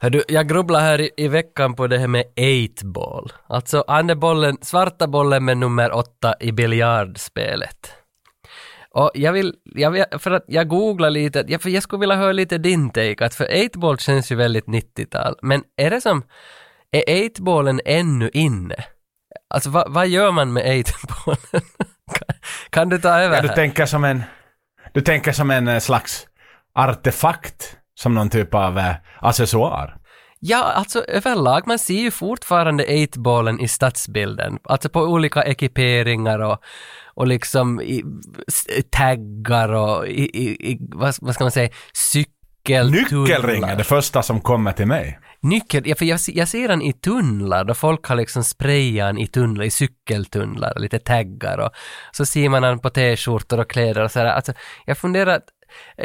Hördu, jag grubblar här i, i veckan på det här med 8-ball. Alltså bollen, svarta bollen med nummer åtta i biljardspelet. Och jag vill, jag vill, för att jag googlar lite, jag, för jag skulle vilja höra lite din take, att för 8-ball känns ju väldigt 90-tal, men är det som, är 8-ballen ännu inne? Alltså vad, vad gör man med 8-ballen? kan, kan du ta över Ja, du här? tänker som en, du tänker som en eh, slags artefakt, som någon typ av eh, accessoar. Ja, alltså överlag, man ser ju fortfarande 8-ballen i stadsbilden. Alltså på olika ekiperingar och, och liksom i, taggar och i, i, i vad, vad ska man säga, cykeltunnlar. Nyckelring är det första som kommer till mig. Nyckel, ja, för jag, jag ser den i tunnlar, då folk har liksom sprayat den i tunnlar, i cykeltunnlar, lite taggar och så ser man den på t-skjortor och kläder och sådär. Alltså, jag funderar,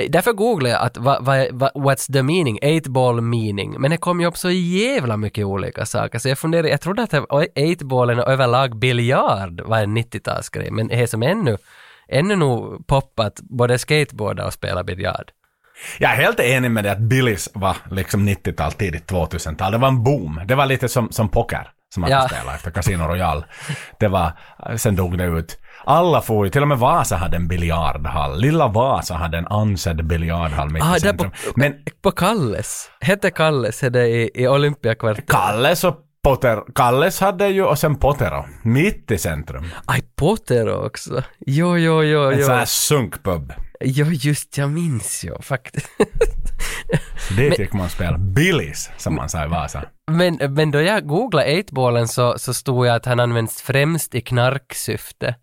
därför googlade jag att vad, vad, vad, what's the meaning, eight ball meaning, men det kom ju upp så jävla mycket olika saker, så jag funderade, jag trodde att eight ballen och överlag biljard var en 90-talsgrej, men det är som ännu, ännu nog poppat både skateboarda och spela biljard. Jag är helt enig med dig att Billys var liksom 90-tal, tidigt 2000-tal. Det var en boom. Det var lite som, som poker som man Ja. spelade efter Casino Royale. Det var, sen dog det ut. Alla får ju, till och med Vasa hade en biljardhall. Lilla Vasa hade en ansedd biljardhall mitt Ah, i där på, centrum. Men på Kalles, hette Kalles, hette i, i Olympiakvarteret. Kalles och Potter, Kalles hade ju och sen Potero, mitt i centrum. Aj, Potter också. Jo, jo, jo, En jo. sån här sunkpub. Jo, just jag minns ju faktiskt. Dit gick man spela. Billys, som man sa i Vasa. men, men då jag googlade 8-ballen så, så stod jag att han används främst i knarksyfte.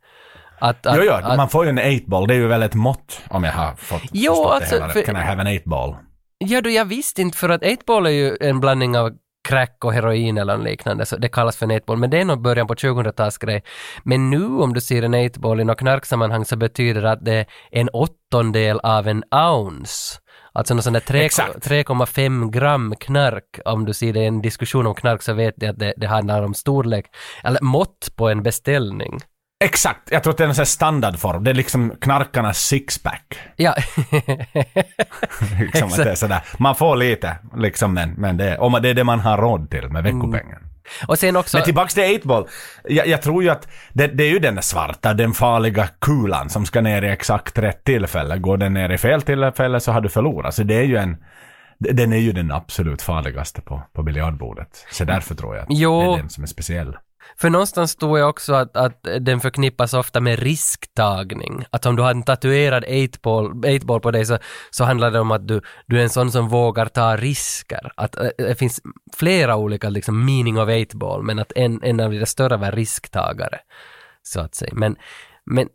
Att, att, Jo, jo, att, man får ju en 8-ball. Det är ju väl ett mått, om jag har fått Jo, förstått alltså, det hela. för- Can I have an 8-ball? Ja, då jag visste inte för att 8-ball är ju en blandning av crack och heroin eller något liknande, så det kallas för en 8-ball, men det är nog början på 2000-talsgrej. Men nu om du ser en 8-ball i något knarksammanhang så betyder det att det är en åttondel av en ounce. Alltså någon sån där tre- Exakt. 3,5 gram knark. Om du ser det i en diskussion om knark så vet du att det, det handlar om storlek, eller mått på en beställning. Exakt, jag tror att det är en sån här standardform. Det är liksom knarkarnas sixpack. Ja, liksom att det är sådär. Man får lite, liksom, men, men det, om det är det man har råd till med veckopengen. och sen också... Men tillbaks till 8-ball. Jag, jag tror ju att det, det är ju den där svarta, den farliga kulan som ska ner i exakt rätt tillfälle. Går den ner i fel tillfälle så har du förlorat. Så det är ju en... Den är ju den absolut farligaste på, på biljardbordet. Så därför tror jag att Jo. det är den som är speciell. För någonstans tror jag också att, att den förknippas ofta med risktagning. Att om du har en tatuerad 8-ball 8-ball på dig så, så handlar det om att du, du är en sån som vågar ta risker. Att äh, det finns flera olika liksom meaning of 8-ball men att en, en av de större var risktagare. Så att säga. Men, men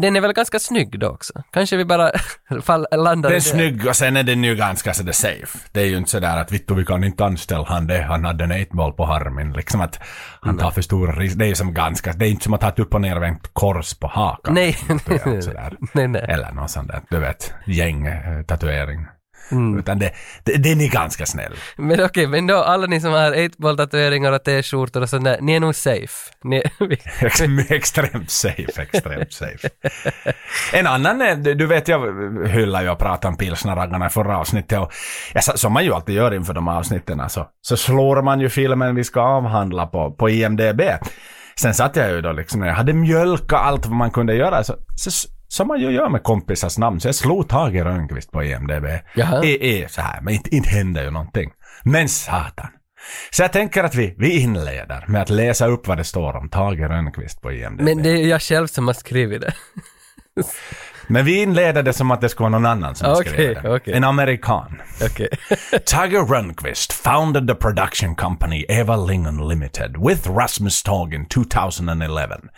den är väl ganska snygg då också? Kanske vi bara fall, landar Den är snygg och sen är den ju ganska sådär safe. Det är ju inte sådär att vittu vi kan inte anställa han det, han hade en 8-ball på harmin. Liksom att han tar för stora risker. Det är ju som ganska, det är inte som att ha ett upp och nervänt kors på hakan. Nej, sådär. nej, nej. Eller någon sån där, du vet, gäng-tatuering. Mm. Utan det, det, den är ganska snäll. Men okej, men då alla ni som har 8-ball tatueringar och t-skjortor och sånt där, ni är nog safe. Ni, extremt safe, extremt safe. En annan, är- du vet jag hyllar ju och pratar om pilsnerraggarna i förra avsnittet och ja, så- som man ju alltid gör inför de här avsnitten så, så slår man ju filmen vi ska avhandla på, på IMDB. Sen satt jag ju då liksom, jag hade mjölka allt vad man kunde göra så, så som man ju gör med kompisars namn, så jag slog Tage Rönnqvist på IMDB. Jaha. Är, är så här, men inte, inte händer ju någonting. Men satan. Så jag tänker att vi, vi inleder med att läsa upp vad det står om Tage Rönnqvist på IMDB. men det är jag själv som har skrivit det. Men vi inleder det som att det skulle vara någon annan som skrev det. okej. En amerikan. Okej. Tiger Rönnqvist founded the production company Eva Lingen Limited with Rasmus Tog in 2011.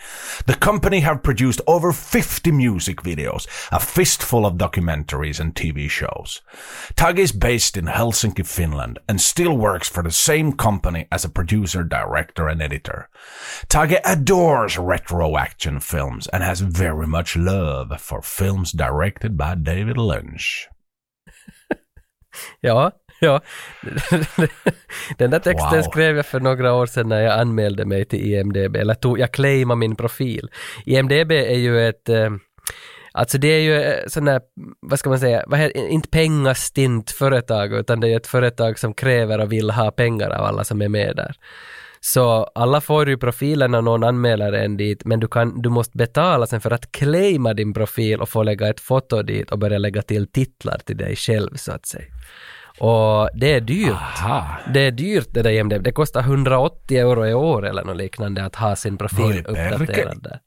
The company have produced over 50 music videos, a fistful of documentaries and TV shows. Tage is based in Helsinki, Finland and still works for the same company as a producer, director and editor. Tage adores retro action films and has very much love for films directed by David Lynch. Ja, ja. Den där texten Wow. skrev jag för några år sedan när jag anmälde mig till IMDB, eller tog, jag claimade min profil. IMDB är ju ett, eh, Alltså det är ju eh, sån där, vad ska man säga, inte pengastint företag, utan det är ett företag som kräver och vill ha pengar av alla som är med där. Så alla får ju profilen när någon anmäler en dit, men du, kan, du måste betala sen för att claima din profil och få lägga ett foto dit och börja lägga till titlar till dig själv så att säga. Och det är dyrt. Aha. Det är dyrt det där IMDB. Det kostar 180 euro i år eller något liknande att ha sin profil uppdaterad där.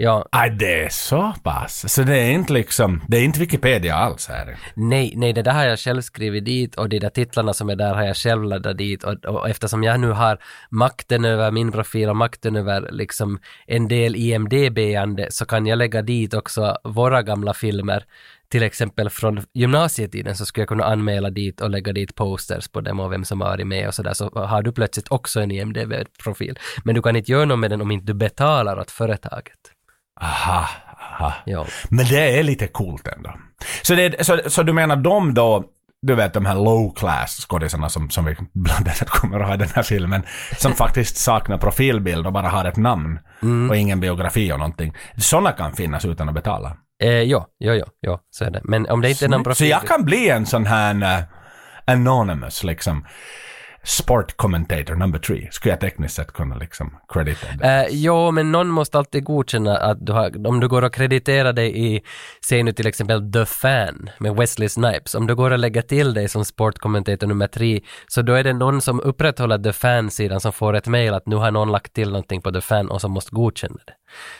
Ja, Aj, det är så pass. Så det är inte liksom, det är inte Wikipedia alls här. nej, nej, det där har jag själv skrivit dit och de där titlarna som är där har jag själv laddat dit och, och eftersom jag nu har makten över min profil och makten över liksom en del IMDB-ande så kan jag lägga dit också våra gamla filmer till exempel från gymnasietiden så skulle jag kunna anmäla dit och lägga dit posters på dem och vem som har varit med och sådär så har du plötsligt också en IMDB-profil. Men du kan inte göra något med den om inte du betalar åt företaget. Aha, aha. Ja. Men det är lite coolt ändå. Så, det, så, så du menar de då, du vet de här low class skådisarna som, som vi bland annat kommer att ha i den här filmen, som faktiskt saknar profilbild och bara har ett namn och ingen biografi och någonting. Sådana kan finnas utan att betala. Eh, ja, ja, ja, ja, så är det. Men om det inte är någon Så profil... jag kan bli en sån här uh, anonymous liksom sport commentator number three. Skulle jag tekniskt sett kunna liksom credita det. Eh, jo, men någon måste alltid godkänna att du har, om du går och krediterar dig i, säg nu till exempel The Fan med Wesley Snipes, om du går och lägger till dig som sportkommentator nummer tre, så då är det någon som upprätthåller The Fan-sidan som får ett mail att nu har någon lagt till någonting på The Fan och som måste godkänna det.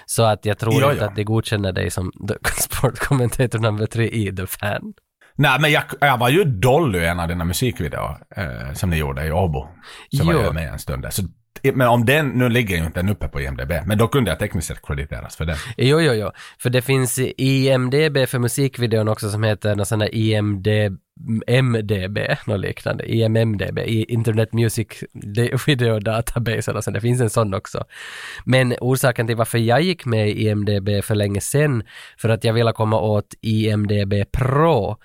Så att jag tror Ja, inte ja. att de godkänner dig som the sportkommentator nummer tre i The Fan. Nej, men jag, var ju Dolly i en av dina musikvideor eh, som ni gjorde i Åbo. Så var jag med en stund där. Så, men om den, nu ligger ju inte den uppe på IMDB, men då kunde jag tekniskt sett krediteras för den. Jo, jo, jo. För det finns IMDB för musikvideon också som heter någon sån där IMD, MDB, något liknande. IMMDB, Internet Music Video Database eller så. Det finns en sån också. Men orsaken till varför jag gick med i IMDB för länge sedan, för att jag ville komma åt IMDB Pro.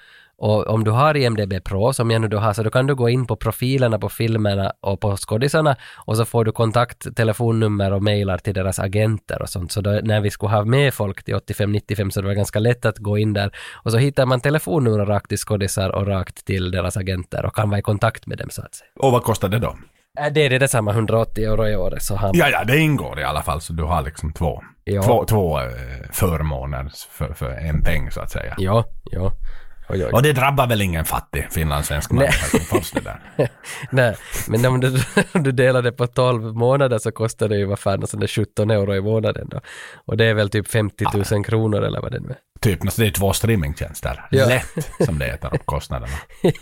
Och om du har IMDB Pro, som jag nu då har, så då kan du gå in på profilerna på filmerna och på skådisarna och så får du kontakt, telefonnummer och mejlar till deras agenter och sånt. Så då, när vi skulle ha med folk till 85-95 så det var ganska lätt att gå in där och så hittar man telefonnummer rakt till skådisar och rakt till deras agenter och kan vara i kontakt med dem så att säga. Och vad kostar det då? Äh, Det är det detsamma, 180 euro i året så har man. Ja, ja, det ingår i alla fall, så du har liksom två, Ja. två, två eh, förmåner för, för en peng så att säga. Ja, ja. Oj, oj. Och det drabbar väl ingen fattig finlandssvensk människa som får det där. Nej, men om du, om du delar det på 12 månader så kostar det ju vad fan, sån där 17 euro i månaden då. Och det är väl typ 50 000 kronor eller vad det nu är. Typ, alltså det är två streamingtjänster. Ja. Lätt som det äter upp kostnaderna.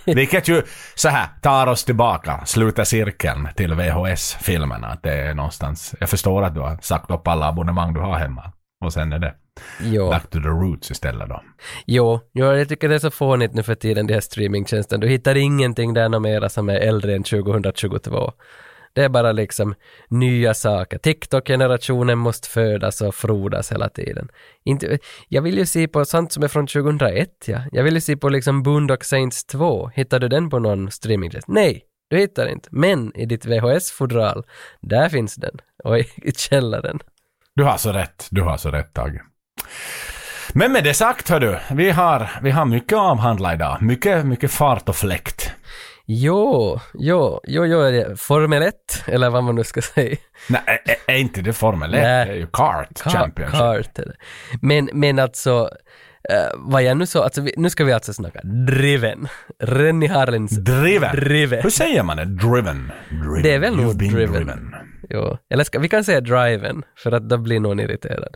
Vilket ju så här tar oss tillbaka, sluter cirkeln till VHS-filmerna. Det är någonstans, jag förstår att du har sagt upp alla abonnemang du har hemma. Och sen är det Jo. back to the roots istället då. Jo, jo, jag tycker det är så fånigt nu för tiden, de här streamingtjänsten. Du hittar ingenting där mera som är äldre än 2022. Det är bara liksom nya saker. TikTok-generationen måste födas och frodas hela tiden. Inte, jag vill ju se på sånt som är från 2001, ja. Jag vill ju se på liksom Boondock Saints 2. Hittar du den på någon streamingtjänst? Nej, du hittar inte. Men i ditt VHS-fodral, där finns den. Och i källaren. Du har så rätt, du har så rätt Tage. Men med det sagt hördu, vi har, vi har mycket att avhandla idag. Mycket, mycket fart och fläkt. Jo, jo, jo, jo, Formel 1, eller vad man nu ska säga. Nej, är, är inte det Formel 1? Nej. Det är ju kart Ka- championship. Kart är det. Men, men alltså, eh, vad jag nu sa, alltså vi, nu ska vi alltså snacka driven. Rennie Harlins Driven. driven. Hur säger man det? Driven. driven. Det är väl nog been driven. Jo. Eller ska, vi kan säga driven, för att då blir någon irriterad.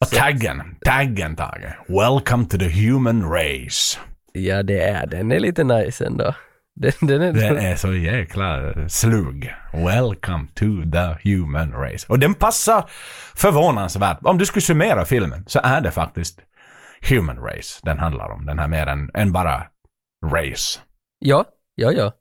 Och taggen. Taggen Tage. Welcome to the human race. Ja, det är den. är lite nice ändå. Den, den är, Den är så jäkla slug. Welcome to the human race. Och den passar förvånansvärt. Om du skulle summera filmen så är det faktiskt human race den handlar om. Den här mer än, än bara race. Ja, ja, ja.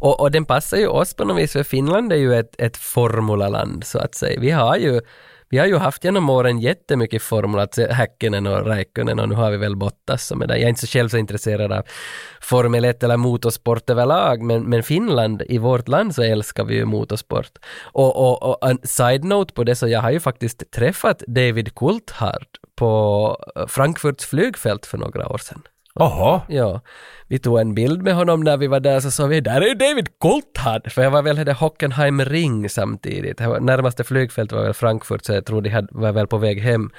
Och, och den passar ju oss på något vis, för Finland är ju ett, ett formulaland så att säga. Vi har ju Vi har ju haft genom åren jättemycket Formula Häkkinen och Räikkönen och nu har vi väl Bottas som är där. Jag är inte så själv så intresserad av Formel 1 eller motorsport överlag, men, men Finland, i vårt land så älskar vi ju motorsport. Och, och, och en side-note på det så jag har ju faktiskt träffat David Coulthard på Frankfurts flygfält för några år sedan. Oho. Ja, vi tog en bild med honom när vi var där så sa vi där är ju David Coulthard! För jag var väl hade Hockenheim Ring samtidigt. Närmaste flygfält var väl Frankfurt så jag tror de hade, var väl på väg hem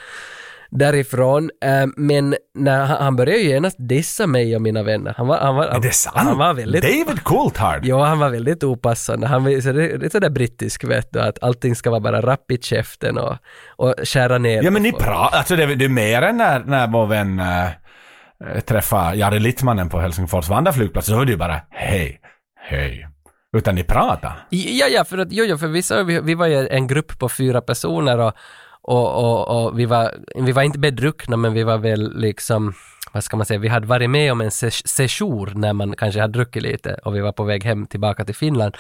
därifrån. Eh, men när han, började ju genast dissa mig och mina vänner. Han var, han var, Är det sant? Han var väldigt... David Coulthard? Jo, han var väldigt opassande. Han var är sådär brittisk vet du, att allting ska vara bara rapp i käften och, och skära ner. Ja men ni pratar, alltså det, det är mer än när, när vår vän Eh, träffa Jari Littmannen på Helsingfors Vandaflygplats, så hörde det ju bara hej, hej. Utan ni pratar. Ja, ja, för att, jo, jo, för vi, vi, vi var ju en grupp på fyra personer och, och, och, och vi, var, vi var inte bedruckna men vi var väl liksom, vad ska man säga, vi hade varit med om en sejour session när man kanske hade druckit lite och vi var på väg hem tillbaka till Finland.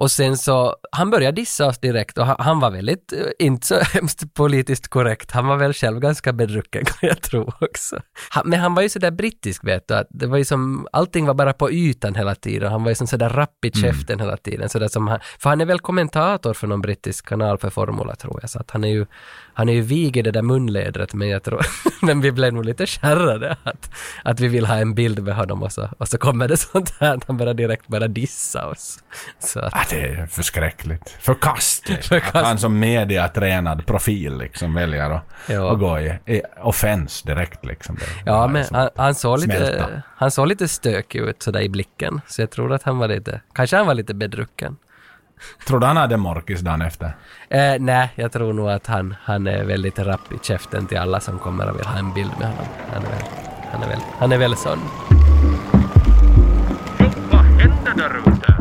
Och sen så, han började dissa oss direkt och han, han var väldigt, eh, inte så hemskt politiskt korrekt, han var väl själv ganska bedrucken kan jag tro också. Han, men han var ju sådär brittisk vet du, att det var ju som, allting var bara på ytan hela tiden, han var ju som sådär rapp i käften hela tiden, sådär som han, för han är väl kommentator för någon brittisk kanal för Formula tror jag, så att han är ju, han är ju vig i det där munledret men jag tror, men vi blev nog lite kärrade att, att vi vill ha en bild med honom och så, och så kommer det sånt här att han bara direkt börjar dissa oss. Så att, Ah, det är förskräckligt. Förkastligt. Förkastligt. Att han som mediatränad profil liksom väljer att, Ja. att gå i, i offens direkt liksom. Det, Ja, men han, han, såg lite, smälta. han såg lite stökig ut sådär i blicken. Så jag tror att han var lite, kanske han var lite bedrucken. Tror du han hade morkis dagen efter? Eh, nej, jag tror nog att han, han är väldigt rapp i käften till alla som kommer och vill ha en bild med honom. Han är väl, han är väl, han är väl sån. Vad händer där ute?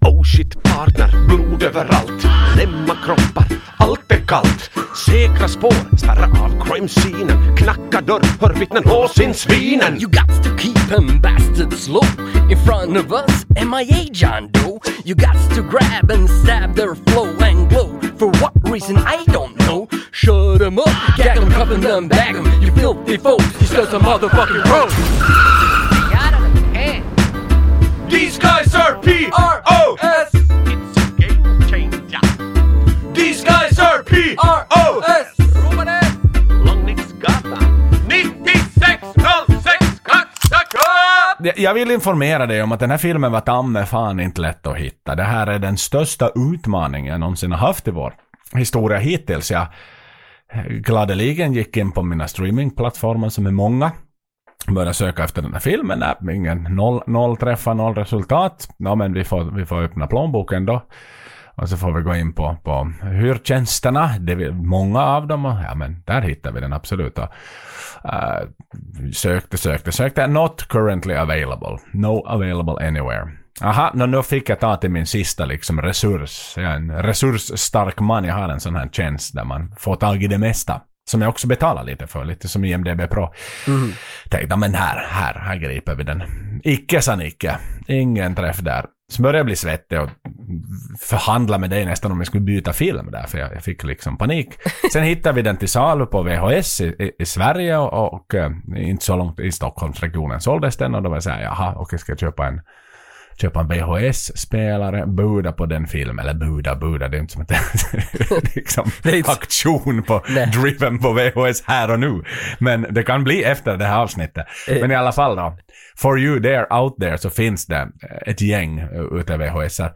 Oh shit partner, blod överallt Lämma kroppar, allt kallt Säkra spår, spärra av crime-scenen Knacka dörr, hör vittnen lås in svinen You got to keep them bastards low in front of us. MIA John Doe. You got to grab and stab their flow and glow. For what reason I don't know. Shut them up, gag them, cuff them, bag them. You filthy folks, you still some motherfucking road. These guys are P-R-O-S These guys are P-R-O-S Långviksgatan 9606 Kaxaka Jag- Jag vill informera dig om att den här filmen var ta mig fan inte lätt att hitta. Det här är den största utmaningen jag någonsin har haft i vår historia hittills. Jag gladeligen gick in på mina streamingplattformar som är många. Började söka efter den här filmen. Nej, ingen noll, noll träffar, noll resultat. Ja, men vi får, vi får öppna plånboken då. Och så får vi gå in på, på hyrtjänsterna. Det är många av dem. Och, ja, men där hittar vi den absolut. Och, eh, sökte, sökte, sökte. Not currently available. No available anywhere. Aha, nå, nu fick jag ta till min sista liksom resurs. Jag är en resursstark man. Jag har en sån här tjänst där man får tag i det mesta. Som jag också betalar lite för, lite som IMDB Pro. Tänkte, men här, här, här griper vi den. Icke sa Nicke. Ingen träff där. Så började jag bli svettig och förhandla med dig nästan om jag skulle byta film där, för jag, jag fick liksom panik. Sen hittade vi den till salu på VHS i, i, i Sverige och, och eh, inte så långt i Stockholmsregionen såldes den och då var jag såhär, jaha, okej, ska jag köpa en köpa en VHS-spelare, buda på den filmen, eller buda, buda, det är inte som att liksom aktion på Nej. driven på VHS här och nu. Men det kan bli efter det här avsnittet. Eh. Men i alla fall då, for you there out there så finns det ett gäng utav VHS. -ar.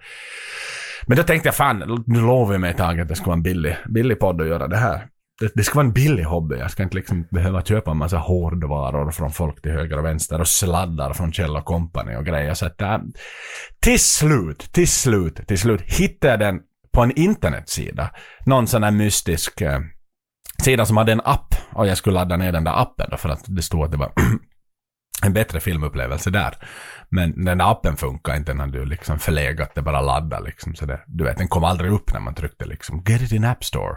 Men då tänkte jag fan, nu lovar jag mig ett tag att det ska vara en billig, billig podd att göra det här. Det, det ska vara en billig hobby. Jag ska inte liksom behöva köpa en massa hårdvaror från folk till höger och vänster och sladdar från Kjell Company och grejer. Så att äh, till slut, till slut, till slut hittade jag den på en internetsida. Någon sån här mystisk eh, sida som hade en app och jag skulle ladda ner den där appen då för att det stod att det var en bättre filmupplevelse där. Men den appen funkar inte när du liksom förlegat det bara laddar liksom. Så det, du vet, den kom aldrig upp när man tryckte liksom get it in app store.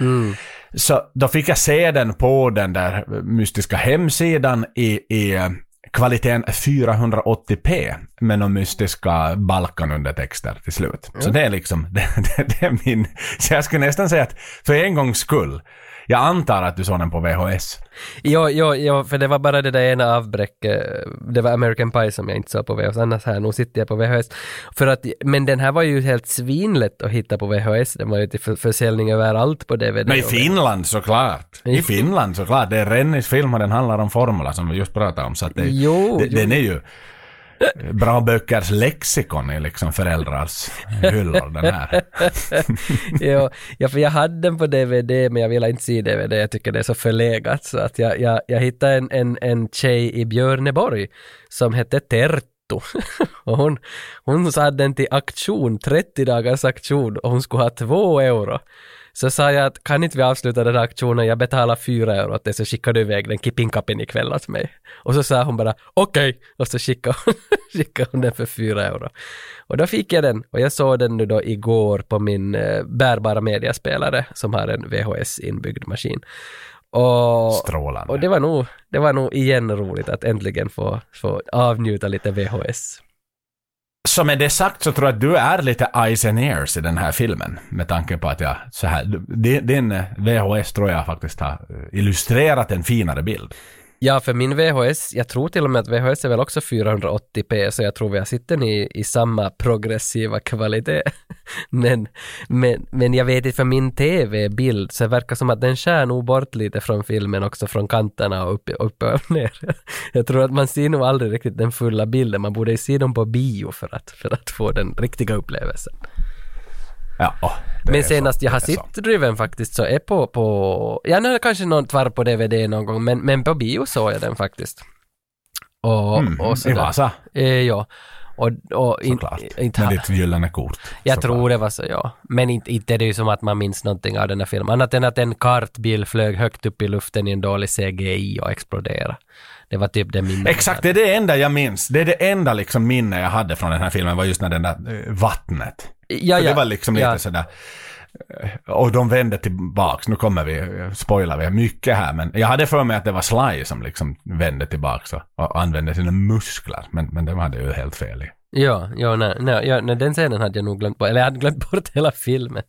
Mm. Så då fick jag se den på den där mystiska hemsidan i, i kvaliteten 480p. med några mystiska Balkanundertexter till slut. Så det är liksom, det, det, det är min... Så jag skulle nästan säga att för en gångs skull, jag antar att du såg den på VHS. Jo, jo, jo, för det var bara det där ena avbräcket. Det var American Pie som jag inte såg på VHS. Annars här, nu sitter jag på VHS. För att, men den här var ju helt svinlätt att hitta på VHS. Den var ju till för- försäljning överallt på DVD. Men i Finland såklart. I- Finland såklart. Det är Rennies film och den handlar om formula som vi just pratade om. Så att det, Jo, det, jo. den är ju bra böckers lexikon i liksom föräldrars hyllor den här. jo, ja, för jag hade den på DVD men jag ville inte se DVD. Jag tycker det är så förlegat så att jag, jag, jag hittade en, en, en tjej i Björneborg som hette Terttu. och hon, hon hade den till aktion, 30 dagars aktion och hon skulle ha två euro. Så sa jag att kan inte vi avsluta den här aktionen, jag betalar fyra euro åt det så skickar du iväg den kippinkappen ikväll åt mig. Och så sa hon bara okej och så skickade hon, skickade hon den för fyra euro. Och då fick jag den och jag såg den nu då igår på min eh, bärbara mediaspelare som har en VHS inbyggd maskin. Och, Strålande. och det var nog, det var nog igen roligt att äntligen få, få avnjuta lite VHS. Så med det sagt så tror jag att du är lite eyes and ears i den här filmen. Med tanke på att jag så här, din, din VHS tror jag faktiskt har eh, illustrerat en finare bild. Ja, för min VHS, jag tror till och med att VHS är väl också 480p, så jag tror vi har sitter i, i samma progressiva kvalitet. men, men, men jag vet inte, för min TV-bild så det verkar som att den skär nog bort lite från filmen också, från kanterna och upp, upp och ner. jag tror att man ser nog aldrig riktigt den fulla bilden, man borde ju se dem på bio för att, för att få den riktiga upplevelsen. Ja, är Men så, senast jag har så. sett Driven faktiskt så är på, på ja nu är det kanske någon tvar på DVD någon gång, men, men på bio såg jag den faktiskt. Och, Mm, och I. Vasa, Eh, ja. Och, och in, såklart. inte Med ditt gyllene kort. jag såklart. tror det var så, ja. Men inte, inte är det ju som att man minns någonting av den här filmen. Annat än att en kartbil flög högt upp i luften i en dålig CGI och exploderade. Det var typ det minnet. Exakt, det är det enda jag minns. Det är det enda liksom minne jag hade från den här filmen var just när den där eh, vattnet. Ja, ja. det var liksom lite ja. sådär... eh, Och de vände tillbaks. Nu kommer vi, eh, spoilar vi mycket här, men jag hade för mig att det var Sly som liksom vände tillbaks och, och använde sina muskler. Men, men det hade ju helt fel i. Ja, ja, nej, nej, ja, nej, den scenen hade jag nog glömt bort, eller jag hade glömt bort hela filmen.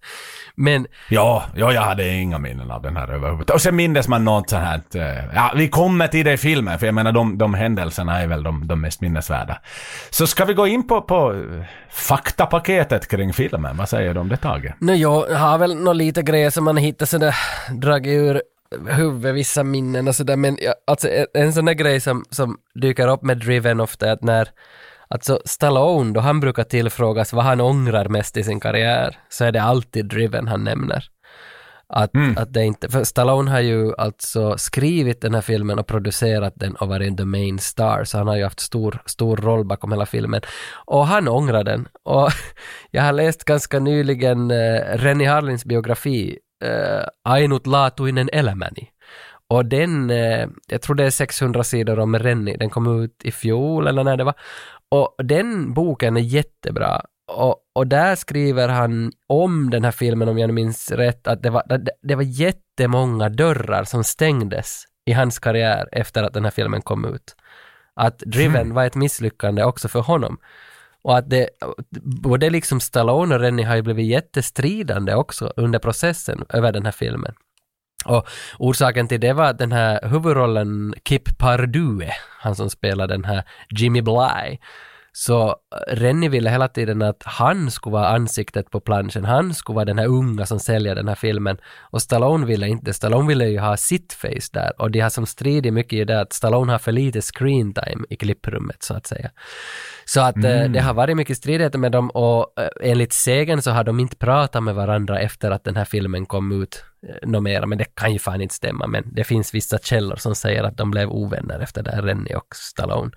Men, Ja, ja, jag hade inga minnen av den här överhuvudtaget. Och sen mindes man något så här att, eh, ja, vi kommer till det i filmen, för jag menar de, de händelserna är väl de, de mest minnesvärda. Så ska vi gå in på, på eh, faktapaketet kring filmen? Vad säger du om det Tage? no, jag har väl några lite grejer som man hittar sådär, dragit ur huvudet, vissa minnen och sådär, men ja, alltså en, en sån där grej som, som dyker upp med Driven ofta är att när Alltså Stallone, då han brukar tillfrågas vad han ångrar mest i sin karriär, så är det alltid Driven han nämner. Att, att det inte, för Stallone har ju alltså skrivit den här filmen och producerat den och varit the main star, så han har ju haft stor, stor roll bakom hela filmen. Och han ångrar den. Och jag har läst ganska nyligen eh, Rennie Harlins biografi, eh, Ainut laatuinen elämäni. Och den, eh, jag tror det är 600 sidor om Rennie, den kom ut i fjol eller när det var. Och den boken är jättebra. Och, och där skriver han om den här filmen, om jag minns rätt, att det var, det, det var jättemånga dörrar som stängdes i hans karriär efter att den här filmen kom ut. Att Driven var ett misslyckande också för honom. Och att det, både liksom Stallone och Rennie har ju blivit jättestridande också under processen över den här filmen. Och orsaken till det var att den här huvudrollen Kip Pardue, han som spelar den här Jimmy Bly, så Rennie ville hela tiden att han skulle vara ansiktet på planschen, han skulle vara den här unga som säljer den här filmen. Och Stallone ville inte, Stallone ville ju ha sitt face där och de har som strider mycket i det att Stallone har för lite screen time i klipprummet så att säga. Så att eh, det har varit mycket stridigheter med dem och eh, enligt sägen så har de inte pratat med varandra efter att den här filmen kom ut eh, något mera, men det kan ju fan inte stämma, men det finns vissa källor som säger att de blev ovänner efter det här, Rennie och Stallone.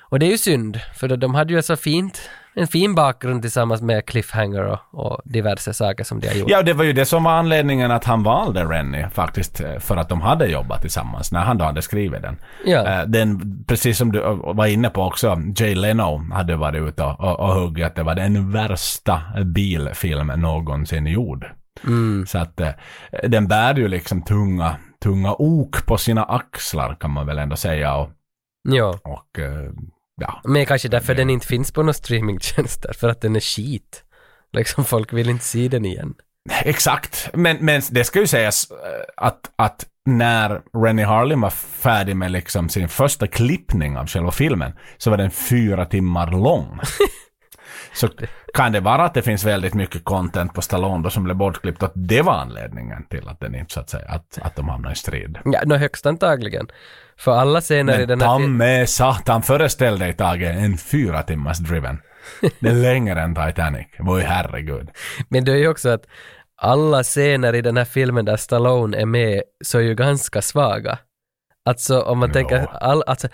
Och det är ju synd, för de hade ju så fint, en fin bakgrund tillsammans med Cliffhanger och, och diverse saker som de har gjort. Ja, det var ju det som var anledningen att han valde Rennie faktiskt, eh, för att de hade jobbat tillsammans när han då hade skrivit den. Ja. Eh, Den, precis som du eh, var inne på också, Jay Leno hade varit ute och, och, och huggit att det var den värsta bilfilmen någonsin gjord. Mm. Så att den bär ju liksom tunga, tunga ok på sina axlar kan man väl ändå säga. Och, Ja. och eh, ja, Men kanske därför den inte finns på några streamingtjänster, för att den är skit. Liksom folk vill inte se den igen. Exakt, men, men det ska ju sägas eh, att, att när Rennie Harlin var färdig med liksom sin första klippning av själva filmen så var den fyra timmar lång. så kan det vara att det finns väldigt mycket content på Stallone då som blev bortklippt att det var anledningen till att den inte så att säga, att, att de hamnade i strid. Ja, no, högst antagligen. För alla scener i Men den här ta fi- med satan, föreställ dig Tage, en fyra timmars driven. Det är längre än Titanic. Voi herregud. Men det är ju också att alla scener i den här filmen där Stallone är med så är ju ganska svaga. Alltså om man Ja. tänker, all, alltså,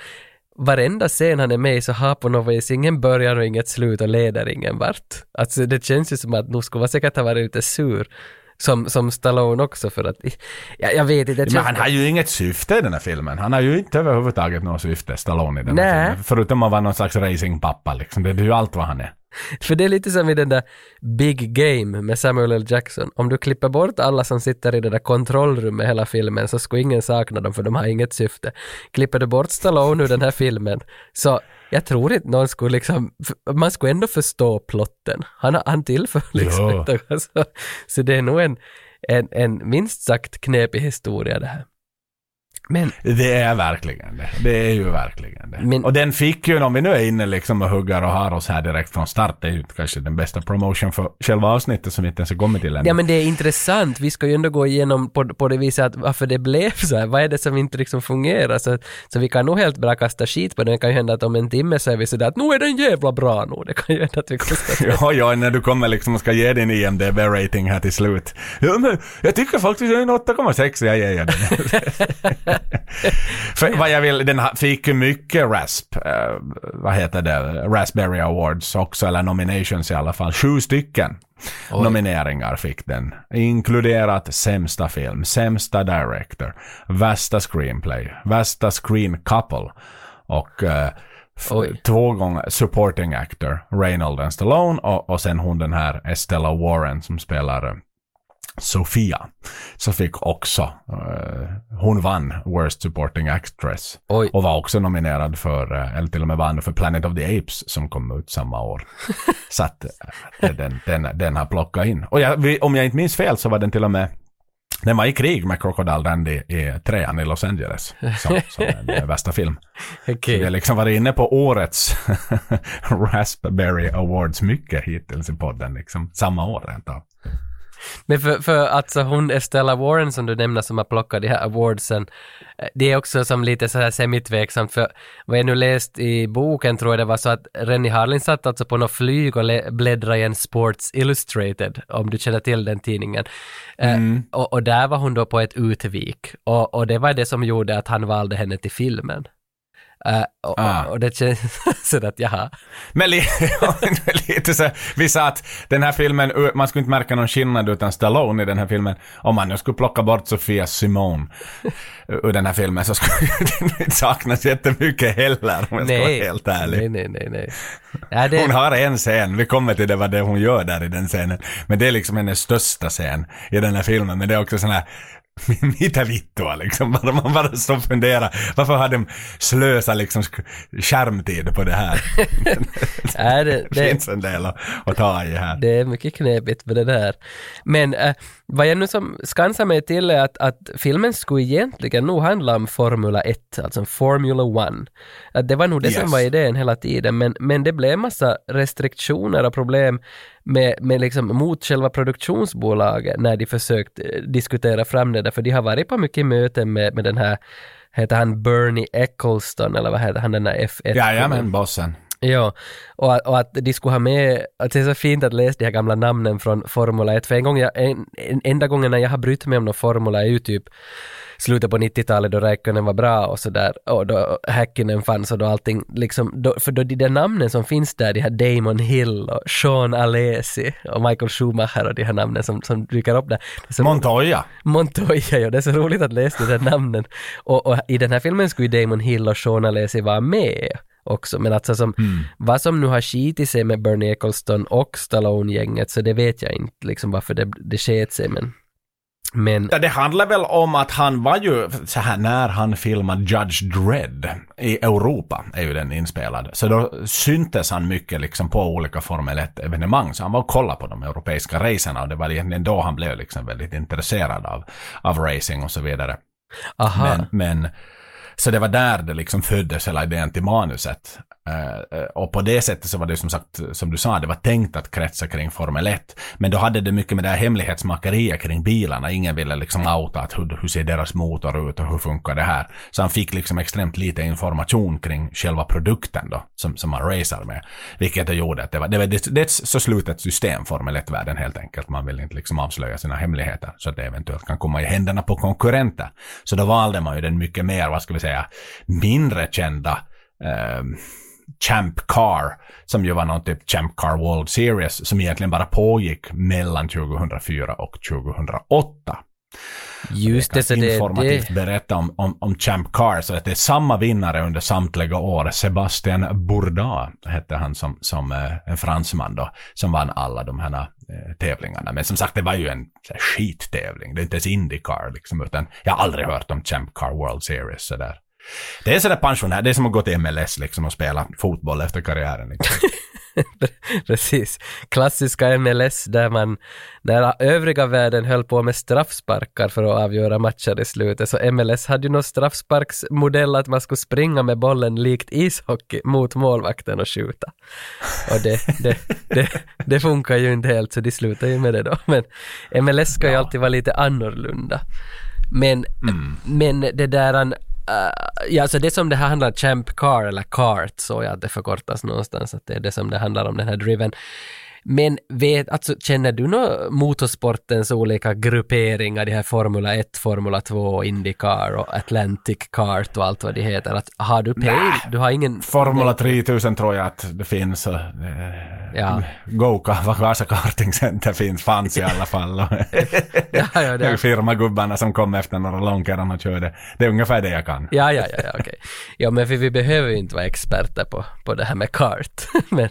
varenda scen han är med i så har på något vis ingen början och inget slut och leder ingen vart. Alltså det känns ju som att nu skulle man säkert ha varit lite sur. Som, som Stallone också för att, jag, jag vet inte. det Men han har ju inget syfte i den här filmen. Han har ju inte överhuvudtaget något syfte, Stallone, i den här filmen. Förutom att vara någon slags racingpappa liksom. Det är ju allt vad han är. För det är lite som i den där Big Game med Samuel L. Jackson. Om du klipper bort alla som sitter i det där kontrollrummet hela filmen så skulle ingen sakna dem för de har inget syfte. Klipper du bort Stallone ur den här filmen så jag tror inte någon skulle liksom, man skulle ändå förstå plotten. Han, han tillför liksom Ja. inte, alltså, Så det är nog en, en, en minst sagt knepig historia det här. Men Det är verkligen det. Det är ju verkligen det. Men- och den fick ju, om vi nu är inne liksom och huggar och har oss här direkt från start, det är ju kanske den bästa promotion för själva avsnittet som vi inte ens har kommit till än. Ja men det är intressant, vi ska ju ändå gå igenom på, på det viset att varför det blev så här, vad är det som inte liksom fungerar? Så, så vi kan nog helt bra kasta skit på det, det kan ju hända att om en timme så är vi sådär att nu är den jävla bra nu, det kan ju hända att vi konstaterar. Ja, ja, när du kommer liksom och ska ge din IMDB-rating här till slut. Ja, men jag tycker faktiskt att en 8,6 jag ger den. För vad jag vill, den fick ju mycket RASP, eh, vad heter det, Raspberry Awards också, eller nominations i alla fall. Sju stycken Oj. nomineringar fick den. Inkluderat sämsta film, sämsta director, värsta screenplay, värsta screen couple och eh, två gånger supporting actor, Reynold and Stallone och, och sen hon den här Estella Warren som spelar eh, Sofia. Så fick också, eh, hon vann Worst Supporting Actress. Oj. Och var också nominerad för, eh, eller till och med vann för Planet of the Apes som kom ut samma år. så att eh, den, den, den har plockat in. Och jag, om jag inte minns fel så var den till och med den var i krig med Crocodile Dundee i trean i Los Angeles som, som en eh, värsta film. Okej. Vi har liksom varit inne på årets Raspberry Awards mycket hittills i podden, liksom samma år rent av. Men för, för alltså hon Estella Warren som du nämner som har plockat de här awardsen, eh, det är också som lite så här semitveksamt för vad jag nu läst i boken tror jag det var så att Rennie Harlin satt alltså på något flyg och bläddrade i en Sports Illustrated, om du känner till den tidningen. Eh, och, och där var hon då på ett utvik och, och det var det som gjorde att han valde henne till filmen. Eh, och, Ah. och, det känns så att jaha. Men li- lite så, vi sa att den här filmen, man skulle inte märka någon skillnad utan Stallone i den här filmen. Om man nu skulle plocka bort Sofia Simone ur den här filmen så skulle den inte saknas jättemycket heller om jag ska vara helt ärlig. nej, nej, nej, nej. Ja, det, Hon har en scen, vi kommer till det vad det hon gör där i den scenen. Men det är liksom hennes största scen i den här filmen. Men det är också sån här Mitä vittua liksom. Man bara står och funderar. Varför har de slösat liksom sk- skärmtid på det här? ja, det, Det finns en del att, att ta i här. Det är mycket knepigt med det där. Men äh, vad jag nu som skansar mig till är att, att filmen skulle egentligen nog handla om Formula 1, alltså Formula 1. Att det var nog det som Yes. var idén hela tiden, men, men det blev massa restriktioner och problem med, med liksom mot själva produktionsbolaget när de försökt eh, diskutera fram det där, för de har varit på mycket möten med, med den här, heter han Bernie Eccleston, eller vad heter han, den där F1? Jajamän, bossen. Ja, och, att- och att de skulle ha med, att det är så fint att läsa de här gamla namnen från Formula 1, för en gång jag, en, en, enda gången när jag har brytt mig om någon Formula är ju typ slutet på 90-talet då Räikkönen var bra och sådär, och då Häkkinen fanns och då allting liksom, då, för då de där namnen som finns där, de här Damon Hill och Sean Alesi och Michael Schumacher och de här namnen som, som dyker upp där. Så Montoya. Montoya, ja, det är så roligt att läsa de där namnen. Och, och i den här filmen skulle ju Damon Hill och Sean Alesi vara med också, men alltså som, vad som nu har skitit sig med Bernie Eccleston och Stallone-gänget, så det vet jag inte liksom varför det, det sket sig, men Men Ja, det handlar väl om att han var ju så här när han filmade Judge Dredd i Europa är ju den inspelad. Så då syntes han mycket liksom på olika Formel 1-evenemang. Så han var och kollade på de europeiska racerna och det var egentligen då han blev liksom väldigt intresserad av, av racing och så vidare. aha, Men, men så det var där det liksom föddes hela idén till manuset. Eh, och på det sättet så var det som sagt, som du sa, det var tänkt att kretsa kring Formel 1. Men då hade det mycket med det här hemlighetsmakeriet kring bilarna. Ingen ville liksom outa att hur, hur ser deras motor ut och hur funkar det här. Så han fick liksom extremt lite information kring själva produkten då, som, som man racear med. Vilket det gjorde att det var, det var ett så slutet system, Formel 1-världen helt enkelt. Man vill inte liksom avslöja sina hemligheter så att det eventuellt kan komma i händerna på konkurrenter. Så då valde man ju den mycket mer, vad ska vi säga, mindre kända eh, Champ Car, som ju var någon typ Champ Car World Series, som egentligen bara pågick mellan 2004 och 2008. just det, så det, informativt det, berätta om, om, om Champ Car, så att det är samma vinnare under samtliga år. Sebastian Bourdais hette han som, som eh, en fransman då, som vann alla de här Eh, tävlingarna. Men som sagt, det var ju en så här, skittävling. Det är inte ens Indycar liksom, utan jag har aldrig hört om Champ Car World Series sådär. Det är sådär pensionär, det är som att gå till MLS liksom och spela fotboll efter karriären. Liksom. Precis. Klassiska MLS där man, när övriga världen höll på med straffsparkar för att avgöra matcher i slutet, så MLS hade ju någon straffsparksmodell att man skulle springa med bollen likt ishockey mot målvakten och skjuta. Och det, det, det, det funkar ju inte helt, så de slutar ju med det då. Men MLS ska ju alltid vara lite annorlunda. Men, men det där Uh, ja, alltså det som det här handlar om, Champ Car eller Cart, så jag att det förkortas någonstans, att det är det som det handlar om, den här driven. Men vet, alltså, känner du nå motorsportens olika grupperingar, de här Formula 1, Formula 2, Indycar och Atlantic Kart och allt vad de heter? Att, har du pejl? Du har ingen... Formula 3000 tror jag att det finns. Och, eh, Ja. Go-Kart, Vasa Karting Center finns, fanns i alla fall. Ja, ja, det, Firmagubbarna som kom efter några långkärran och körde. Det är ungefär det jag kan. Ja, ja, ja, okej. Ja, men för vi behöver ju inte vara experter på, på det här med kart. men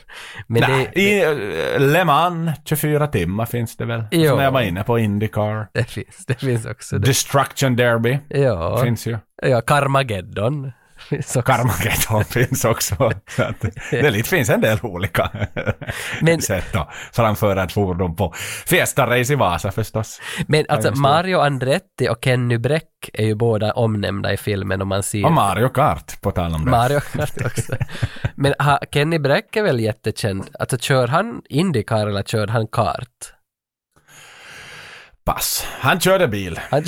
men Nej, det, I eh, Le Mans, 24 timmar finns det väl. Jo. Som jag var inne på, Indycar. det finns, det finns också det. Destruction Derby Ja, finns ju. ja Carmageddon finns också. Carmageddon finns också. Så att det finns en del olika Men- sätt att framföra ett fordon på. Fiesta-race i Vasa förstås. Men alltså. Mario Andretti och Kenny Bräck är ju båda omnämnda i filmen om man ser Och Mario Kart, på tal om det. Mario Kart också. Men ha, Kenny Bräck är väl jättekänd. Alltså kör han Indycar eller kör han kart? Pass. Han körde bil. Han,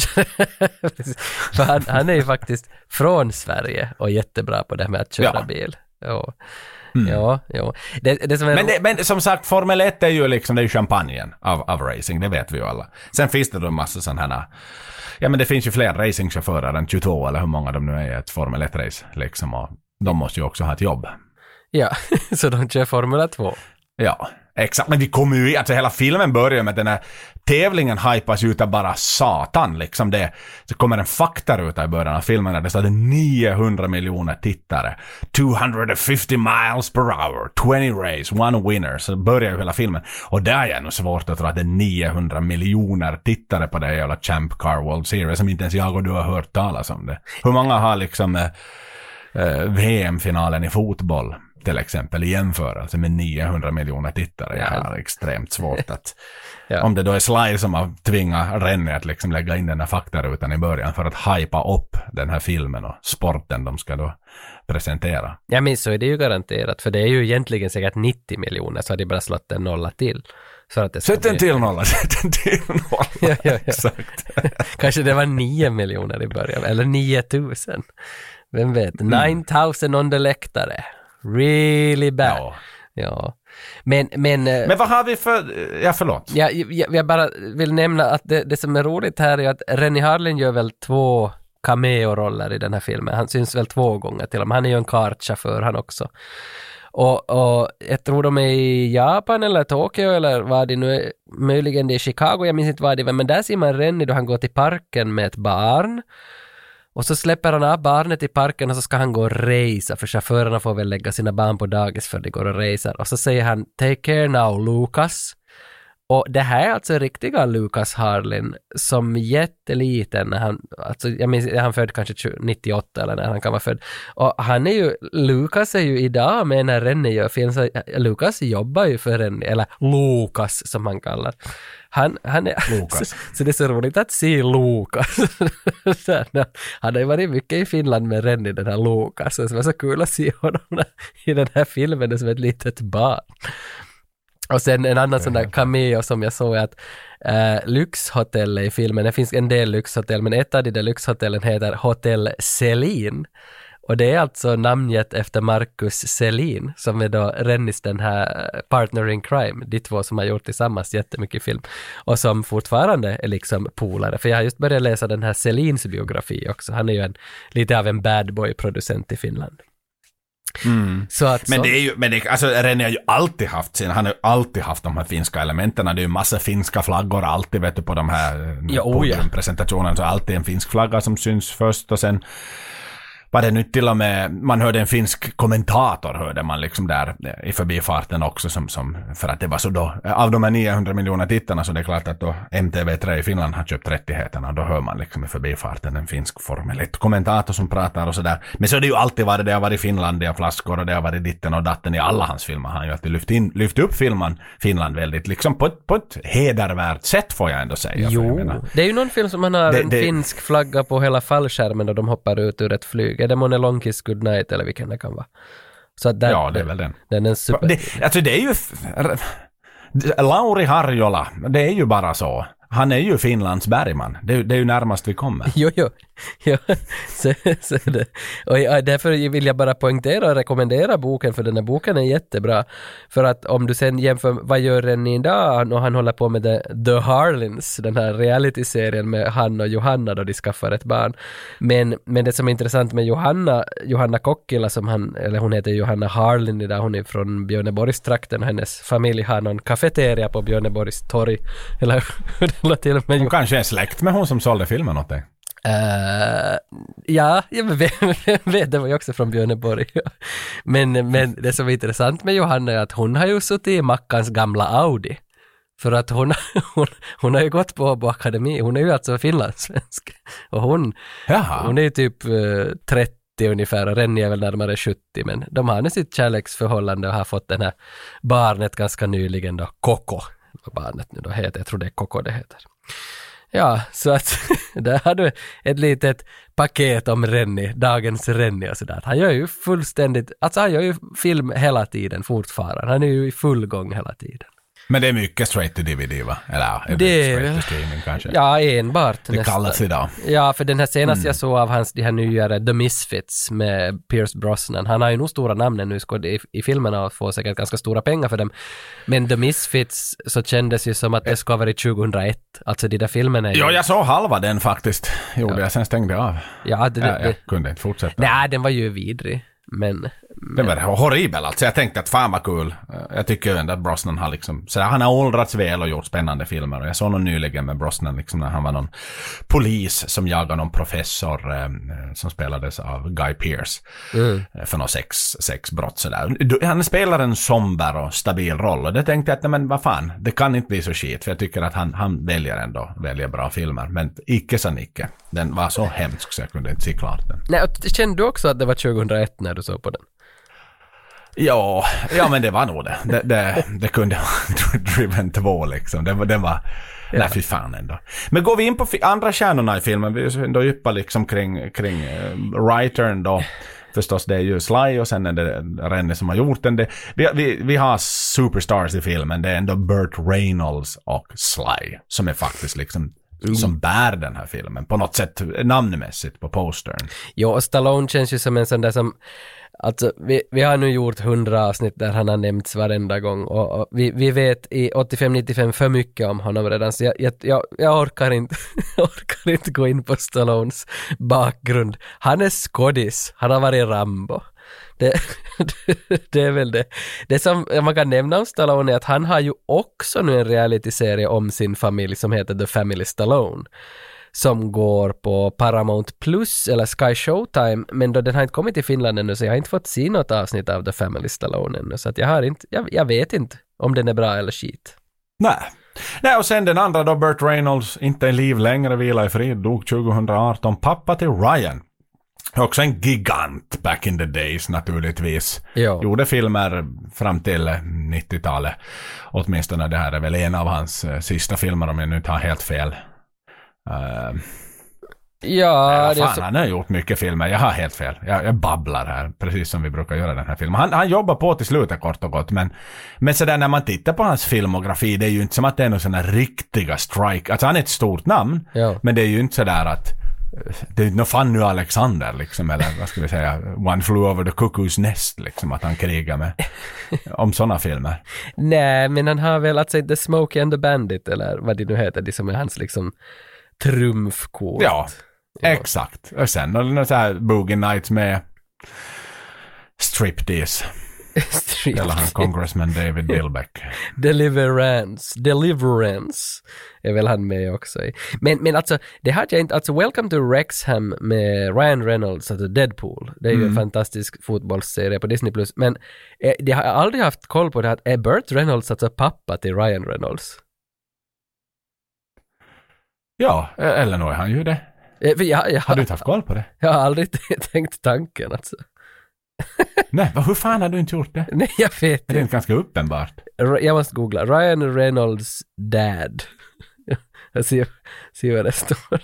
han, han är ju faktiskt från Sverige och jättebra på det här med att köra Ja. Mm. bil. Ja, ja, ja. Det, det som är Men, det, men som sagt, Formel 1 är ju liksom, det är champagnen av, av racing, det vet vi ju alla. Sen finns det då en massa sådana här, ja men det finns ju fler racingchaufförer än 22 eller hur många de nu är i ett Formel 1-race liksom och de måste ju också ha ett jobb. Ja, så de kör Formula 2. Ja, exakt. Men vi kommer ju i, alltså hela filmen börjar med den här tävlingen hypas ut av bara satan liksom det. Så kommer en faktaruta i början av filmen där det står 900 miljoner tittare. 250 miles per hour, 20 race, one winner. Så börjar ju hela filmen. Och där är nog svårt att tro att det är 900 miljoner tittare på det jävla Champ Car World Series som inte ens jag och du har hört talas om det. Hur många har liksom eh, eh, VM-finalen i fotboll till exempel i jämförelse med 900 miljoner tittare. Jag Ja. har extremt svårt att... Ja. Om det då är Sly som har tvingat Rennie att liksom lägga in den här faktarutan i början för att hypa upp den här filmen och sporten de ska då presentera. Ja men så är det ju garanterat, för det är ju egentligen säkert 90 miljoner så har de bara slått en nolla till. Att det Sätt en bli- till nolla, sätt en till nolla. Ja, ja, ja. Exakt. Kanske det var 9 miljoner i början, eller 9000. Vem vet? Mm. 9000 on the läktare. Really bad. Ja. Ja. Men, men, eh, Men vad har vi för... Ja, förlåt. jag, jag, jag bara vill nämna att det, det som är roligt här är att Rennie Harlin gör väl två cameo-roller i den här filmen. Han syns väl två gånger till och med. Han är ju en kartchaufför han också. Och, och jag tror de är i Japan eller Tokyo eller vad det nu är. Möjligen det är Chicago, jag minns inte vad det var. Men där ser man Rennie då han går till parken med ett barn. Och så släpper han av barnet i parken och så ska han gå och resa, för chaufförerna får väl lägga sina barn på dagis för de går och reser. Och så säger han “Take care now Lucas” Och det här är alltså riktiga Lucas Harlin som jätteliten när han, alltså jag minns, är han född kanske 98 eller när han kan vara född. Och han är ju, Lucas är ju idag med när Rennie gör film, så Lucas jobbar ju för Rennie, eller Lukas som han kallar. Han, han är, Lukas. så, så det är så roligt att se Lukas. Han har ju varit mycket i Finland med Rennie, den här Lukas, så det var så kul att se honom i den här filmen som ett litet barn. Och sen en annan sån där cameo som jag såg är att uh, lyxhotellet i filmen, det finns en del lyxhotell, men ett av de där lyxhotellen heter Hotell Selin. Och det är alltså namngett efter Marcus Selin, som är då Rennis den här eh, partner in crime, de två som har gjort tillsammans jättemycket film. Och som fortfarande är liksom polare, för jag har just börjat läsa den här Selins biografi också. Han är ju en, lite av en bad boy-producent i Finland. Så att Men det är ju, men det, alltså René har ju alltid haft sin, han har ju alltid haft de här finska elementen. Det är ju massa finska flaggor alltid vet du på de här eh, Ja, oh ja. podiumpresentationerna. Så alltid en finsk flagga som syns först och sen var det nu till och med, man hörde en finsk kommentator hörde man liksom där eh, i förbifarten också som, som för att det var så då, eh, av de här 900 miljoner tittarna så det är klart att då MTV3 i Finland har köpt rättigheterna och då hör man liksom i förbifarten en finsk Formel 1-kommentator som pratar och sådär. Men så är det ju alltid varit, det har varit Finlandia flaskor och det har varit ditten och datten i alla hans filmer. Han har ju alltid lyft, in, lyft upp filmen, Finland väldigt, liksom på ett, på ett hedervärt sätt får jag ändå säga. Jo, menar- det är ju någon film som man har Det- en det- finsk flagga på hela fallskärmen och de hoppar ut ur ett flyg. Är det månne Long Kiss Goodnight eller vilken det kan vara? Så att där, Ja, det är väl den. Den är super... Det, alltså det är ju... Lauri Harjola, det är ju bara så. Han är ju Finlands Bergman. Det, det är ju närmast vi kommer. Jo, jo. ja, Så, så det. Och ja, därför vill jag bara poängtera och rekommendera boken, för den här boken är jättebra. För att om du sen jämför, vad gör Rennie idag? Och han håller på med the, the Harlins, den här realityserien med han och Johanna då de skaffar ett barn. Men, men det som är intressant med Johanna, Johanna Kokkila som han, eller hon heter Johanna Harlin idag, hon är från Björneborgstrakten och hennes familj har någon kafeteria på Björneborgs torg. Eller hur det låter till med Hon kanske är släkt med hon som sålde filmen åt dig. Eh, ja, jag vet, vet, det var ju också från Björneborg. men, men det som är intressant med Johanna är att hon har ju suttit i Mackans gamla Audi. För att hon, hon, hon har ju gått på Åbo Akademi, hon är ju alltså finlandssvensk. Och hon, Jaha. hon är ju typ eh, 30 ungefär och Rennie är väl närmare 70 men de har nu sitt kärleksförhållande och har fått den här barnet ganska nyligen då, Koko. Barnet nu då heter, jag tror det är Koko det heter. Ja, så att där har du ett litet paket om Rennie, dagens Rennie och sådär. Han gör ju fullständigt, alltså han gör ju film hela tiden fortfarande. Han är ju i full gång hela tiden. Men det är mycket straight to DVD va? Eller ja, Det är straight väl- to streaming kanske? Ja, enbart det kallas idag. Ja, för den här senaste jag såg av hans, de här nyare The Misfits med Pierce Brosnan, han har ju nog stora namn nu i, i filmerna och får säkert ganska stora pengar för dem. Men The Misfits så kändes ju som att det skulle ha varit 2001. Alltså de där filmerna är ju... Ja, jag såg halva den faktiskt. Gjorde jag, sen stängde jag av. Ja, det, det, Jag, jag kunde inte fortsätta. Nej, den var ju vidrig. Men... Den var horribel alltså. Jag tänkte att fan vad kul. Jag tycker ändå att Brosnan har liksom, så han har åldrats väl och gjort spännande filmer. Jag såg någon nyligen med Brosnan liksom när han var någon polis som jagade någon professor eh, som spelades av Guy Pearce. Eh, För någon sex, sexbrott sådär. Du- Han spelar en somber och stabil roll och det tänkte jag att nej, men vad fan, det kan inte bli så skit. För jag tycker att han, han väljer ändå, väljer bra filmer. Men icke sa Nicke. Den var så hemsk så jag kunde inte se klart den. Nej, och kände du också att det var 2001 när du såg på den? Ja, ja men det var nog det. Det, det, det kunde vara Driven 2 liksom. Det, var- det var... Nej, fy fan ändå. Men går vi in på andra stjärnorna i filmen, vi är ju ändå yppa liksom kring, kring uh, writern då. Förstås, det är ju Sly och sen är det Rennie som har gjort den. Det, vi, vi, vi har superstars i filmen. Det är ändå Burt Reynolds och Sly som är faktiskt liksom som bär den här filmen på något sätt namnmässigt på postern. Jo, och Stallone känns ju som en sån där som Alltså, vi, vi har nu gjort hundra avsnitt där han har nämnts varenda gång och, och vi, vi vet i 85-95 för mycket om honom redan så jag, jag, jag, orkar, inte, jag orkar inte gå in på Stallones bakgrund. Han är skådis, han har varit Rambo. Det, det är väl det. Det som man kan nämna om Stallone är att han har ju också nu en realityserie om sin familj som heter The Family Stallone som går på Paramount Plus eller Sky Showtime, men då den har inte kommit till Finland ännu så jag har inte fått se något avsnitt av The Family Stallone ännu, så att jag har inte, jag, jag vet inte om den är bra eller skit. Nej. Nej, och sen den andra då, Burt Reynolds, inte i liv längre, vila i frid, dog 2018. Pappa till Ryan. Också en gigant back in the days naturligtvis. Ja. Gjorde filmer fram till 90-talet. Åtminstone det här är väl en av hans eh, sista filmer om jag nu inte har helt fel. Uh, Ja, är fan, så, han har gjort mycket filmer. Jag har helt fel. Jag, jag babblar här, precis som vi brukar göra den här filmen. Han, han jobbar på till slutet kort och gott, men, men sådär när man tittar på hans filmografi, det är ju inte som att det är några sådana riktiga strike. Alltså han är ett stort namn, Ja. men det är ju inte sådär att det är inte någon Fanny Alexander liksom, eller vad ska vi säga, One Flew Over the Cuckoo's Nest liksom, att han krigar med, om sådana filmer. nej, men han har väl alltså inte Smokey and the Bandit eller vad det nu heter, det som är hans liksom trumfkort. Ja, exakt. Och sen någon så här Boogie Nights med Striptease. Street. Eller han Congressman David Dilbeck. Deliverance, Deliverance är väl han med också i. Men, men alltså, det hade jag inte, alltså Welcome to Wrexham med Ryan Reynolds, alltså Deadpool, det är ju en fantastisk fotbollsserie på Disney+. Plus. Men eh, det har jag aldrig haft koll på det att är Burt Reynolds alltså pappa till Ryan Reynolds? Ja, eller nog är han ju det. Eh, Jag, jag, Har du inte haft koll på det? jag har aldrig tänkt tanken alltså. Nej, hur fan har du inte gjort det? Nej, jag vet Det är inte. inte ganska uppenbart. Jag måste googla. Ryan Reynolds dad. Jag ser, ser vad det står.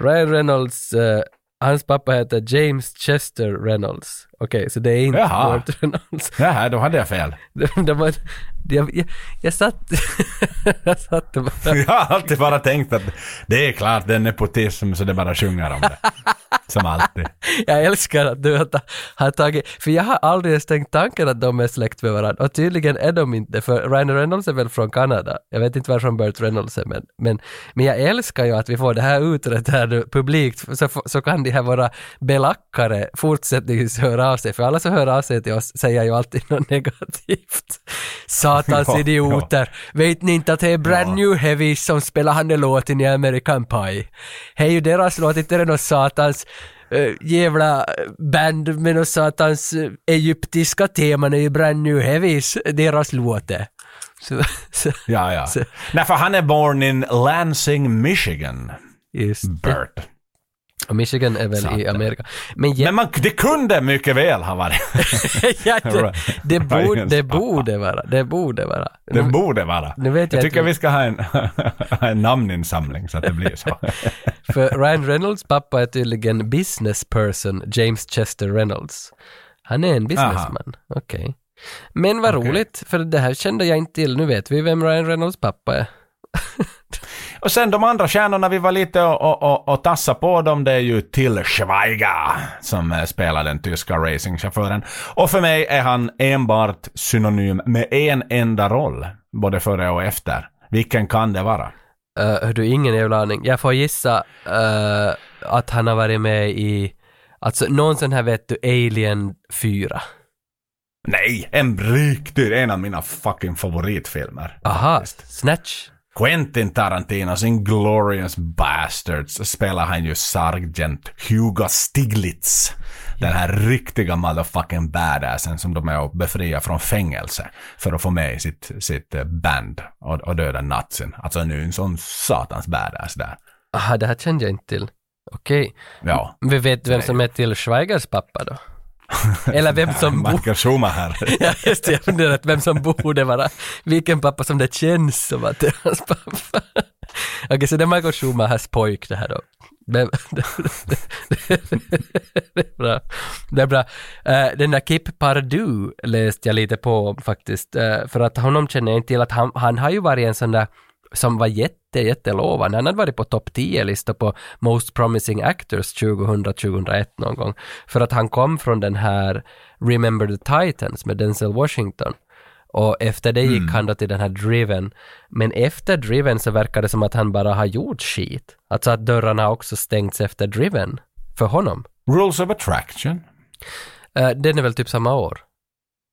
Ryan Reynolds, eh, hans pappa heter James Chester Reynolds. Okej, så det är inte Jaha. Reynolds. Jaha, då hade jag fel. De, de var, jag, jag, jag satt... jag satt och bara... Jag har alltid bara tänkt att det är klart, det är nepotism så det bara sjunger om det. Som alltid. Jag älskar att du har, har tagit, för jag har aldrig ens tänkt tanken att de är släkt med varandra och tydligen är de inte, för Ryan Reynolds är väl från Kanada. Jag vet inte varifrån Burt Reynolds är men, men, men jag älskar ju att vi får det här utrett här nu publikt så, så kan de här våra belackare fortsättningsvis höra av sig, för alla som hör av sig till oss säger ju alltid något negativt. Satans Ja, idioter! Vet ni inte att det är Brand Ja. New Heavy som spelar han den låten i American Pie? Det är ju deras låt, inte är det något satans uh, jävla band med något satans uh, egyptiska teman är ju Brand New Heavys, deras låtar. Så, så, Ja, ja. Så- Nej, för han är born in Lansing, Michigan. just det. Och Michigan är väl i Satan. Amerika. Men ja, Men man, det kunde mycket väl ha varit. ja, det, det, borde, det borde vara, det borde vara. Det borde vara. nu vet jag jag tycker inte- vi ska ha en, en namninsamling så att det blir så. För Ryan Reynolds pappa är tydligen business person James Chester Reynolds. Han är en businessman, okej. Men vad Okej. roligt, för det här kände jag inte till. Nu vet vi vem Ryan Reynolds pappa är. Och sen de andra stjärnorna vi var lite och, och, och, och tassa på dem, det är ju Till Schweiger som eh, spelar den tyska racingchauffören. Och för mig är han enbart synonym med en enda roll, både före och efter. Vilken kan det vara? Uh, du, ingen jävla aning. Jag får gissa eh, att han har varit med i, alltså någon sån här vet du, Alien 4. Nej, en riktig, en av mina fucking favoritfilmer. Aha, Snatch. Quentin Tarantinos Inglourious Bastards spelar han ju Sergeant Hugo Stiglitz. Den här riktiga motherfucking badassen som de är och befriar från fängelse för att få med i sitt, sitt eh, band och, och döda nazin. Alltså nu en sån satans badass där. Aha, det här kände jag inte till. Okej. Ja. Vi vet vem som är till Schweigers pappa då? Eller vem som borde... Michael Schumacher. Ja, just det. Jag funderar vem som borde vara, vilken pappa som det känns som att det är hans pappa. Okej, så det är Michael Schumachers pojk det här då. Det, det, det, det är bra. Det är bra. Eh, den där Kip Pardue läste jag lite på faktiskt, eh, för att honom känner jag inte till att han, han har ju varit en sån där som var jätte, jättelovande. Han hade varit på topp 10-listor på Most Promising Actors 2000-2001 någon gång. För att han kom från den här Remember the Titans med Denzel Washington. Och efter det gick han då till den här Driven. Men efter Driven så verkar det som att han bara har gjort skit. Alltså att dörrarna också stängts efter Driven. För honom. Rules of Attraction. Eh, den är väl typ samma år?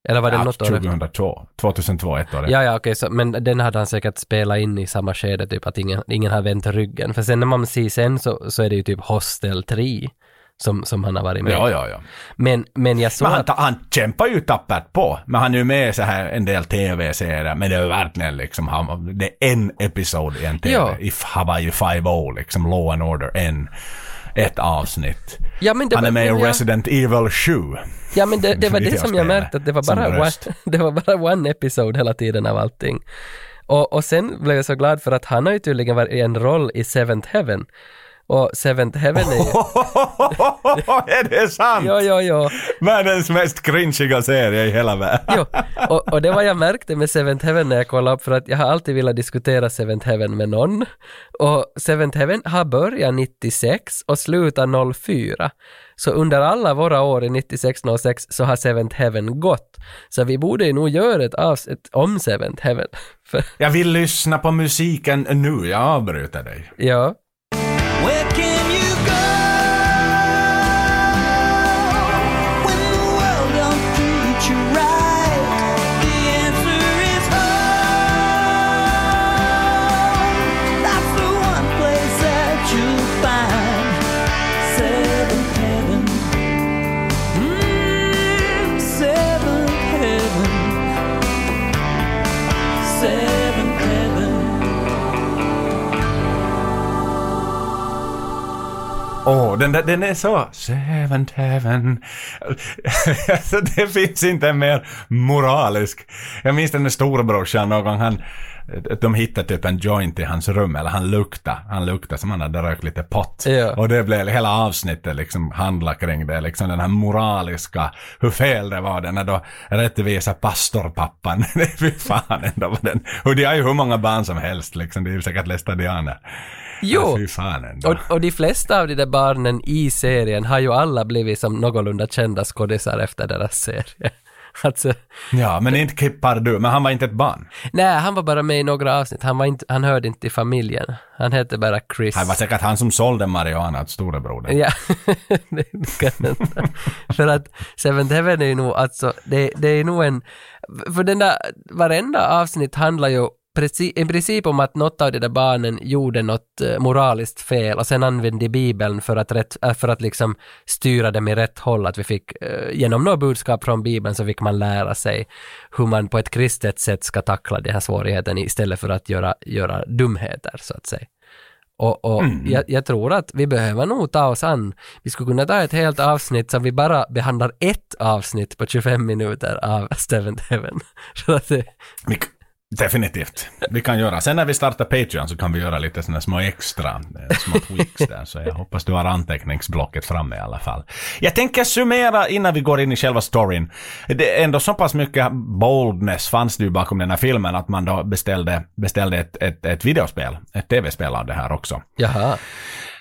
Eller var det Ja, något år efter? 2002. 2002, ett år efter. Ja, ja, okej, så, men den hade han säkert spelat in i samma skede, typ att ingen, ingen har vänt ryggen. För sen när man ser sen så, så är det ju typ Hostel 3 som, som han har varit med Ja, ja, ja. Men, men jag såg Men han, att, han kämpar ju tappert på. Men han är ju med i så här en del tv-serier. Men det är verkligen liksom, han, det är en episod i en tv. Ja. I Hawaii 5 liksom Law and Order, en, ett avsnitt. ja, men det Han är var- med i jag- Resident Evil 7. Ja men det, det var det som jag märkte att det var bara one, det var bara one episode hela tiden av allting. Och, och sen blev jag så glad för att han har ju tydligen varit i en roll i Seventh Heaven. Och Seventh Heaven är ju... är det sant? Jo, jo, jo. Världens mest cringiga serie i hela världen. jo. Och, och det var jag märkte med Seventh Heaven när jag kollade upp för att jag har alltid velat diskutera Seventh Heaven med någon. Och Seventh Heaven har börjat 96 och slutat 04. Så under alla våra år i 96-06 så har Seventh Heaven gått. Så vi borde ju nog göra ett avsnitt om Seventh Heaven. Jag vill lyssna på musiken nu, jag avbryter dig. ja. went Åh, den, där, den är så... Seventh heaven. alltså, det finns inte en mer moralisk. Jag minns den där storebrorsan någon gång, han... De hittade typ en joint i hans rum, eller han luktade. Han luktade som han hade rökt lite pott. Ja. Och det blev, hela avsnittet liksom handla kring det, liksom den här moraliska, hur fel det var den när då rättvisa pastorpappan. Fy fan ändå den. Och de har ju hur många barn som helst liksom, det är ju säkert lästadianer. Jo. Och, och de flesta av de där barnen i serien har ju alla blivit som någorlunda kända skådisar efter deras serie. Alltså, Ja, men inte kippar du, men han var inte ett barn. nej, han var bara med i några avsnitt. Han, var inte, han hörde inte till familjen. Han hette bara Chris. Det var säkert han som sålde marijuana åt storebrodern. Ja, det kan hända. För att Seventh Heaven är ju nog alltså, det, det är nog en, för den där, varenda avsnitt handlar ju i princip om att något av de där barnen gjorde något eh, moraliskt fel och sen använde Bibeln för att, rätt, äh, för att liksom styra dem i rätt håll. Att vi fick, eh, genom något budskap från Bibeln så fick man lära sig hur man på ett kristet sätt ska tackla den här svårigheten istället för att göra, göra dumheter så att säga. Och, och jag, jag tror att vi behöver nog ta oss an, vi skulle kunna ta ett helt avsnitt som vi bara behandlar ett avsnitt på 25 minuter av att det, Vi, definitivt. Vi kan göra. Sen när vi startar Patreon så kan vi göra lite sådana små extra, eh, små tweaks där. Så jag hoppas du har anteckningsblocket framme i alla fall. Jag tänker summera innan vi går in i själva storyn. Det är ändå så pass mycket boldness fanns det ju bakom den här filmen att man då beställde, beställde ett, ett, ett videospel, ett tv-spel av det här också. jaha,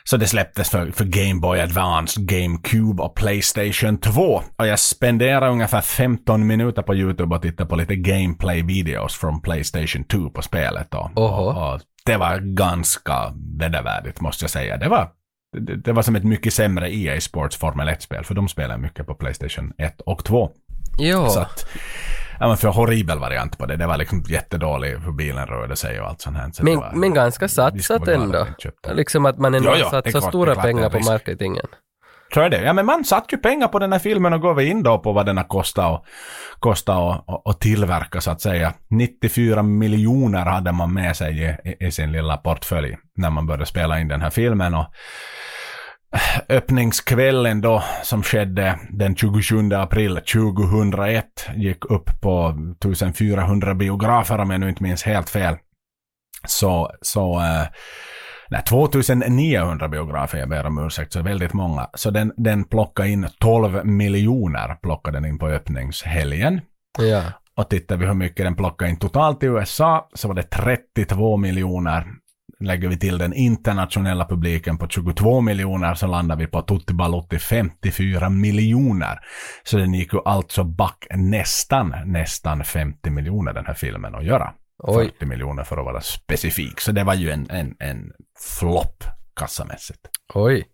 så det släpptes för, för Game Boy Advance, GameCube och Playstation 2. Och jag spenderade ungefär 15 minuter på YouTube och tittade på lite gameplay-videos från Playstation 2 på spelet. Oho. Och, och det var ganska vedervärdigt måste jag säga. Det var, det, det var som ett mycket sämre EA Sports Formel 1-spel, för de spelar mycket på Playstation 1 och 2. jo. Så att, ja men för horribel variant på det. Det var liksom jättedålig hur bilen rörde sig och allt sånt här. Så Men, var, men ganska satsat ändå. Liksom att man ändå är satsat klart, stora pengar en på marketingen. Tror jag det. Ja, men man satt ju pengar på den här filmen och går vi in då på vad den har kostat och, kostat och, och, och tillverka så att säga. 94 miljoner hade man med sig i, i, i sin lilla portfölj när man började spela in den här filmen. Och öppningskvällen då som skedde den 27 april 2001 gick upp på 1400 biografer om jag nu inte minns helt fel. Så, så eh, Nej, 2900 biografer, jag ber om ursäkt, så väldigt många. Så den, den plockade in 12 miljoner plockade den in på öppningshelgen. Ja. Och tittar vi hur mycket den plockade in totalt i USA så var det 32 miljoner. Lägger vi till den internationella publiken på 22 miljoner så landar vi på Tutti Balutti 54 miljoner. Så den gick ju alltså back nästan, nästan 50 miljoner den här filmen att göra. Oj. 40 miljoner för att vara specifik. Så det var ju en, en, en flopp kassamässigt. Oj.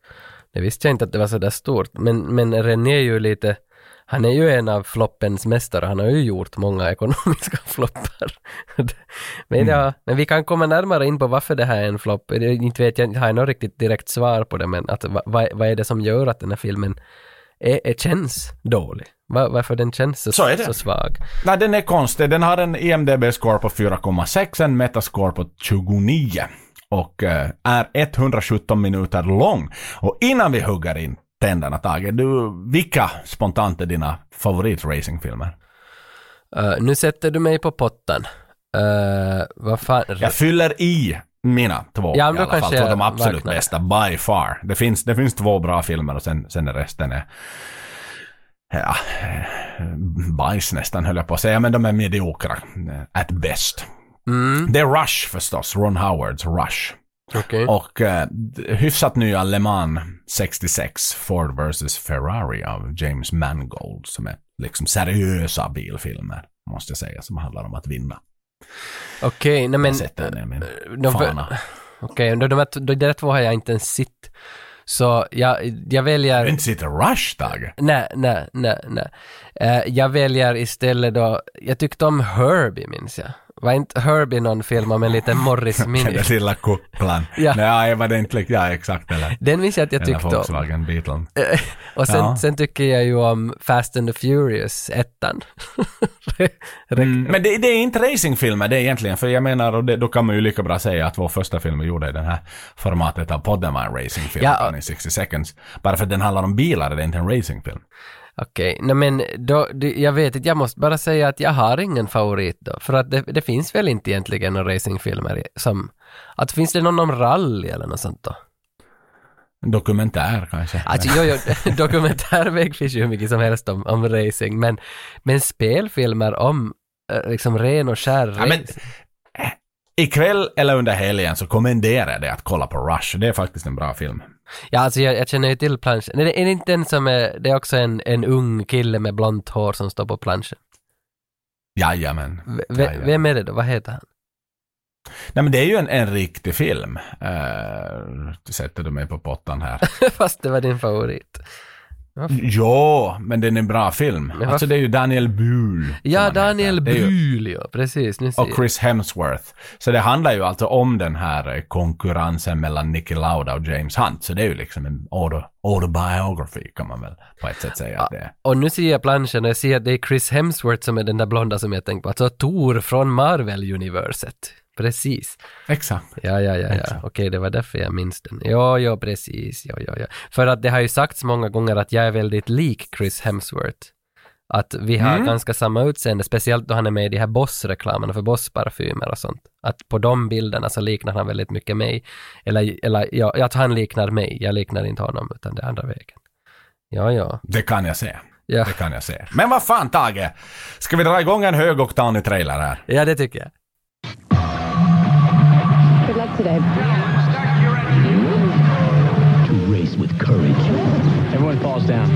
Det visste jag inte att det var så där stort. Men, men René är ju lite, Han är ju en av floppens mästare, han har ju gjort många ekonomiska floppar. men ja, men vi kan komma närmare in på varför det här är en flopp. Inte vet jag, har jag något riktigt direkt svar på det, men att, vad, vad vad är det som gör att den här filmen är, är, känns dålig? Va, varför den känns så, Så är det. så svag? Nej, den är konstig. Den har en IMDB-score på 4,6, en metascore på 29 och eh, är 117 minuter lång. Och innan vi hugger in tänderna, Tage, du, vilka spontant är dina favoritracingfilmer? Uh, nu sätter du mig på pottan. Uh, vad fan? Jag fyller i mina två Ja, i alla fall. Två de absolut vaknar. bästa, by far. Det finns, det finns två bra filmer och sen, sen resten är ja, eh, bajs nästan höll jag på att säga, men de är mediokra. eh, At best. Mm, Det är Rush förstås, Ron Howards Rush. Okej. Och eh, hyfsat Le Mans 66, Ford vs Ferrari av James Mangold, som är liksom seriösa bilfilmer, måste jag säga, som handlar om att vinna. Okej, nej men... Min de. Okej, de, de, de, de där två har jag inte ens sett. Så jag, jag väljer... Du inte sitter Rush, Tage? Nej, nej, nej, nej. Eh, jag väljer istället då, jag tyckte om Herbie minns jag. Var inte Herbie någon film om en liten Morris Den där lilla kupplan. Ja. Nej, var det inte Ja, exakt. Eller, Den minns jag att jag tyckte om. Volkswagen Beetle. Och sen, Ja. sen tycker jag ju om Fast and the Furious, ettan. Mm, men det, det är inte racingfilmer det är egentligen, för jag menar, och det, då kan man ju lika bra säga att vår första film vi gjorde i det här formatet av podden var en racingfilm, Ja. In 60 seconds. Bara för att den handlar om bilar, det är inte en racingfilm. Okej, nej men då, jag vet inte, jag måste bara säga att jag har ingen favorit då. För att det, det finns väl inte egentligen några racingfilmer som... Att finns det någon om rally eller något sånt då? En dokumentär kanske. Alltså jo, jo, dokumentärväg finns ju hur mycket som helst om, om racing, men, men spelfilmer om eh, liksom ren och skär Ja, men- racing. Ikväll eller under helgen så kommenderar jag dig att kolla på Rush. Det är faktiskt en bra film. Ja, alltså jag, jag känner ju till planschen. Nej, det är inte en som är, det är också en, en ung kille med blont hår som står på planschen. Jajamän. V, Jajamän. vem är det då? Vad heter han? Nej men det är ju en, en riktig film. Uh, sätter du mig på pottan här. Fast det var din favorit. Jo, men det är en bra film. Alltså varför- det är ju Daniel som Ja, Daniel är ju- ja. Precis, nu ser Och. Chris Hemsworth. Så det handlar ju alltså om den här eh, konkurrensen mellan Nicky Lauda och James Hunt. Så det är ju liksom en auto, autobiography kan man väl på ett sätt säga att det är. Och nu ser jag planschen och jag ser att det är Chris Hemsworth som är den där blonda som jag tänkte på. Alltså Thor från Marvel-universet. Precis. Exakt. Ja, ja, ja, ja. Okej, det var därför jag minns den. Ja, ja, precis. Ja, ja, ja. För att det har ju sagts många gånger att jag är väldigt lik Chris Hemsworth. Att vi har Mm. ganska samma utseende, speciellt då han är med i de här Boss-reklamerna för Boss-parfymer och sånt. Att på de bilderna så liknar han väldigt mycket mig. Eller, eller ja, att han liknar mig. Jag liknar inte honom, utan det är andra vägen. Ja, ja. Det kan jag se. Ja, Det kan jag se. Men vad fan Tage! Ska vi dra igång en högoktanig trailer här? ja det tycker jag. Good luck today. to race with courage, Everyone falls down.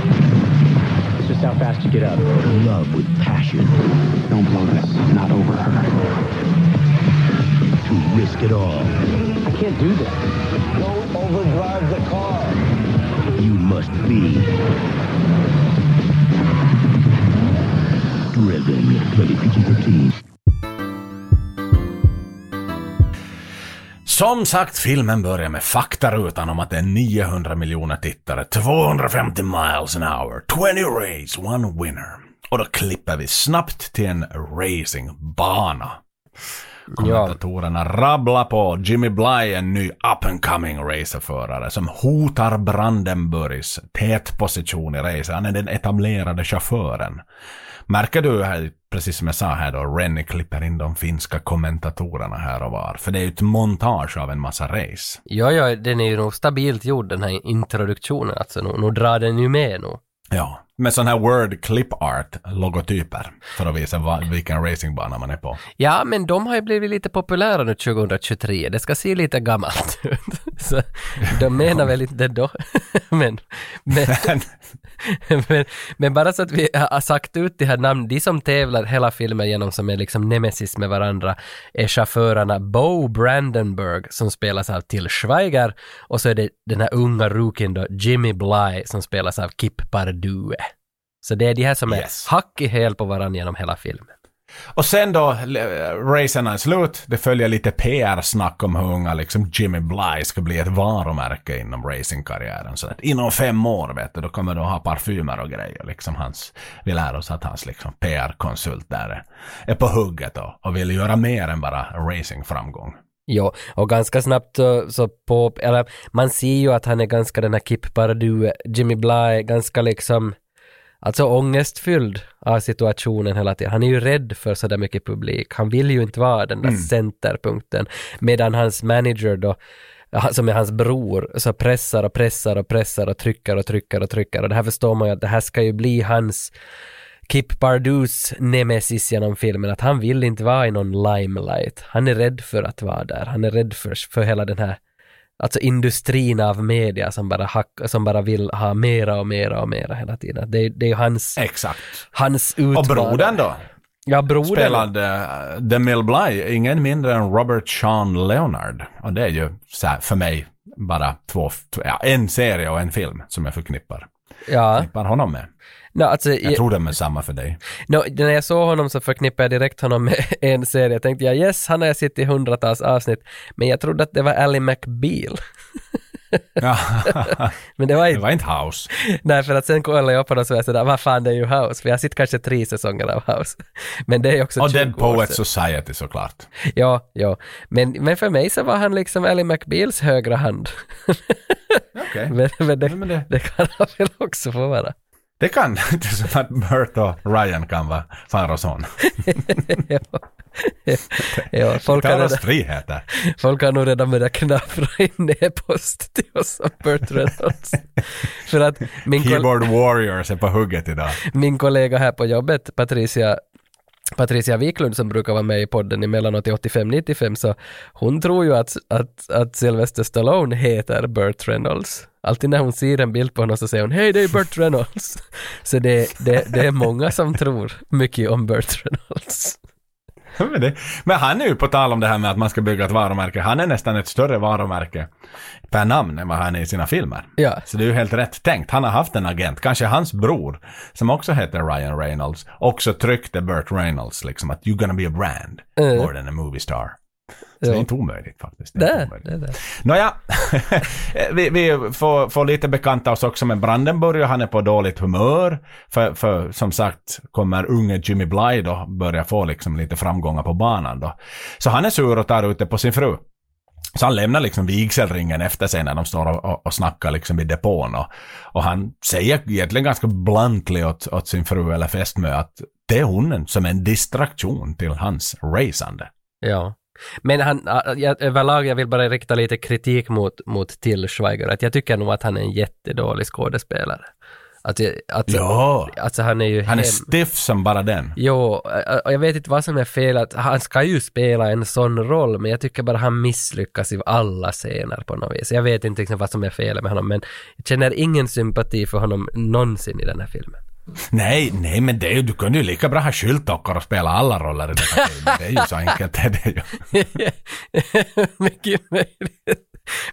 It's just how fast you get up. love with passion, Don't blow this. Not over her. to risk it all. I can't do this. Don't overdrive the car. You must be driven. Rated PG-13. Som sagt, filmen börjar med faktarutan om att det är 900 miljoner tittare, 250 miles an hour, 20 race, one winner. Och då klipper vi snabbt till en racingbana. Kommentatorerna rabblar på Jimmy Bly, en ny up and coming racerförare som hotar Brandenburgs tätposition i racer. Han är den etablerade chauffören. Märker du här, precis som jag sa här då, Rennie klipper in de finska kommentatorerna här och var. För det är ju ett montage av en massa race. Ja, ja, den är ju nog stabilt gjord den här introduktionen. Alltså, nu, nu drar den ju med nu. Ja. Med sån här word clip art logotyper. För att visa vad, vilken racingbana man är på. Ja, men de har ju blivit lite populära nu 2023. Det ska se lite gammalt ut. Så de menar väl inte det då. men, men, men, men bara så att vi har sagt ut de här namnen, de som tävlar hela filmen genom som är liksom nemesis med varandra är chaufförerna Bo Brandenburg som spelas av Till Schweiger och så är det den här unga rookien då Jimmy Bly som spelas av Kip Pardue. Så det är de här som är Yes. hack i häl på varandra genom hela filmen. Och sen då, racen är slut. Det följer lite PR-snack om hur unga liksom Jimmy Bly ska bli ett varumärke inom racingkarriären. Så att inom fem år, vet du, då kommer du ha parfymer och grejer. Liksom hans, vi lär oss att hans liksom PR-konsult där är, på hugget och, och vill göra mer än bara racingframgång. Jo, och ganska snabbt så, så på, eller man ser ju att han är ganska den här Kip Pardue, Jimmy Bly, ganska liksom, alltså ångestfylld av situationen hela tiden. Han är ju rädd för sådär mycket publik. Han vill ju inte vara den där centerpunkten. Medan hans manager då, som är hans bror, så pressar och pressar och pressar och trycker och trycker och trycker. Och det här förstår man ju att det här ska ju bli hans Kip Pardues nemesis genom filmen, att han vill inte vara i någon limelight. Han är rädd för att vara där. Han är rädd för, för hela den här Alltså industrin av media som bara, hack, som bara vill ha mera och mera och mera hela tiden. Det, är- det är hans, Exakt. hans Och utmaning. brodern då? Ja, brodern. Spelade uh, DeMille Bly, ingen mindre än Robert Sean Leonard. Och det är ju så här, för mig bara två, två, ja, en serie och en film som jag förknippar, Ja. förknippar honom med. No, alltså, Jag tror de är samma för dig. No, när jag såg honom så förknippade jag direkt honom med en serie. Jag tänkte jag yes, han har jag sett i hundratals avsnitt. Men jag trodde att det var Ally McBeal. Men det var det inte. var inte House. Nej, för att sen kollade jag på det så var jag sådär, vad fan det är ju House. För jag har sett kanske tre säsonger av House. Men det är också Och 20 Dead år Poets sedan. Society såklart. Ja, ja. Men, men för mig så var han liksom Ally McBeals högra hand. Okej. men, men, det, men det- det kan han väl också få vara. Det kan, är som att Burt och Ryan kan vara far och son. ja, folk har, redan, folk har nog redan börjat knapra in e-post till oss som Burt Reynolds. För att min, Keyboard Warriors är på hugget idag. min kollega här på jobbet, Patricia Patricia Wiklund som brukar vara med i podden emellanåt i 85-95 så hon tror ju att, att, att Sylvester Stallone heter Burt Reynolds. Alltid när hon ser en bild på honom så säger hon hej det är Burt Reynolds. Så det, det, det är många som tror mycket om Burt Reynolds. Men, det, men han är ju på tal om det här med att man ska bygga ett varumärke. Han är nästan ett större varumärke per namn än vad han är i sina filmer. Ja. Så det är ju helt rätt tänkt. Han har haft en agent, kanske hans bror, som också heter Ryan Reynolds, också tryckte Burt Reynolds liksom att you're gonna be a brand Mm. more than a movie star. Så det är inte omöjligt faktiskt. Det är Det, det, det. Nåja, vi, vi får, får lite bekanta oss också med Brandenburg och han är på dåligt humör. För, för som sagt kommer unge Jimmy Bly då börja få liksom lite framgångar på banan då. Så han är sur och tar ut det på sin fru. Så han lämnar liksom vigselringen efter sig när de står och, och, och snackar liksom i depån. Och, och han säger egentligen ganska bluntly åt, åt sin fru eller fästmö att det är hon som är en distraktion till hans racande. Ja. Men han, jag, överlag, jag vill bara rikta lite kritik mot, mot Till Schweiger. Att jag tycker nog att han är en jättedålig skådespelare. Att, att, Ja, Alltså han är ju han är hem- stiff som bara den. Jo, och jag vet inte vad som är fel, att han ska ju spela en sån roll, men jag tycker bara han misslyckas i alla scener på något vis. Jag vet inte liksom vad som är fel med honom, men jag känner ingen sympati för honom någonsin i den här filmen. Nej, nej men det är ju, du kunde ju lika bra ha skyltdockor och spela alla roller i här filmen. Det är ju så enkelt. Det är ju. Mycket möjligt.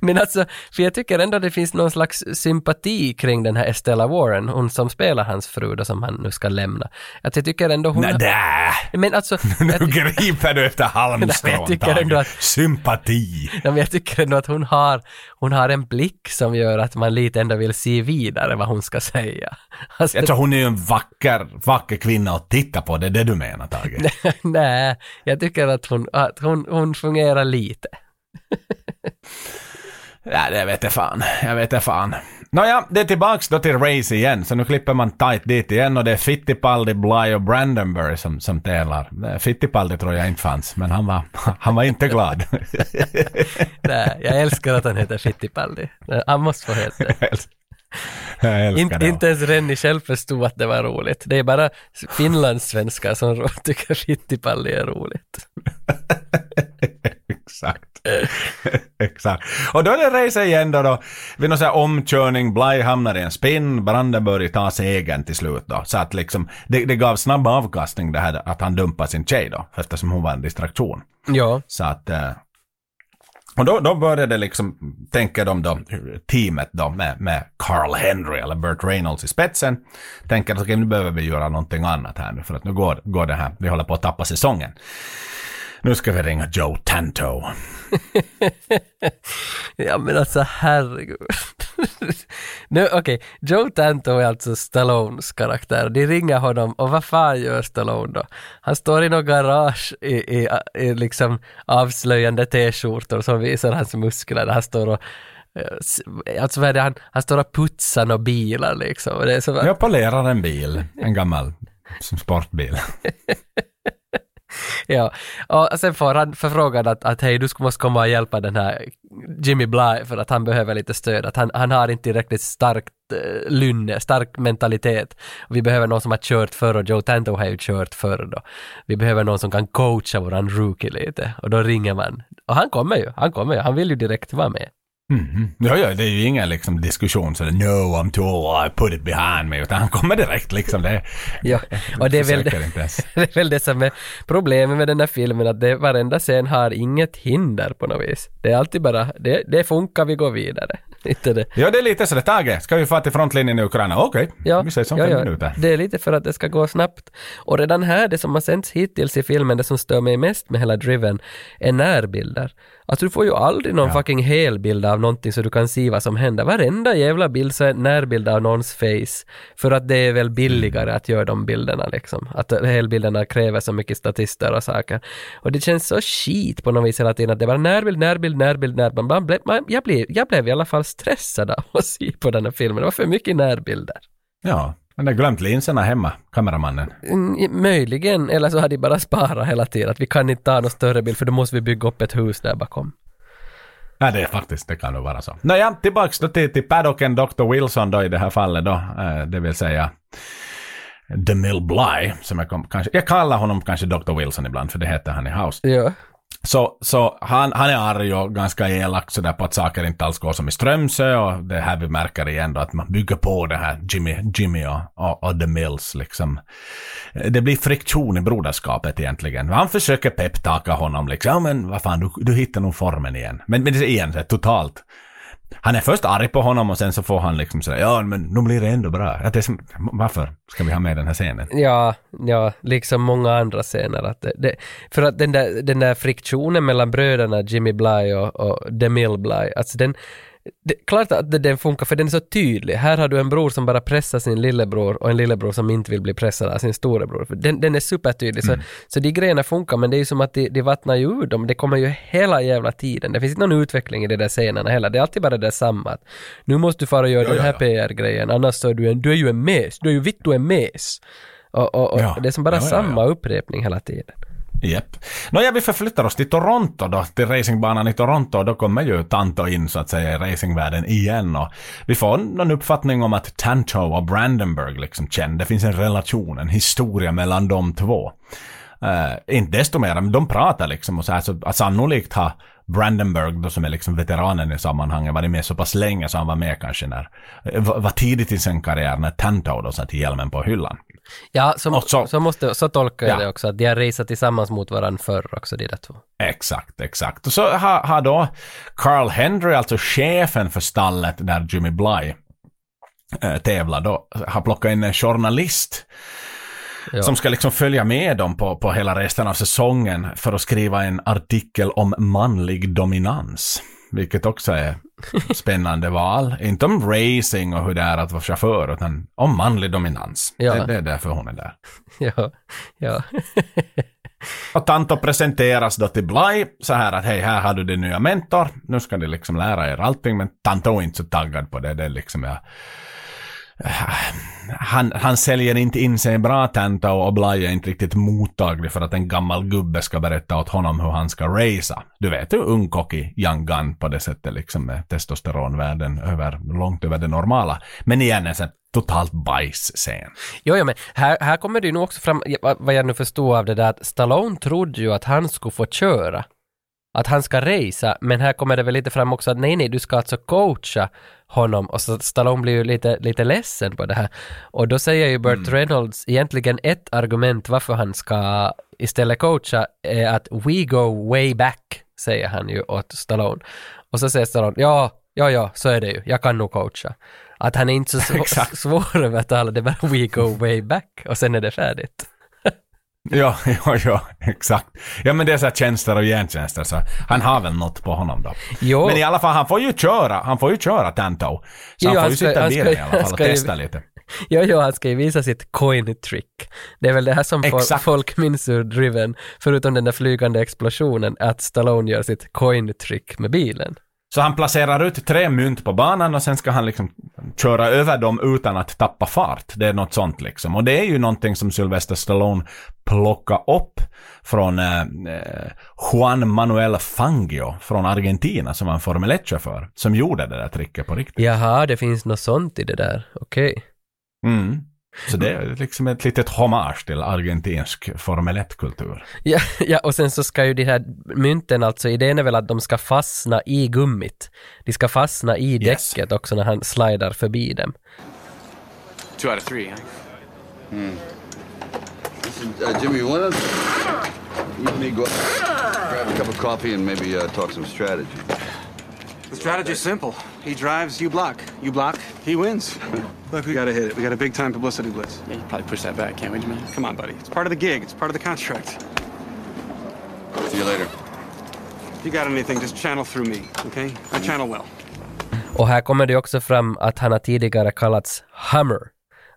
Men alltså, för jag tycker ändå det finns någon slags sympati kring den här Estella Warren, hon som spelar hans fru då som han nu ska lämna. Att jag tycker ändå hon... Nej, där! Men alltså, Nu jag, griper du efter Nej, halmstrån, att- Sympati. Ja, men jag tycker ändå att hon har, hon har en blick som gör att man lite ändå vill se vidare vad hon ska säga. Alltså, Jag tror hon är ju en vacker, vacker kvinna att titta på. Det är det du menar, Tage. nej, jag tycker att hon, att hon, hon fungerar lite. Ja, det vet jag fan. Jag vet jag fan. Nåja, det är tillbaks då till race igen. Så nu klipper man tight dit igen och det är Fittipaldi, Bly och Brandenburg som, som tävlar. Nej, Fittipaldi tror jag inte fanns, men han var, han var inte glad. Nej, jag älskar att han heter Fittipaldi. Han måste få heta det. jag älskar Inte, det. inte ens Rennie själv förstod att det var roligt. Det är bara finlandssvenskar som tycker Fittipaldi är roligt. Exakt. Exakt. Och då är det race igen då, då vid någon sån här omkörning, Bly hamnar i en spinn, Brandenburg tar segern till slut då. Så att liksom, det, det gav snabb avkastning det här att han dumpar sin tjej då, eftersom hon var en distraktion. Ja, Så att... Och då, då började liksom, tänker de då, teamet då med, med Carl Henry eller Burt Reynolds i spetsen, tänker att okej nu behöver vi göra någonting annat här nu för att nu går, går det här, vi håller på att tappa säsongen. Nu ska vi ringa Joe Tanto. Ja men alltså herregud nu okej, Joe Tanto är alltså Stallones karaktär. De ringer honom och vad fan gör Stallone då? Han står i något garage i, i, i liksom avslöjande t-skjortor som visar hans muskler. Han står och eh, Alltså vad är det, han, han står och putsar några bilar liksom. Och Det är så, Jag polerar en bil, en gammal som sportbil. Ja, och sen får han förfrågan att, att hej, du måste komma och hjälpa den här Jimmy Bly för att han behöver lite stöd, att han, han har inte tillräckligt starkt eh, lynne, stark mentalitet. Vi behöver någon som har kört förr och Joe Tanto har ju kört förr då. Vi behöver någon som kan coacha våran rookie lite och då ringer man. Och han kommer ju, han kommer ju, han vill ju direkt vara med. Mhm. Ja, ja, det är ju ingen liksom diskussion så det, no I'm too old, I put it behind me, utan han kommer direkt liksom. Det, Ja, och det är väl det är väl det som är problemet med den här filmen, att det, varenda scen har inget hinder på något vis. Det är alltid bara, det, det funkar, vi går vidare. Inte det. Ja, det är lite så det Tage, ska vi få till frontlinjen i Ukraina? Okej, Ja, vi ses om ja, fem ja. minuter. Det är lite för att det ska gå snabbt. Och redan här, det som har sänts hittills i filmen, det som stör mig mest med hela Driven, är närbilder. Alltså du får ju aldrig någon fucking helbild av någonting så du kan se vad som händer. Varenda jävla bild så är närbild av någons face. För att det är väl billigare att göra de bilderna liksom. Att helbilderna kräver så mycket statister och saker. Och det känns så skit på något vis hela tiden att det var närbild, närbild, närbild, närbild. Man blev, man, jag, blev, jag blev i alla fall stressad av att se på den här filmen. Det var för mycket närbilder. Ja, han har glömt linserna hemma, kameramannen. Mm, Möjligen, eller så har de bara sparat hela tiden. Att vi kan inte ta någon större bild för då måste vi bygga upp ett hus där bakom. Nej, det är faktiskt, det kan nog vara så. Nåja, tillbaks då till, till Paddocken, Dr. Wilson då i det här fallet då, eh, det vill säga DeMille Bly, som jag kom, kanske, jag kallar honom kanske Dr. Wilson ibland, för det heter han i House. Ja. Så, så han, han är arg och ganska elak sådär på att saker inte alls går som i Strömsö och det är här vi märker igen då att man bygger på det här Jimmy, Jimmy och, och, och The Mills liksom. Det blir friktion i broderskapet egentligen. Han försöker pepptaka honom liksom, ja men vad fan du, du hittar nog formen igen. Men, men det är igen så här, totalt. Han är först arg på honom och sen så får han liksom sådär, ja men nu blir det ändå bra. Att det är som, varför ska vi ha med den här scenen? Ja, ja, liksom många andra scener. Att det, det, för att den där, den där friktionen mellan bröderna Jimmy Bly och, och DeMille Bly, alltså den, det, klart att den funkar för den är så tydlig. Här har du en bror som bara pressar sin lillebror och en lillebror som inte vill bli pressad av sin storebror. För Den, den är supertydlig. Så, så de grejerna funkar men det är ju som att de, de vattnar ju ur dem. Det kommer ju hela jävla tiden. Det finns inte någon utveckling i de där scenerna heller. Det är alltid bara det samma. Att Nu måste du fara och göra den här PR-grejen annars så är du en, du är ju en mes. Du är ju vitt du är en mes. Och, och, och Ja. det är som bara Ja, ja, samma ja. upprepning hela tiden. Japp. Nåja, vi förflyttar oss till Toronto då, till racingbanan i Toronto. Då kommer ju Tanto in så att säga i racingvärlden igen. Och vi får någon uppfattning om att Tanto och Brandenburg liksom känner. Det finns en relation, en historia mellan de två. Uh, inte desto mer, men de pratar liksom och så här, så att sannolikt har Brandenburg då som är liksom veteranen i sammanhanget varit med så pass länge så han var med kanske när, var var tidigt i sin karriär när Tanto då satte hjälmen på hyllan. Ja, så, så- så, måste, så tolkar jag Ja. det också, att de har raceat tillsammans mot varandra förr också, de där två. Exakt, exakt. Och så har, har då Carl Henry, alltså chefen för stallet där Jimmy Bly äh, tävlar då, har plockat in en journalist Ja. som ska liksom följa med dem på, på hela resten av säsongen för att skriva en artikel om manlig dominans. Vilket också är spännande val. Inte om racing och hur det är att vara chaufför, utan om manlig dominans. Ja. Det, det är därför hon är där. Ja, ja. Och Tanto presenteras då till Bly så här att hej, här har du din nya mentor. Nu ska ni liksom lära er allting. Men Tanto är inte så taggad på det. Det är liksom ja, han, han säljer inte in sig bra tenta och Bly är inte riktigt mottaglig för att en gammal gubbe ska berätta åt honom hur han ska racea. Du vet hur ung i young gun på det sättet liksom med testosteronvärden över, långt över det normala. Men igen en sån här totalt bajs-scen. Jo, ja, men här, här kommer det ju nog också fram, vad jag nu förstår av det där, att Stallone trodde ju att han skulle få köra. Att han ska racea, men här kommer det väl lite fram också att nej, nej, du ska alltså coacha honom. Och så Stallone blir ju lite, lite ledsen på det här. Och då säger ju Burt Reynolds egentligen ett argument varför han ska istället coacha är att we go way back, säger han ju åt Stallone. Och så säger Stallone, ja, ja, ja, så är det ju, jag kan nog coacha. Att han är inte så svår, svårövertalad, det är bara we go way back och sen är det färdigt. Ja, ja, ja, exakt. Ja, men det är så här tjänster och gentjänster, så han har väl något på honom då. Jo. Men i alla fall, han får ju köra, han får ju köra Tanto. Så Jo, han får han ju ska- sitta i bilen i alla fall och ska ju- testa lite. Jo, jo, han ska ju visa sitt coin trick. Det är väl det här som Exakt. folk minns ur Driven, förutom den där flygande explosionen, att Stallone gör sitt coin trick med bilen. Så han placerar ut tre mynt på banan och sen ska han liksom köra över dem utan att tappa fart. Det är något sånt liksom. Och det är ju någonting som Sylvester Stallone plockade upp från eh, eh, Juan Manuel Fangio från Argentina som var en Formel 1-chaufför. Som gjorde det där tricket på riktigt. Jaha, det finns något sånt i det där, okej. Mm. Så det är liksom ett litet hommage till argentinsk Formel 1-kultur. Ja, ja, och sen så ska ju de här mynten, alltså idén är väl att de ska fastna i gummit. De ska fastna i Yes. däcket också när han slidar förbi dem. Two out of three, huh? Uh, Jimmy, why don't you me go grab a cup of coffee and maybe uh, talk some strategy? The strategy's simple. He drives, you block. You block, he wins. Look, we gotta hit it. We got a big time publicity blitz. Yeah, you probably push that back, can't we, Jimmy? Come on, buddy. It's part of the gig. It's part of the contract. See you later. If you got anything, just channel through me, okay? I channel well. Och här kommer det också fram att han har tidigare kallats Hummer.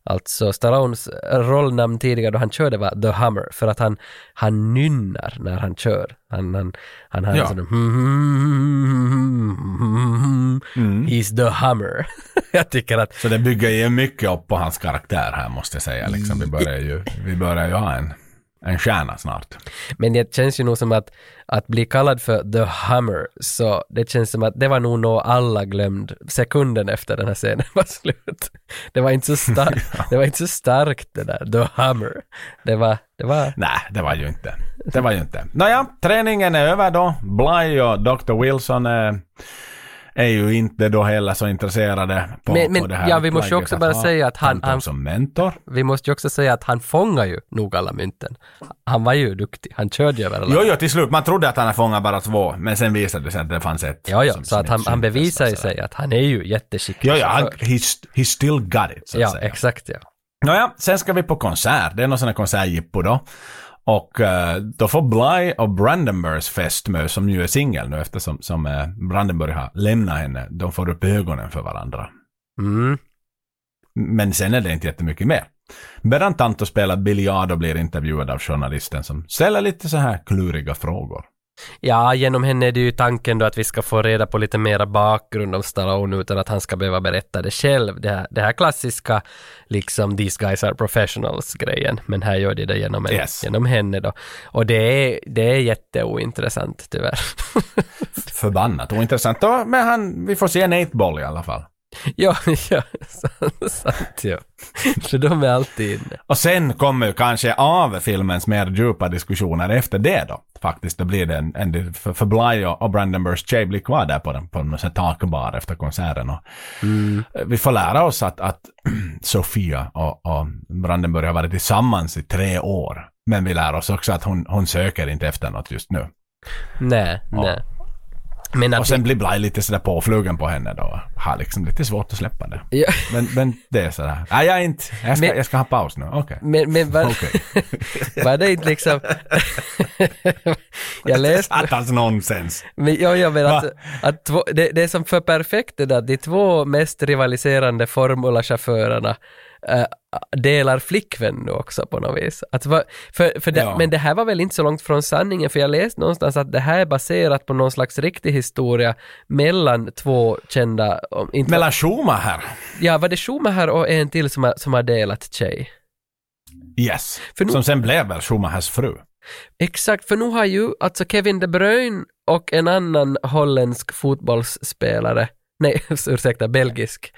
Alltså Stallones rollnamn tidigare då han körde var The Hummer, för att han, han nynnar när han kör. Han, han, han har Ja. en sån He's the Hummer. Jag tycker att Så det bygger ju mycket upp på hans karaktär här måste jag säga. Liksom, vi, börjar ju, vi börjar ju ha en, en stjärna snart. Men det känns ju nog som att, att bli kallad för The Hummer, så det känns som att det var nog nog alla glömd sekunden efter den här scenen var slut. Det var inte så starkt, det var inte så starkt det där, The Hummer. Det var, det var, Nej, det var ju inte. Det var ju inte. Nåja, träningen är över då. Bly och Dr. Wilson är, är ju inte då heller så intresserade på, Men- men, på det här ja, vi måste ju också bara säga att han- han- som mentor. vi måste ju också säga att han fångar ju nog alla mynten. Han var ju duktig, han körde ju över alla. Jo, jo, till slut. Man trodde att han fångat bara två, men sen visade det sig att det fanns ett. Ja, ja, som- så att han, han bevisar ju sig att han är ju jätteskicklig Ja, ja, han, he's, he still got it, så att Ja, säga. exakt ja. Nåja, sen ska vi på konsert. Det är någon sån här konsertjippo då. Och eh, då får Bly och Brandenburgs fästmö, som ju är singel nu eftersom som, eh, Brandenburg har lämnat henne, de får upp ögonen för varandra. Mm. Men sen är det inte jättemycket mer. Medan Tanto spelar biljard och blir intervjuad av journalisten som ställer lite så här kluriga frågor. Ja, genom henne är det ju tanken då att vi ska få reda på lite mera bakgrund om Stallone utan att han ska behöva berätta det själv. Det här, det här klassiska, liksom these guys are professionals-grejen. Men här gör de det genom, en, Yes. genom henne då. Och det är, det är jätteointressant tyvärr. Förbannat ointressant. Då, men han, vi får se en 8-ball i alla fall. Ja, ja, sant, ja. För de är alltid inne. Och sen kommer ju kanske av filmens mer djupa diskussioner efter det då. Faktiskt, då blir det en, en för, för Bly och, och Brandenburgs tjej blir kvar där på, den, på en takbar efter konserten. Och Vi får lära oss att, att Sofia och, och Brandenburg har varit tillsammans i tre år. Men vi lär oss också att hon, hon söker inte efter något just nu. Nej, nej. Men Och sen blir Bly lite sådär påflugen på henne då. Har liksom lite svårt att släppa det. Ja. Men, men det är sådär. Nej, jag är inte. Jag ska, Men- jag ska ha paus nu. Okej. Men, men var, Okej. var det inte liksom... jag läste... Satans nonsens. Men jag, jag menar att, att två, det, det är som för perfekt det där, de två mest rivaliserande formulachaufförerna äh, delar flickvän nu också på något vis. Att, va- för, för det, Ja. Men det här var väl inte så långt från sanningen, för jag läste någonstans att det här är baserat på någon slags riktig historia mellan två kända, om, inte, Mellan Schumacher. ja var det Schumacher och en till som har, som har delat tjej? Yes. Nu- Som sen blev väl Schumachers fru. Exakt, för nu har ju alltså Kevin De Bruyne och en annan holländsk fotbollsspelare, nej ursäkta, belgisk.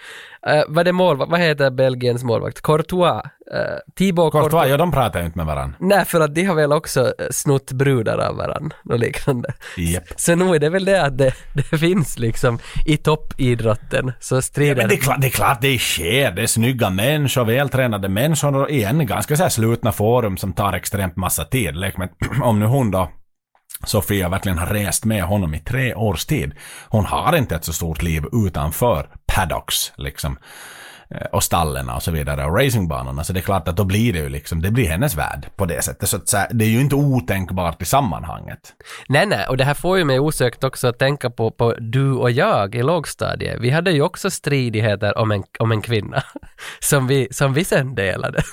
Uh, vad är målvakt, vad heter Belgiens målvakt? Courtois? Uh, Thibaut Courtois, Courtois. ja de pratar ju inte med varandra. Nej, för att de har väl också eh, snott brudar av varandra och liknande. Japp. Så nu är det väl det att det, det finns liksom i toppidrotten så strider... Men det är, klart, det är klart det sker. Det är snygga människor, vältränade människor och igen ganska så här slutna forum som tar extremt massa tid. Lek med, om nu hon då Sofia verkligen har rest med honom i tre års tid. Hon har inte ett så stort liv utanför paddocks liksom. Eh, och stallen och så vidare och racingbanorna. Så det är klart att då blir det ju liksom, det blir hennes värld på det sättet. Så att, så det är ju inte otänkbart i sammanhanget. Nej, nej, och det här får ju mig osökt också att tänka på, på du och jag i lågstadiet. Vi hade ju också stridigheter om en, om en kvinna som vi, som vi sen delade.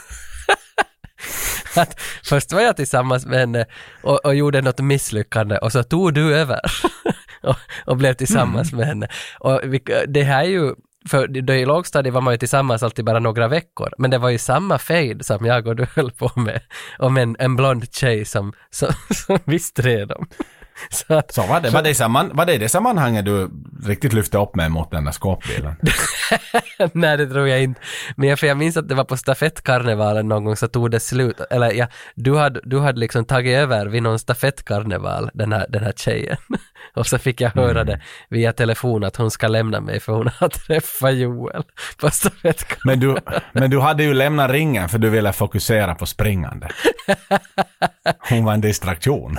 att först var jag tillsammans med henne och, och gjorde något misslyckande och så tog du över och, och blev tillsammans med henne. Och vi, det här är ju för då i lågstadiet var man ju tillsammans alltid bara några veckor, men det var ju samma fade som jag och du höll på med, om en, en blond tjej som, som, som vi stred om. Så att, Så var det, var det, samman, var det i det sammanhanget du riktigt lyfte upp mig mot den där skåpbilen? Nej, det tror jag inte. Men jag, för jag minns att det var på stafettkarnevalen någon gång så tog det slut. Eller ja, du hade, du hade liksom tagit över vid någon stafettkarneval, den här, den här tjejen. Och så fick jag höra det via telefon att hon ska lämna mig för hon har träffat Joel på. Men du, men du hade ju lämnat ringen för du ville fokusera på springande. Hon var en distraktion.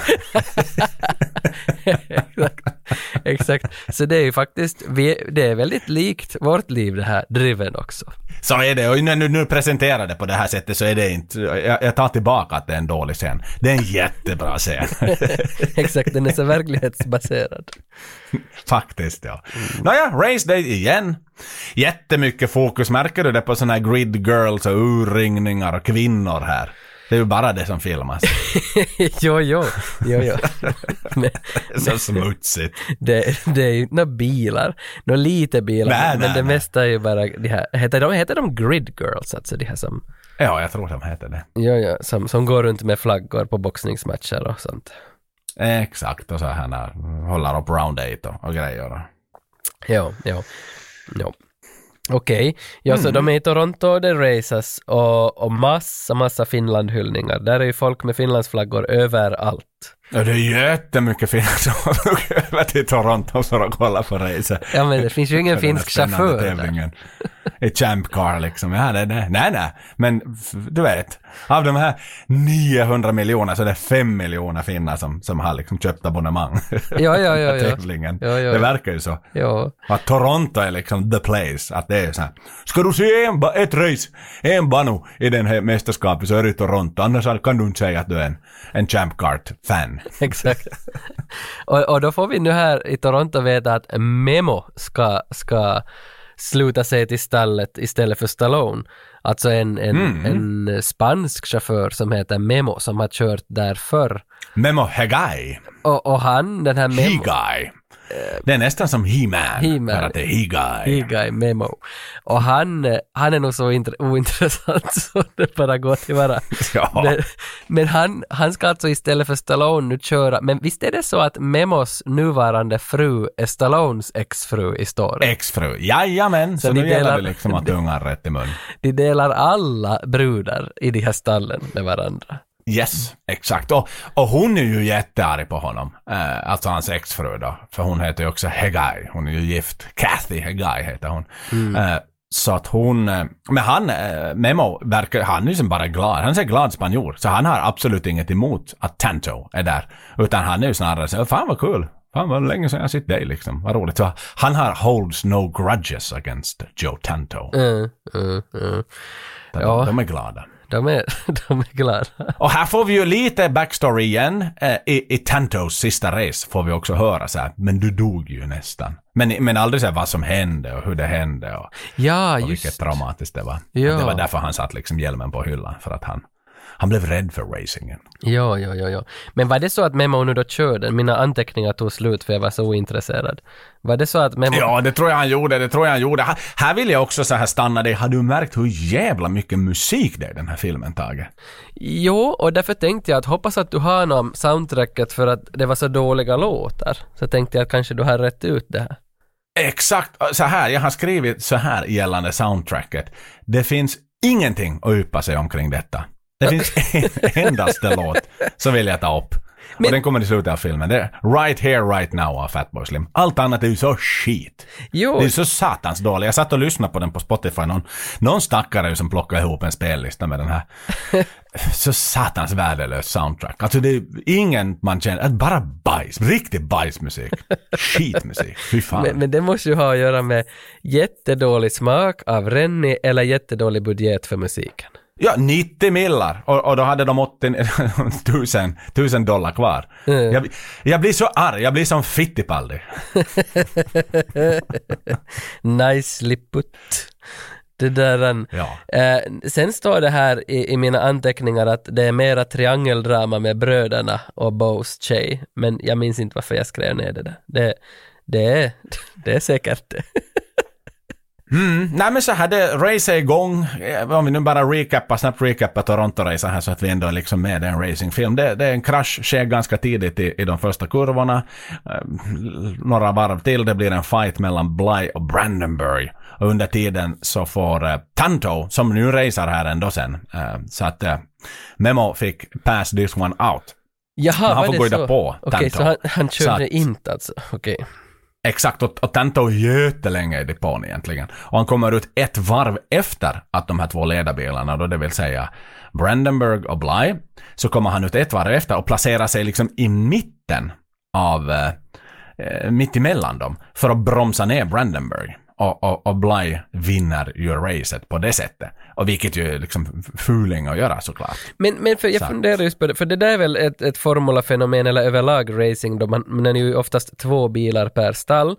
exakt. exakt. Så det är ju faktiskt, vi, det är väldigt likt vårt liv det här, driven också. Så är det, och när du nu presenterar det på det här sättet så är det inte, jag, jag tar tillbaka att det är en dålig scen. Det är en jättebra scen. exakt, den är så verklighetsbaserad. Faktiskt ja. Nåja, Race Day igen. Jättemycket fokus, märker du det på sådana här grid girls och urringningar och kvinnor här? Det är ju bara det som filmas. jo, jo, jo, jo. Men, Så smutsigt. det, det är ju några bilar, några lite bilar, Nej, men nej, det nej. mesta är ju bara de här, heter de, heter de grid girls, alltså de här som, Ja, jag tror de heter det. ja, ja, som, som går runt med flaggor på boxningsmatcher och sånt. Exakt, och så här när håller upp round eight och, och grejer. Ja, ja, ja. Okej, ja Mm. så de är i Toronto och det races och, och massa, massa Finlandhyllningar. Där är ju folk med Finlandsflaggor överallt. Ja, det är jättemycket finnar som åker över till Toronto för att kolla på race. Ja men det finns ju ingen finsk chaufför där. tävlingen. I Champ Car liksom. Ja, det, det, nej, nej. Men du vet, av de här 900 miljoner så är det 5 miljoner finnar som, som har liksom köpt abonnemang. Ja, ja, ja, ja. tävlingen. Ja, ja. Det verkar ju så. Ja, Att Toronto är liksom the place. Att det är så här. Ska du se en, ba- ett race, en bano i den här mästerskapet så är det i Toronto. Annars kan du inte säga att du är en, en Champ Kart-fan. exakt. och, och då får vi nu här i Toronto veta att Memo ska, ska sluta sig till stallet istället för Stallone. Alltså en, en, Mm. en spansk chaufför som heter Memo som har kört där förr. Memo Hegai. Och, och han, den här Memo, He-Guy. Det är nästan som He-Man. He-Man. Bara att det är He-Guy. He guy Memo. Och han, han är nog så intre- ointressant så det bara går till vara. Ja. Men, men han, han ska alltså istället för Stallone nu köra, men visst är det så att Memos nuvarande fru är Stallones exfru i storyn? Exfru. Jajamän, så, Så nu ni gäller delar- det liksom att unga har rätt i mun. De delar alla brudar i de här stallen med varandra. Yes, exakt. Och, och hon är ju jättearg på honom. Eh, alltså hans exfru då. För hon heter ju också Hegai. Hon är ju gift. Kathy Hegai heter hon. Eh, så att hon, eh, men han, eh, Memo, verkar, han är ju som bara glad. Han är glad spanjor. Så han har absolut inget emot att Tanto är där. Utan han är ju snarare så, fan vad kul. Fan vad länge sedan jag sett dig liksom. Vad roligt. Så han har holds no grudges against Joe Tanto. Mm, mm, mm. De, Ja. de är glada. De, är, de är glada. Och här får vi ju lite backstory igen. Eh, I, I Tantos sista race får vi också höra så här, men du dog ju nästan. Men, men aldrig så här vad som hände och hur det hände och, Ja, och vilket traumatiskt det var. Ja. Det var därför han satt liksom hjälmen på hyllan, för att han, han blev rädd för racingen. Ja, ja, ja, ja. Men var det så att Memo nu då körde? Mina anteckningar tog slut för jag var så ointresserad. Var det så att Memo... Ja, det tror jag han gjorde, det tror jag han gjorde. Här, här vill jag också så här stanna dig. Har du märkt hur jävla mycket musik det är i den här filmen, Tage? Jo, och därför tänkte jag att hoppas att du har någon soundtracket för att det var så dåliga låtar. Så tänkte jag att kanske du har rätt ut det här. Exakt så här, jag har skrivit så här gällande soundtracket. Det finns ingenting att yppa sig omkring detta. Det finns en endaste låt som vill jag ta upp. Men- och den kommer i slutet av filmen. Det är Right Here Right Now av Fatboy Slim. Allt annat är ju så skit. Jo. Det är så satans dåligt. Jag satt och lyssnade på den på Spotify. Någon, någon stackare ju som plockade ihop en spellista med den här. så satans värdelös soundtrack. Alltså det är ingen man känner, bara bajs. Riktig bajsmusik. Skitmusik. Fy fan. Men, men det måste ju ha att göra med jättedålig smak av Rennie eller jättedålig budget för musiken. Ja, 90 millar. Och, och då hade de 80 tusen, tusen dollar kvar. Mm. Jag, jag blir så arg. Jag blir som Fittipaldi. Nicely put. Det där, Ja. eh, sen står det här i, i mina anteckningar att det är mera triangeldrama med bröderna och Bows tjej, men jag minns inte varför jag skrev ner det där. Det, det, är, det är säkert det. Mm. Nej men så här, det, race är igång. Eh, Om vi nu bara recapar, snabbt recapar Toronto-racen här så att vi ändå liksom med i en racingfilm. Det, det är en krasch, sker ganska tidigt i, i de första kurvorna. Eh, några varv till, det blir en fight mellan Bly och Brandenburg. Och under tiden så får eh, Tanto, som nu racer här ändå sen, eh, så att eh, Memo fick pass this one out. Jaha, Men han får gå så? på Okej, Tanto. så han, han Så körde att- inte alltså? Okej. Exakt, och, och Tanto jättelänge i depån egentligen. Och han kommer ut ett varv efter att de här två ledarbilarna, då det vill säga Brandenburg och Bly, så kommer han ut ett varv efter och placerar sig liksom i mitten av, eh, eh, mitt emellan dem, för att bromsa ner Brandenburg. Och, och, och Bly vinner ju racet på det sättet. Och vilket ju är liksom fuling att göra såklart. Men, men för jag Så. funderar just på det, för det där är väl ett, ett formulafenomen eller överlag racing då man, man är ju oftast två bilar per stall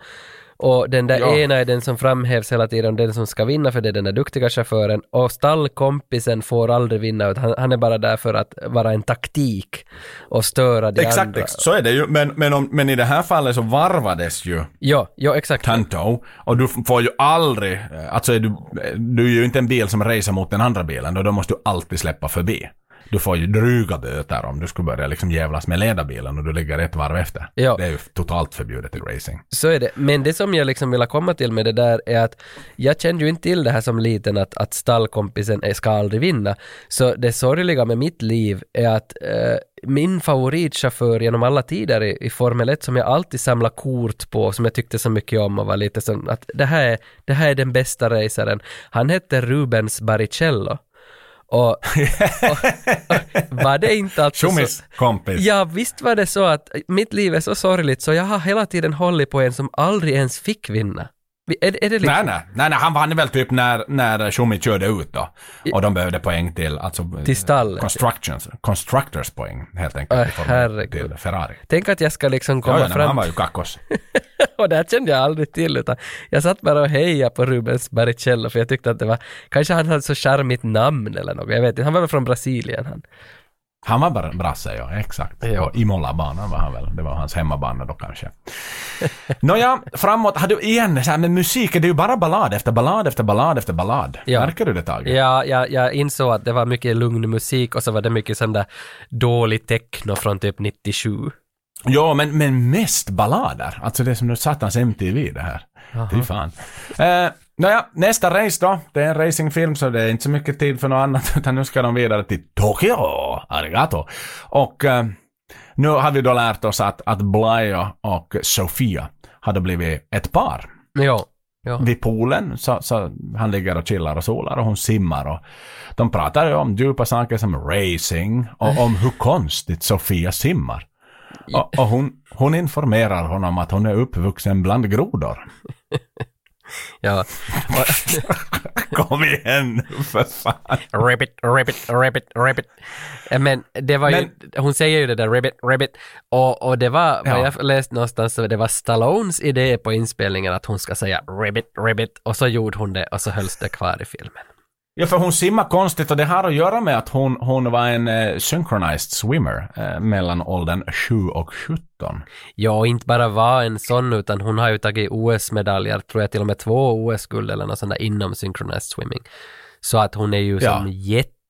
och den där Ja. ena är den som framhävs hela tiden, den som ska vinna för det är den där duktiga chauffören och stallkompisen får aldrig vinna utan han, är bara där för att vara en taktik och störa de Exakt, andra. ex- så är det ju. Men, men, om, men i det här fallet så varvades ju Ja, ja exakt. Tanto. Och du får ju aldrig, eh, alltså är du, du är ju inte en bil som racer mot den andra bilen, och då måste du alltid släppa förbi. Du får ju dryga böter om du skulle börja liksom jävlas med ledarbilen och du ligger ett varv efter. Ja. Det är ju totalt förbjudet i racing. Så är det. Men det som jag liksom vill komma till med det där är att jag kände ju inte till det här som liten att, att stallkompisen ska aldrig vinna. Så det sorgliga med mitt liv är att eh, min favoritchaufför genom alla tider i, i Formel 1 som jag alltid samlar kort på, som jag tyckte så mycket om och var lite som att det här är, det här är den bästa racaren. Han hette Rubens Barrichello. Och, och, och var det inte alltså så, Tjommis kompis. Ja, visst var det så att mitt liv är så sorgligt så jag har hela tiden hållit på en som aldrig ens fick vinna. Är, är det liksom... Nej, nej, nej, nej, han vann väl typ när, när Schumi körde ut då. Och de behövde poäng till, alltså... Till stallet. Constructions, constructors poäng helt enkelt. Äh, herregud. till Ferrari. Tänk att jag ska liksom komma Ja, ja, fram han var ju kackos. och det här kände jag aldrig till utan jag satt bara och hejade på Rubens Barrichello för jag tyckte att det var, kanske han hade så charmigt namn eller något, jag vet inte, han var väl från Brasilien han. Han var bara brasse, ja. Exakt. Ja. Och Imola-banan var han väl. Det var hans hemmabana då kanske. Nåja, framåt. Har du igen, så här med musiken, det är ju bara ballad efter ballad efter ballad efter ballad. Ja. Märker du det Tage? Ja, jag, jag insåg att det var mycket lugn musik och så var det mycket sån där dålig techno från typ 97. Ja, men, men mest ballader. Alltså det är som nu satans MTV det här. Fy fan. Eh, nåja, nästa race då. Det är en racingfilm så det är inte så mycket tid för något annat utan nu ska de vidare till Tokyo. Arigato. Och eh, nu har vi då lärt oss att, att Blya och Sofia hade blivit ett par. Ja, ja. vid poolen så, så han ligger och chillar och solar och hon simmar och de pratar ju om djupa saker som racing och om hur konstigt Sofia simmar. Och, och hon, hon informerar honom att hon är uppvuxen bland grodor. ja. Kom igen nu för fan. Ribbit, ribbit, ribbit, ribbit. Eh, Men det var ju, Men- hon säger ju det där ribbit, ribbit. Och, och det var, vad Ja. jag läste någonstans, så det var Stallones idé på inspelningen att hon ska säga ribbit, ribbit. Och så gjorde hon det och så hölls det kvar i filmen. Ja, för hon simmar konstigt och det har att göra med att hon, hon var en eh, synchronized swimmer eh, mellan åldern 7 och 17. Ja, och inte bara var en sån, utan hon har ju tagit OS-medaljer, tror jag till och med två OS-guld eller något sånt där inom synchronized swimming. Så att hon är ju Ja. som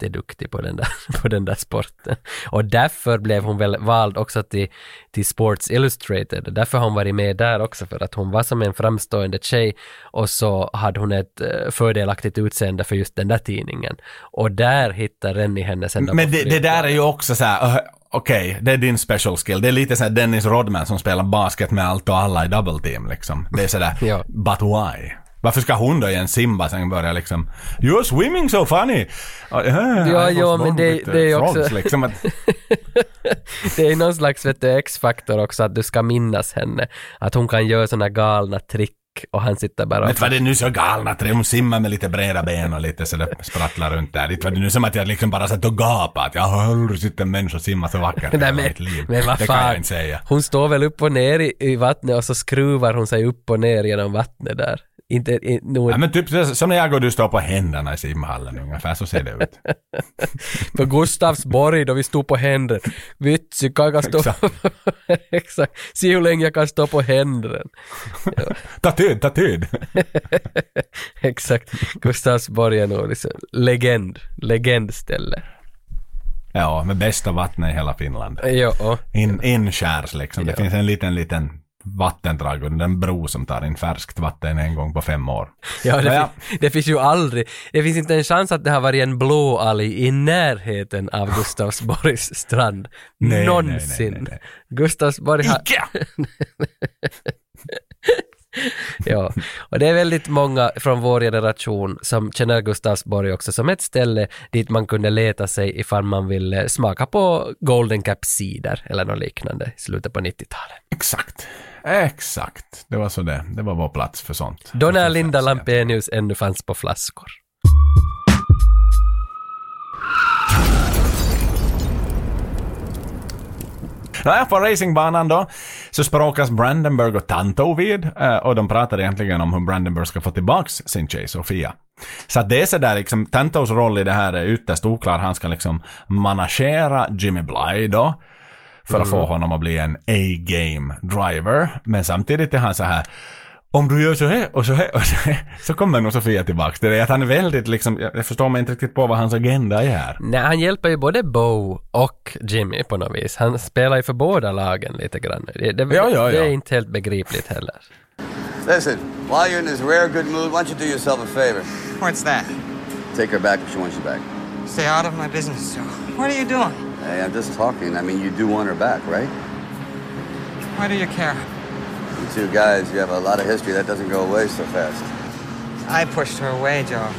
jätteduktig på den, där, på den där sporten. Och därför blev hon väl vald också till, till Sports Illustrated. Därför har hon varit med där också, för att hon var som en framstående tjej och så hade hon ett eh, fördelaktigt utseende för just den där tidningen. Och där hittar Rennie henne sen Men det, det där är ju också så här, ö, okej, det är din special skill. Det är lite såhär Dennis Rodman som spelar basket med allt och alla i double team liksom. Det är sådär, Ja. but why? Varför ska hon då i en simbassäng börja liksom You're swimming so funny! Ja, Ja, ja, men det- det är också- liksom att, Det är någon slags vet du, X-faktor också att du ska minnas henne. Att hon kan göra såna galna trick och han sitter bara Vet vad det är nu så galna tre, hon simmar med lite breda ben och lite sådär sprattlar runt där. Vet du vad det nu som att jag liksom bara satt och gapade att jag har aldrig sett en människa simma så vackert Nej, men, mitt liv. men vad det fan. kan jag inte säga. Hon står väl upp och ner i, i vattnet och så skruvar hon sig upp och ner genom vattnet där. Inte, i, nog, Ja, men typ som när jag och du står på händerna i simhallen ungefär, så ser det ut. På Gustavsborg då vi stod på händer. Vitsi, kan jag stå... Exakt. Se hur länge jag kan stå på händerna. Ta tid, ta tid! Exakt. Gustavsborg är nog liksom legend. Legendställe. Ja, med bästa vattnet i hela Finland. Jo, In, inskärs liksom. Det finns en liten, liten vattendrag och en bro som tar in färskt vatten en gång på fem år. Ja, det, Nåja. fin- det finns ju aldrig, det finns inte en chans att det har varit en blå alg i närheten av Gustavsborgs strand. Nej, Någonsin. nej, nej, nej. Gustavsborg har... Icke! Ja, och det är väldigt många från vår generation som känner Gustavsborg också som ett ställe dit man kunde leta sig ifall man ville smaka på Golden Cap cider eller något liknande i slutet på 90-talet. Exakt. Exakt. Det var så det. Det var vår plats för sånt. Då när Linda Lampenius ännu fanns på flaskor. Nåja, på racingbanan då så språkas Brandenburg och Tanto vid eh, och de pratar egentligen om hur Brandenburg ska få tillbaks sin tjej Sofia. Så att det är sådär liksom, Tantos roll i det här är ytterst oklar. Han ska liksom managera Jimmy Bly då för att få honom att bli en A-game driver. Men samtidigt är han så här om du gör så här och så här och så här så kommer nog Sofia tillbaks. Det är att han är väldigt liksom, jag förstår mig inte riktigt på vad hans agenda är här. Nej, han hjälper ju både Bo och Jimmy på något vis. Han spelar ju för båda lagen lite grann. Det, det, Ja, ja, det är ja. inte helt begripligt heller. Listen, while you're in this rare good mood, why don't you do yourself a favor? What's that? Take her back if she wants you back. Stay out of my business, Joe. What are you doing? Hey, I'm just talking. I mean, you do want her back, right? Why do you care? You two guys, you have a lot of history. That doesn't go away so fast. I pushed her away, Joe.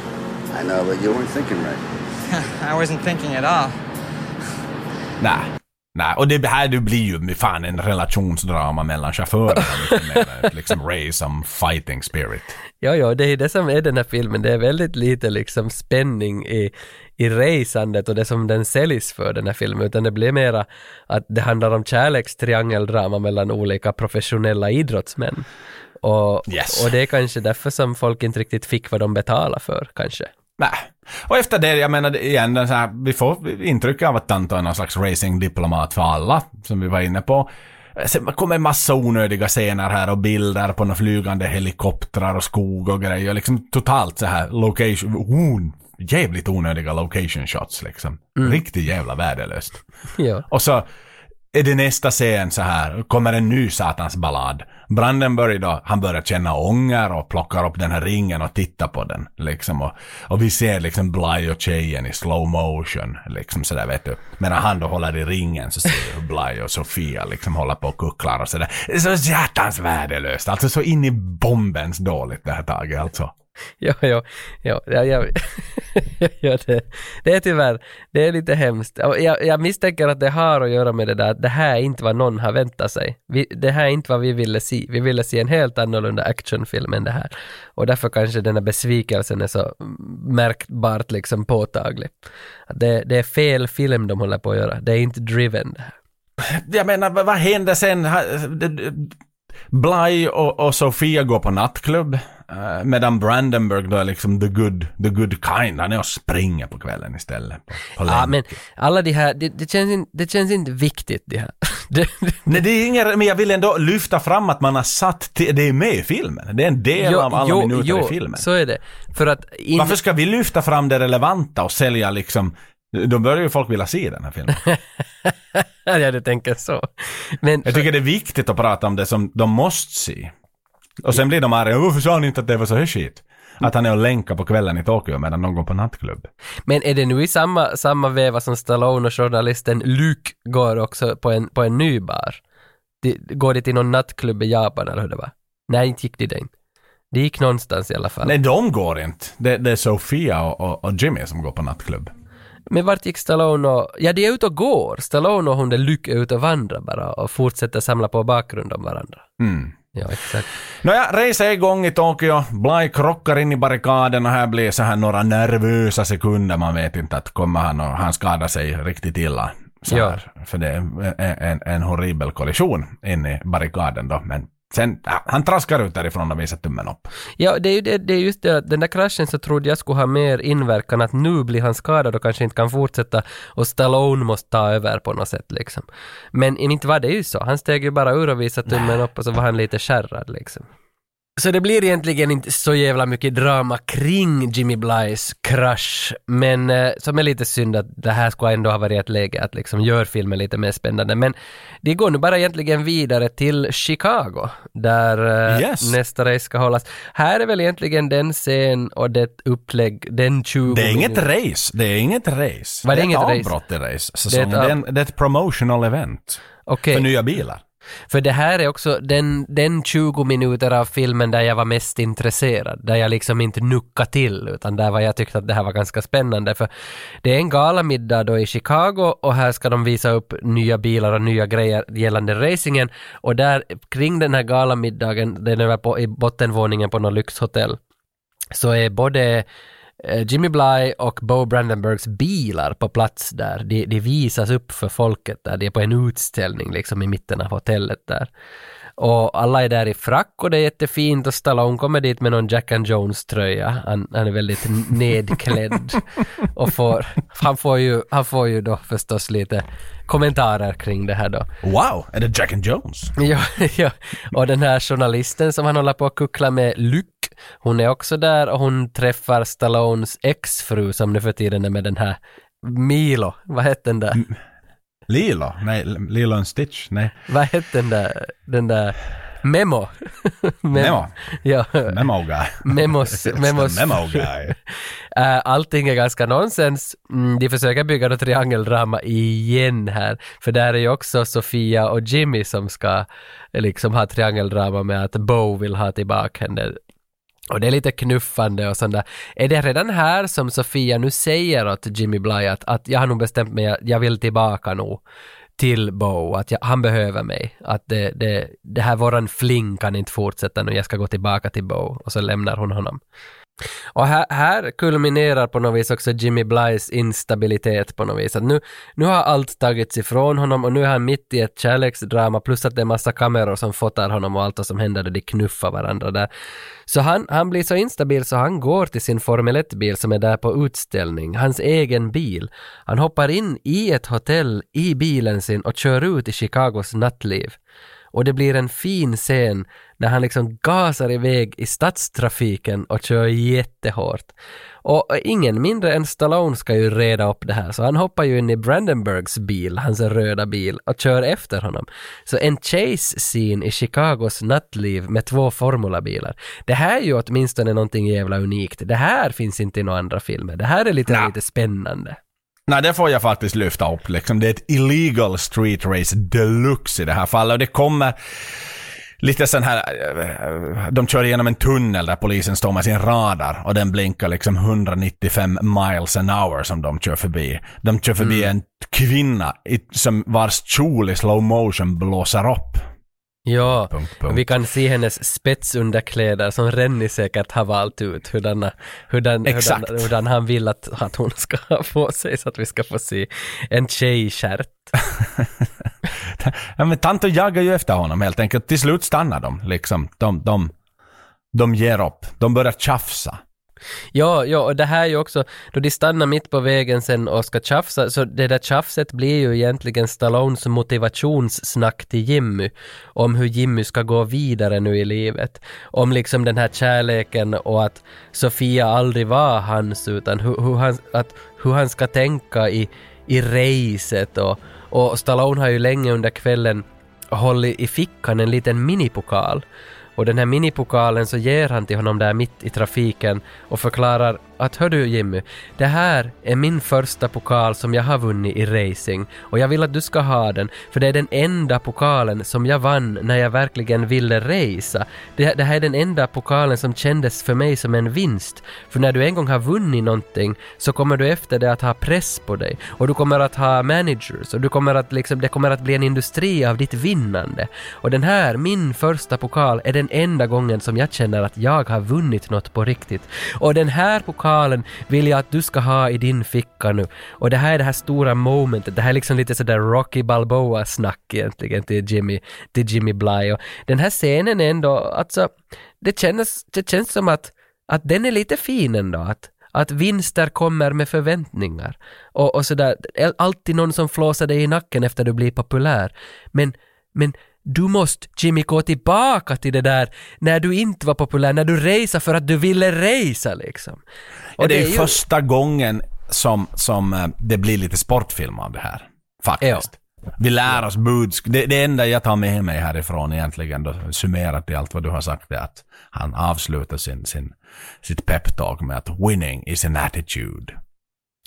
I know, but you weren't thinking right. I wasn't thinking at all. Nej. Nej, och det här det blir ju fan en relationsdrama mellan chaufförerna ett liksom race om fighting spirit. Ja, ja, det är det som är den här filmen. Det är väldigt lite liksom spänning i, i racandet och det som den säljs för den här filmen, utan det blir mera att det handlar om kärlekstriangeldrama mellan olika professionella idrottsmän. Och, Yes. och det är kanske därför som folk inte riktigt fick vad de betalade för, kanske. Nej. Och efter det, jag menar igen, den så här, vi får intryck av att Tanto är någon slags racingdiplomat för alla, som vi var inne på. Sen kommer en massa onödiga scener här och bilder på några flygande helikoptrar och skog och grejer. Liksom totalt så här location, oh, jävligt onödiga location shots liksom. Riktigt jävla värdelöst. Ja. Och så är det nästa scen så här, kommer en ny satans ballad. Brandenburg då, han börjar känna ånger och plockar upp den här ringen och tittar på den. Liksom, och, och vi ser liksom Bly och tjejen i slow motion. Liksom sådär vet du. Medan han då håller i ringen så ser vi hur Bly och Sofia liksom håller på och kucklar och sådär. Det är så hjärtans värdelöst. Alltså så in i bombens dåligt det här taget alltså. Ja, ja, ja, ja, ja, ja det, det är tyvärr, det är lite hemskt. Jag, jag misstänker att det har att göra med det där att det här är inte vad någon har väntat sig. Vi, det här är inte vad vi ville se. Vi ville se en helt annorlunda actionfilm än det här. Och därför kanske den här besvikelsen är så märkbart liksom påtaglig. Det, det är fel film de håller på att göra. Det är inte driven det här. Jag menar, vad händer sen? Bly och, och Sofia går på nattklubb. eh, medan Brandenburg då är liksom the good, the good kind. Han är och springer på kvällen istället. På, på Ja, länk. men alla de här, det, det, känns inte, det känns inte viktigt det här. Det, Nej, det är inget, men jag vill ändå lyfta fram att man har satt till, det är med i filmen. Det är en del av alla minuter i filmen. så är det. För att in, Varför ska vi lyfta fram det relevanta och sälja liksom, då börjar ju folk vilja se den här filmen. ja, du tänker så. Men Jag tycker det är viktigt att prata om det som de måste se. Och sen blir de arga, varför sa ni inte att det var så här skit? Att han är och länkar på kvällen i Tokyo medan någon går på nattklubb. Men är det nu i samma, samma veva som Stallone och journalisten Luke går också på en, på en ny bar? De, går de till någon nattklubb i Japan eller hur det var? Nej, inte gick de dit. De gick någonstans i alla fall. Nej, de går inte. Det, det är Sofia och, och, och Jimmy som går på nattklubb. Men vart gick Stallone och... Ja, de är ute och går. Stallone och hon där Luke är ute och vandrar bara och fortsätter samla på bakgrund om varandra. Mm. Ja, exakt. Nåja, race är igång i Tokyo. Bly krockar in i barrikaden och här blir så här några nervösa sekunder. Man vet inte att kommer han och han skadar sig riktigt illa. Så Ja. här, För det är en, en, en horribel kollision in i barrikaden då. Men sen, han traskar ut därifrån och visar tummen upp. Ja, det är ju det, det är just det att den där kraschen så trodde jag skulle ha mer inverkan att nu blir han skadad och kanske inte kan fortsätta och Stallone måste ta över på något sätt liksom. Men inte var det ju så. Han steg ju bara ur och visade tummen upp och så var han lite skärrad liksom. Så det blir egentligen inte så jävla mycket drama kring Jimmy Blys krasch, men eh, som är lite synd att det här skulle ändå ha varit ett läge att liksom gör filmen lite mer spännande. Men de går nu bara egentligen vidare till Chicago, där eh, Yes. nästa race ska hållas. Här är väl egentligen den scen och det upplägg, den 20 Det är inget race. Det är inget race. Var det är inget ett race? avbrott i race-säsongen. Det Det är är, ett en, det är ett promotional event. Okej. För nya bilar. För det här är också den, den 20 minuter av filmen där jag var mest intresserad, där jag liksom inte nuckade till, utan där var jag tyckte att det här var ganska spännande. För det är en galamiddag då i Chicago och här ska de visa upp nya bilar och nya grejer gällande racingen. Och där kring den här galamiddagen, den är på, i bottenvåningen på något lyxhotell, så är både Jimmy Bly och Bo Brandenburgs bilar på plats där. De, de visas upp för folket där. De är på en utställning liksom i mitten av hotellet där. Och alla är där i frack och det är jättefint och Stallone kommer dit med någon Jack and Jones-tröja. Han, han är väldigt nedklädd. och får, han, får ju, han får ju då förstås lite kommentarer kring det här då. Wow, är det Jack and Jones? Ja, ja, och den här journalisten som han håller på att kuckla med, Luke, hon är också där och hon träffar Stallones exfru som nu för tiden är med den här Milo, vad hette den där? Lilo? Nej, Lilo and Stitch? Nej. Vad hette den där, den där Memo? Memo. Ja, Memo guy. Memos, memos. memo guy. Äh, allting är ganska nonsens. Mm, de försöker bygga något triangeldrama igen här. För där är ju också Sofia och Jimmy som ska liksom ha triangeldrama med att Bo vill ha tillbaka henne. Och det är lite knuffande och sånt där. Är det redan här som Sofia nu säger åt Jimmy Bly att, att jag har nog bestämt mig, att jag vill tillbaka nu till Bo, att jag, han behöver mig. Att det, det, det här våran fling kan inte fortsätta nu, jag ska gå tillbaka till Bo. Och så lämnar hon honom. Och här, här kulminerar på något vis också Jimmy Blys instabilitet på något vis. Att nu, nu har allt tagits ifrån honom och nu är han mitt i ett kärleksdrama plus att det är massa kameror som fotar honom och allt vad som händer där de knuffar varandra där. Så han, han blir så instabil så han går till sin Formel 1-bil som är där på utställning, hans egen bil. Han hoppar in i ett hotell i bilen sin och kör ut i Chicagos nattliv. Och det blir en fin scen när han liksom gasar iväg i stadstrafiken och kör jättehårt. Och ingen mindre än Stallone ska ju reda upp det här, så han hoppar ju in i Brandenburgs bil, hans röda bil, och kör efter honom. Så en chase-scene i Chicagos nattliv med två formulabilar. Det här är ju åtminstone någonting jävla unikt. Det här finns inte i några andra filmer. Det här är lite, Nä. lite spännande. Nej, det får jag faktiskt lyfta upp. Liksom. Det är ett illegal street race deluxe i det här fallet. Och det kommer lite sån här... eh, De kör igenom en tunnel där polisen står med sin radar och den blinkar liksom 195 miles an hour som de kör förbi. De kör förbi en kvinna som vars kjol i slow motion blåser upp. Ja, Punkt, punkt. vi kan se hennes spetsunderkläder som Rennie säkert har valt ut hurdan, hurdan, hurdan, hurdan han vill att, att hon ska ha på sig så att vi ska få se en tjejstjärt. Ja, men Tanto jagar ju efter honom helt enkelt. Till slut stannar de liksom. De, de, de ger upp. De börjar tjafsa. Ja, ja, och det här är ju också, då de stannar mitt på vägen sen och ska tjafsa, så det där tjafset blir ju egentligen Stallones motivationssnack till Jimmy, om hur Jimmy ska gå vidare nu i livet. Om liksom den här kärleken och att Sofia aldrig var hans, utan hur, hur, han, att, hur han ska tänka i, i racet och, och Stallone har ju länge under kvällen hållit i fickan en liten minipokal och den här minipokalen så ger han till honom där mitt i trafiken och förklarar att hör du Jimmy, det här är min första pokal som jag har vunnit i racing och jag vill att du ska ha den för det är den enda pokalen som jag vann när jag verkligen ville racea. Det, det här är den enda pokalen som kändes för mig som en vinst. För när du en gång har vunnit någonting så kommer du efter det att ha press på dig och du kommer att ha managers och du kommer att liksom, det kommer att bli en industri av ditt vinnande. Och den här, min första pokal, är den enda gången som jag känner att jag har vunnit något på riktigt. Och den här pokalen vill jag att du ska ha i din ficka nu. Och det här är det här stora momentet, det här är liksom lite sådär Rocky Balboa-snack egentligen till Jimmy, till Jimmy Bly. Och den här scenen är ändå, alltså, det känns, det känns som att, att den är lite fin ändå. Att, att vinster kommer med förväntningar. Och, och sådär, alltid någon som flåsar dig i nacken efter du blir populär. Men, men du måste, Jimmy, gå tillbaka till det där när du inte var populär, när du raceade för att du ville racea liksom. Och det är ju första gången som, som eh, det blir lite sportfilm av det här. Faktiskt. Vi lär oss budskap. Det, det enda jag tar med mig härifrån egentligen, då, summerat i allt vad du har sagt, är att han avslutar sin, sin, sitt peptalk med att winning is an attitude.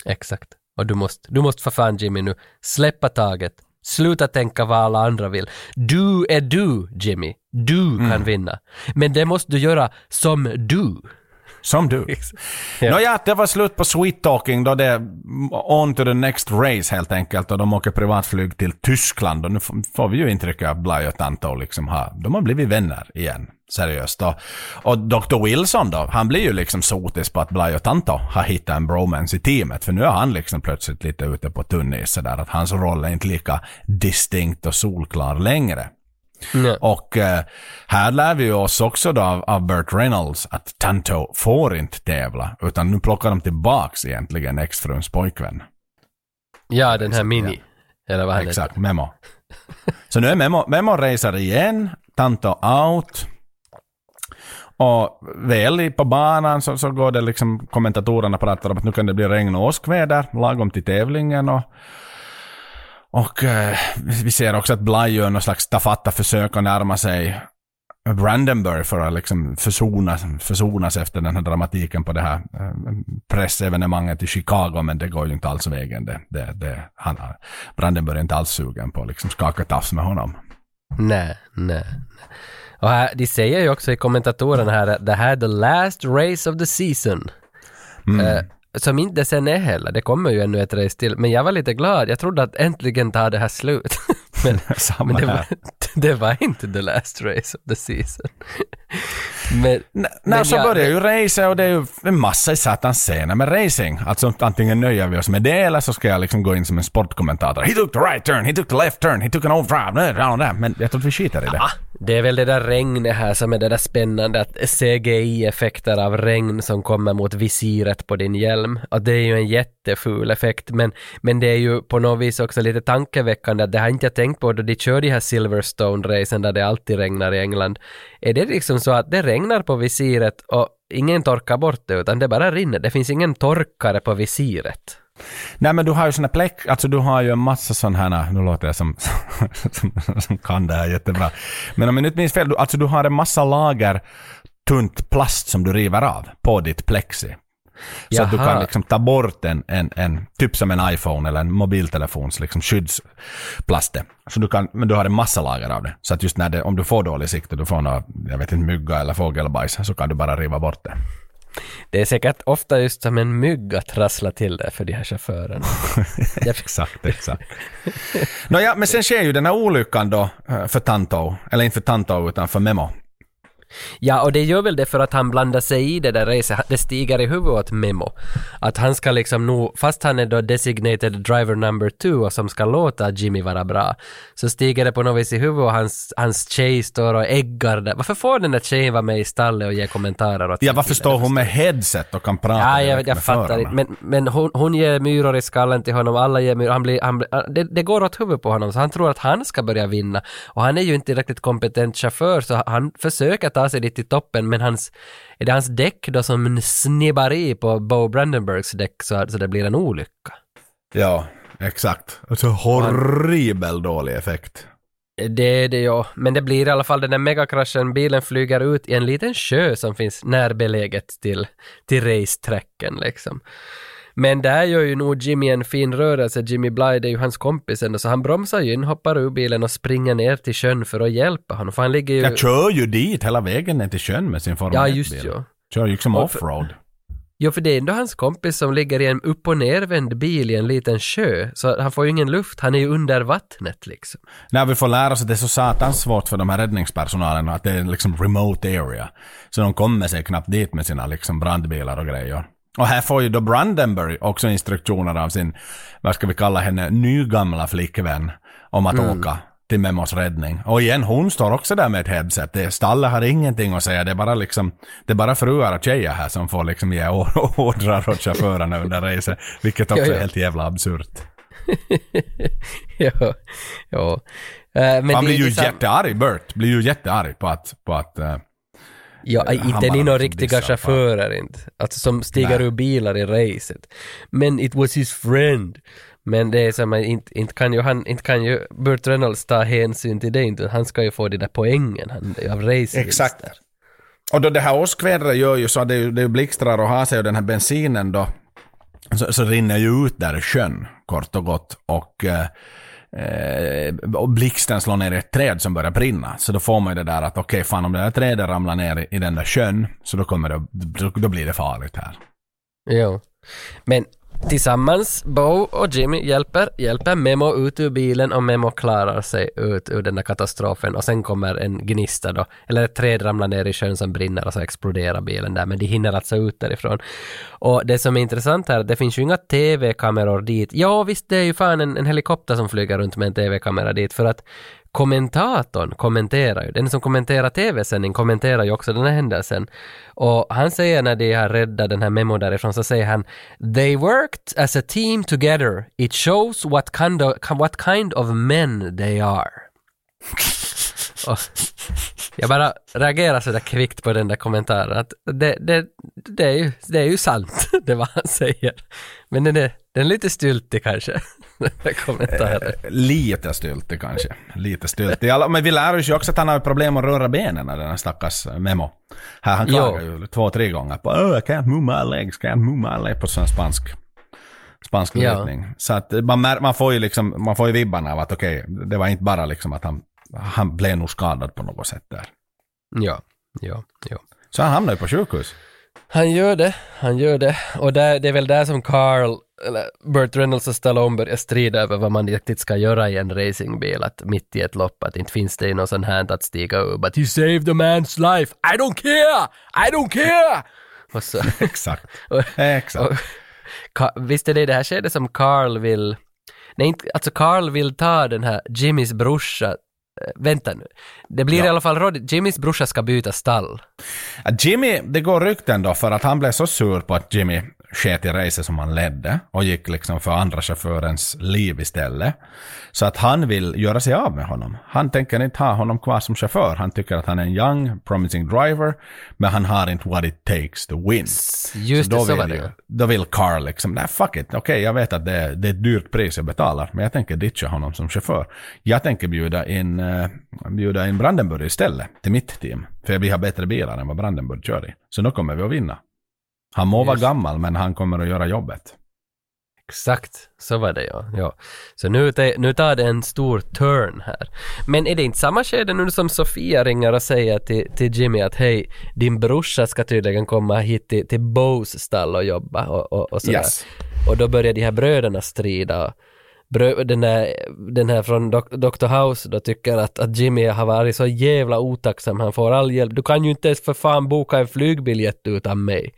Exakt. Och du måste, du måste för fan Jimmy nu släppa taget. Sluta tänka vad alla andra vill. Du är du, Jimmy. Du kan vinna. Men det måste du göra som du. Som du. Ja. Nåja, det var slut på sweet talking då det är on to the next race helt enkelt och de åker privatflyg till Tyskland och nu får vi ju intrycket att Bly och Tanto liksom har, de har blivit vänner igen. Seriöst då. Och Dr. Wilson då, han blir ju liksom sotis på att Bly och Tanto har hittat en bromance i teamet för nu är han liksom plötsligt lite ute på tunn is sådär att hans roll är inte lika distinkt och solklar längre. Ja. Och eh, här lär vi oss också då av, av Burt Reynolds att Tanto får inte tävla, utan nu plockar de tillbaks egentligen exfruns pojkvän. Ja, den här Mini. Eller vad han heter. Exakt, Memo. Så nu är Memo, Memo racer igen, Tanto out. Och väl på banan så, så går det liksom, kommentatorerna pratar om att nu kan det bli regn och åskväder lagom till tävlingen och och eh, vi ser också att Bly gör någon slags tafatta-försök att närma sig Brandenburg för att liksom försonas, försonas efter den här dramatiken på det här eh, pressevenemanget i Chicago, men det går ju inte alls vägen. Det, det, det, han, Brandenburg är inte alls sugen på att liksom skaka tafs med honom. Nej, nej. Och här, de säger ju också i kommentatorerna här att det här är the last race of the season. Eh, som inte sen är heller, det kommer ju ännu ett race till. Men jag var lite glad, jag trodde att äntligen tar det här slut. men men det, var, det var inte the last race of the season. Men, Nej, men så ja, börjar ju race och det är ju en massa i satans scener med racing. Alltså antingen nöjer vi oss med det eller så ska jag liksom gå in som en sportkommentator. He took the right turn, he took the left turn, he took an overdrive, men jag tror att vi skiter i det. Det är väl det där regnet här som är det där spännande, att CGI-effekter av regn som kommer mot visiret på din hjälm. Och det är ju en jätteful effekt, men, men det är ju på något vis också lite tankeväckande att det har inte jag tänkt på då de kör de här Silverstone-racen där det alltid regnar i England. Är det liksom så att det regnar på visiret och ingen torkar bort det utan det bara rinner? Det finns ingen torkare på visiret. Nej men du har ju såna pläck, alltså du har ju en massa sådana här, nu låter jag som, som, som kan det här jättebra. Men om jag inte minns fel, du, alltså du har en massa lager tunt plast som du river av på ditt plexi. Så att du Jaha. kan liksom ta bort en, en, en, typ som en iPhone eller en mobiltelefons liksom skyddsplaste. Så du kan, men du har en massa lager av det. Så att just när det, om du får dålig sikt och du får något, jag vet inte, mygga eller fågelbajs så kan du bara riva bort det. Det är säkert ofta just som en mygg att trassla till det för de här chaufförerna. Exakt, exakt. Nåja, men sen sker ju den här olyckan då eh, för Tanto, eller inte för Tanto utan för Memo. Ja, och det gör väl det för att han blandar sig i det där racet. Det stiger i huvudet åt Memo. Att han ska liksom nog, fast han är då designated driver number two och som ska låta Jimmy vara bra, så stiger det på något vis i huvudet och hans, hans tjej står och äggar där. Varför får den där tjejen vara med i stallet och ge kommentarer åt Ja, varför står hon med headset och kan prata Ja, jag, jag med fattar inte. Men, men hon, hon ger myror i skallen till honom, alla ger myror. Han blir, han blir, det, det går åt huvudet på honom, så han tror att han ska börja vinna. Och han är ju inte tillräckligt kompetent chaufför, så han försöker ta sig dit till toppen, men hans, är det hans däck då som snibbar i på Bo Brandenburgs däck så, så det blir en olycka? Ja, exakt. Alltså horribel dålig effekt. Det är det ja, men det blir i alla fall den där megakraschen. Bilen flyger ut i en liten sjö som finns närbeläget till, till racetracken liksom. Men där gör ju nog Jimmy en fin rörelse. Jimmy Bly, det är ju hans kompis ändå, så han bromsar ju in, hoppar ur bilen och springer ner till sjön för att hjälpa honom. För han ligger ju... Jag kör ju dit hela vägen ner till sjön med sin Formel Ja, 1-bil. just ja. Kör ju liksom offroad. Jo, för det är ändå hans kompis som ligger i en upp och nervänd bil i en liten sjö, så han får ju ingen luft, han är ju under vattnet liksom. När vi får lära oss att det är så satans svårt för de här räddningspersonalen att det är liksom remote area. Så de kommer sig knappt dit med sina liksom brandbilar och grejer. Och här får ju då Brandenburg också instruktioner av sin, vad ska vi kalla henne, nygamla flickvän om att åka till Memos räddning. Och igen, hon står också där med ett headset. Det, stallet har ingenting att säga. Det är bara liksom, det är bara fruar och tjejer här som får liksom ge or- ordrar åt chaufförerna under racet. Vilket också Ja, ja. är helt jävla absurt. ja, ja. Eh, men Han blir ju liksom- jättearg, Bert blir ju jättearg på att, på att eh, Ja, Han inte ni några liksom riktiga chaufförer inte. Alltså som stiger Nej. ur bilar i racet. Men it was his friend. Men det är som att inte, inte kan ju han, inte kan ju Burt Reynolds ta hänsyn till det inte. Han ska ju få de där poängen han, av race Exakt. Och då det här åskvädret gör ju så att det, är det är blixtrar och har sig och den här bensinen då så, så rinner ju ut där i sjön kort och gott och, eh, eh, och blixten slår ner i ett träd som börjar brinna. Så då får man ju det där att okej fan om det där trädet ramlar ner i, i den där sjön så då kommer det, då, då blir det farligt här. Ja. Men tillsammans, Bo och Jimmy hjälper, hjälper Memo ut ur bilen och Memo klarar sig ut ur den där katastrofen och sen kommer en gnista då, eller ett träd ramlar ner i sjön som brinner och så exploderar bilen där, men de hinner alltså ut därifrån. Och det som är intressant här, det finns ju inga TV-kameror dit. Ja visst, det är ju fan en, en helikopter som flyger runt med en TV-kamera dit för att kommentatorn kommenterar ju, den som kommenterar TV-sändning kommenterar ju också den här händelsen. Och han säger när de har räddat den här memo därifrån så säger han “They worked as a team together. It shows what kind of, what kind of men they are”. Och jag bara reagerar sådär kvickt på den där kommentaren att det, det, det, är, ju, det är ju sant, det vad han säger. Men den är, den är lite styltig kanske, kommentaren. Lite styltig kanske. Lite styltig. Men vi lär oss ju också att han har problem att röra benen, den här stackars Memo. Här, han klagar ju två, tre gånger på oh, I can't move my legs, can't move my legs på sån spansk spansk Ja. lutning. Så att man, mär, man får ju liksom, man får ju vibbarna av att okej, det var inte bara liksom att han, han blev nog skadad på något sätt där. Ja, ja, ja. Så han hamnade ju på sjukhus. Han gör det, han gör det. Och där, det är väl där som Carl, eller Burt Reynolds och Stallone börjar strida över vad man riktigt ska göra i en racingbil. Att mitt i ett lopp, att inte finns det något sånt här att stiga ur. But he saved a man's life. I don't care! I don't care! Och så... Exakt. och, Exakt. och, Ka- visst är det i det här skedet som Carl vill... Nej, inte, alltså Carl vill ta den här Jimmys brorsa Vänta nu. Det blir Ja. i alla fall rådigt. Jimmys brorsa ska byta stall. Jimmy, det går rykten då för att han blev så sur på att Jimmy sket i racet som han ledde och gick liksom för andra chaufförens liv istället. Så att han vill göra sig av med honom. Han tänker inte ha honom kvar som chaufför. Han tycker att han är en young, promising driver, men han har inte what it takes to win. Just då det, så vill var det. Då vill Carl liksom, nej fuck it, okej jag vet att det är, det är ett dyrt pris jag betalar, men jag tänker ditcha honom som chaufför. Jag tänker bjuda in, uh, bjuda in Brandenburg istället till mitt team. För vi har bättre bilar än vad Brandenburg kör i. Så då kommer vi att vinna. Han må vara Just. gammal, men han kommer att göra jobbet. Exakt, så var det ja. ja. Så nu, nu tar det en stor turn här. Men är det inte samma skede nu som Sofia ringer och säger till, till Jimmy att hej, din brorsa ska tydligen komma hit till, till Bows stall och jobba och, och, och sådär. Yes. Och då börjar de här bröderna strida. Den, här, den här från Dr. House då tycker att, att Jimmy har varit så jävla otacksam, han får all hjälp. Du kan ju inte ens för fan boka en flygbiljett utan mig.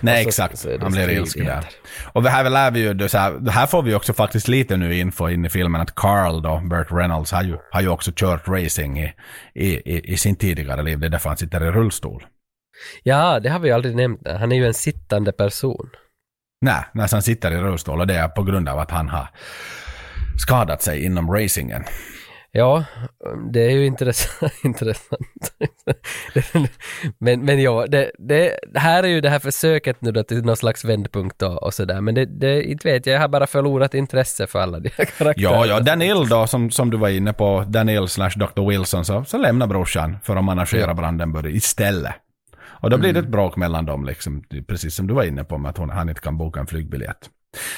Nej, så- exakt. så han blir ilsken där. Och det här lär vi ju, så här, här får vi också faktiskt lite nu info in i filmen att Carl då, Burt Reynolds, har ju, har ju också kört racing i, i, i, i sin tidigare liv. Det är därför han sitter i rullstol. Ja, det har vi aldrig nämnt. Han är ju en sittande person. Nej, när han sitter i rullstol och det är på grund av att han har skadat sig inom racingen. Ja, det är ju intressant. intressant. men, men ja, det, det, här är ju det här försöket nu då till någon slags vändpunkt och, och sådär. Men det, det, inte vet jag, jag har bara förlorat intresse för alla de här karaktärerna. Ja, ja, Daniel då, som, som du var inne på, Daniel slash Dr. Wilson, så, så lämnar brorsan för att managera Ja. Brandenburg istället. Och då blir det ett Mm. bråk mellan dem, liksom, precis som du var inne på, med att hon, han inte kan boka en flygbiljett.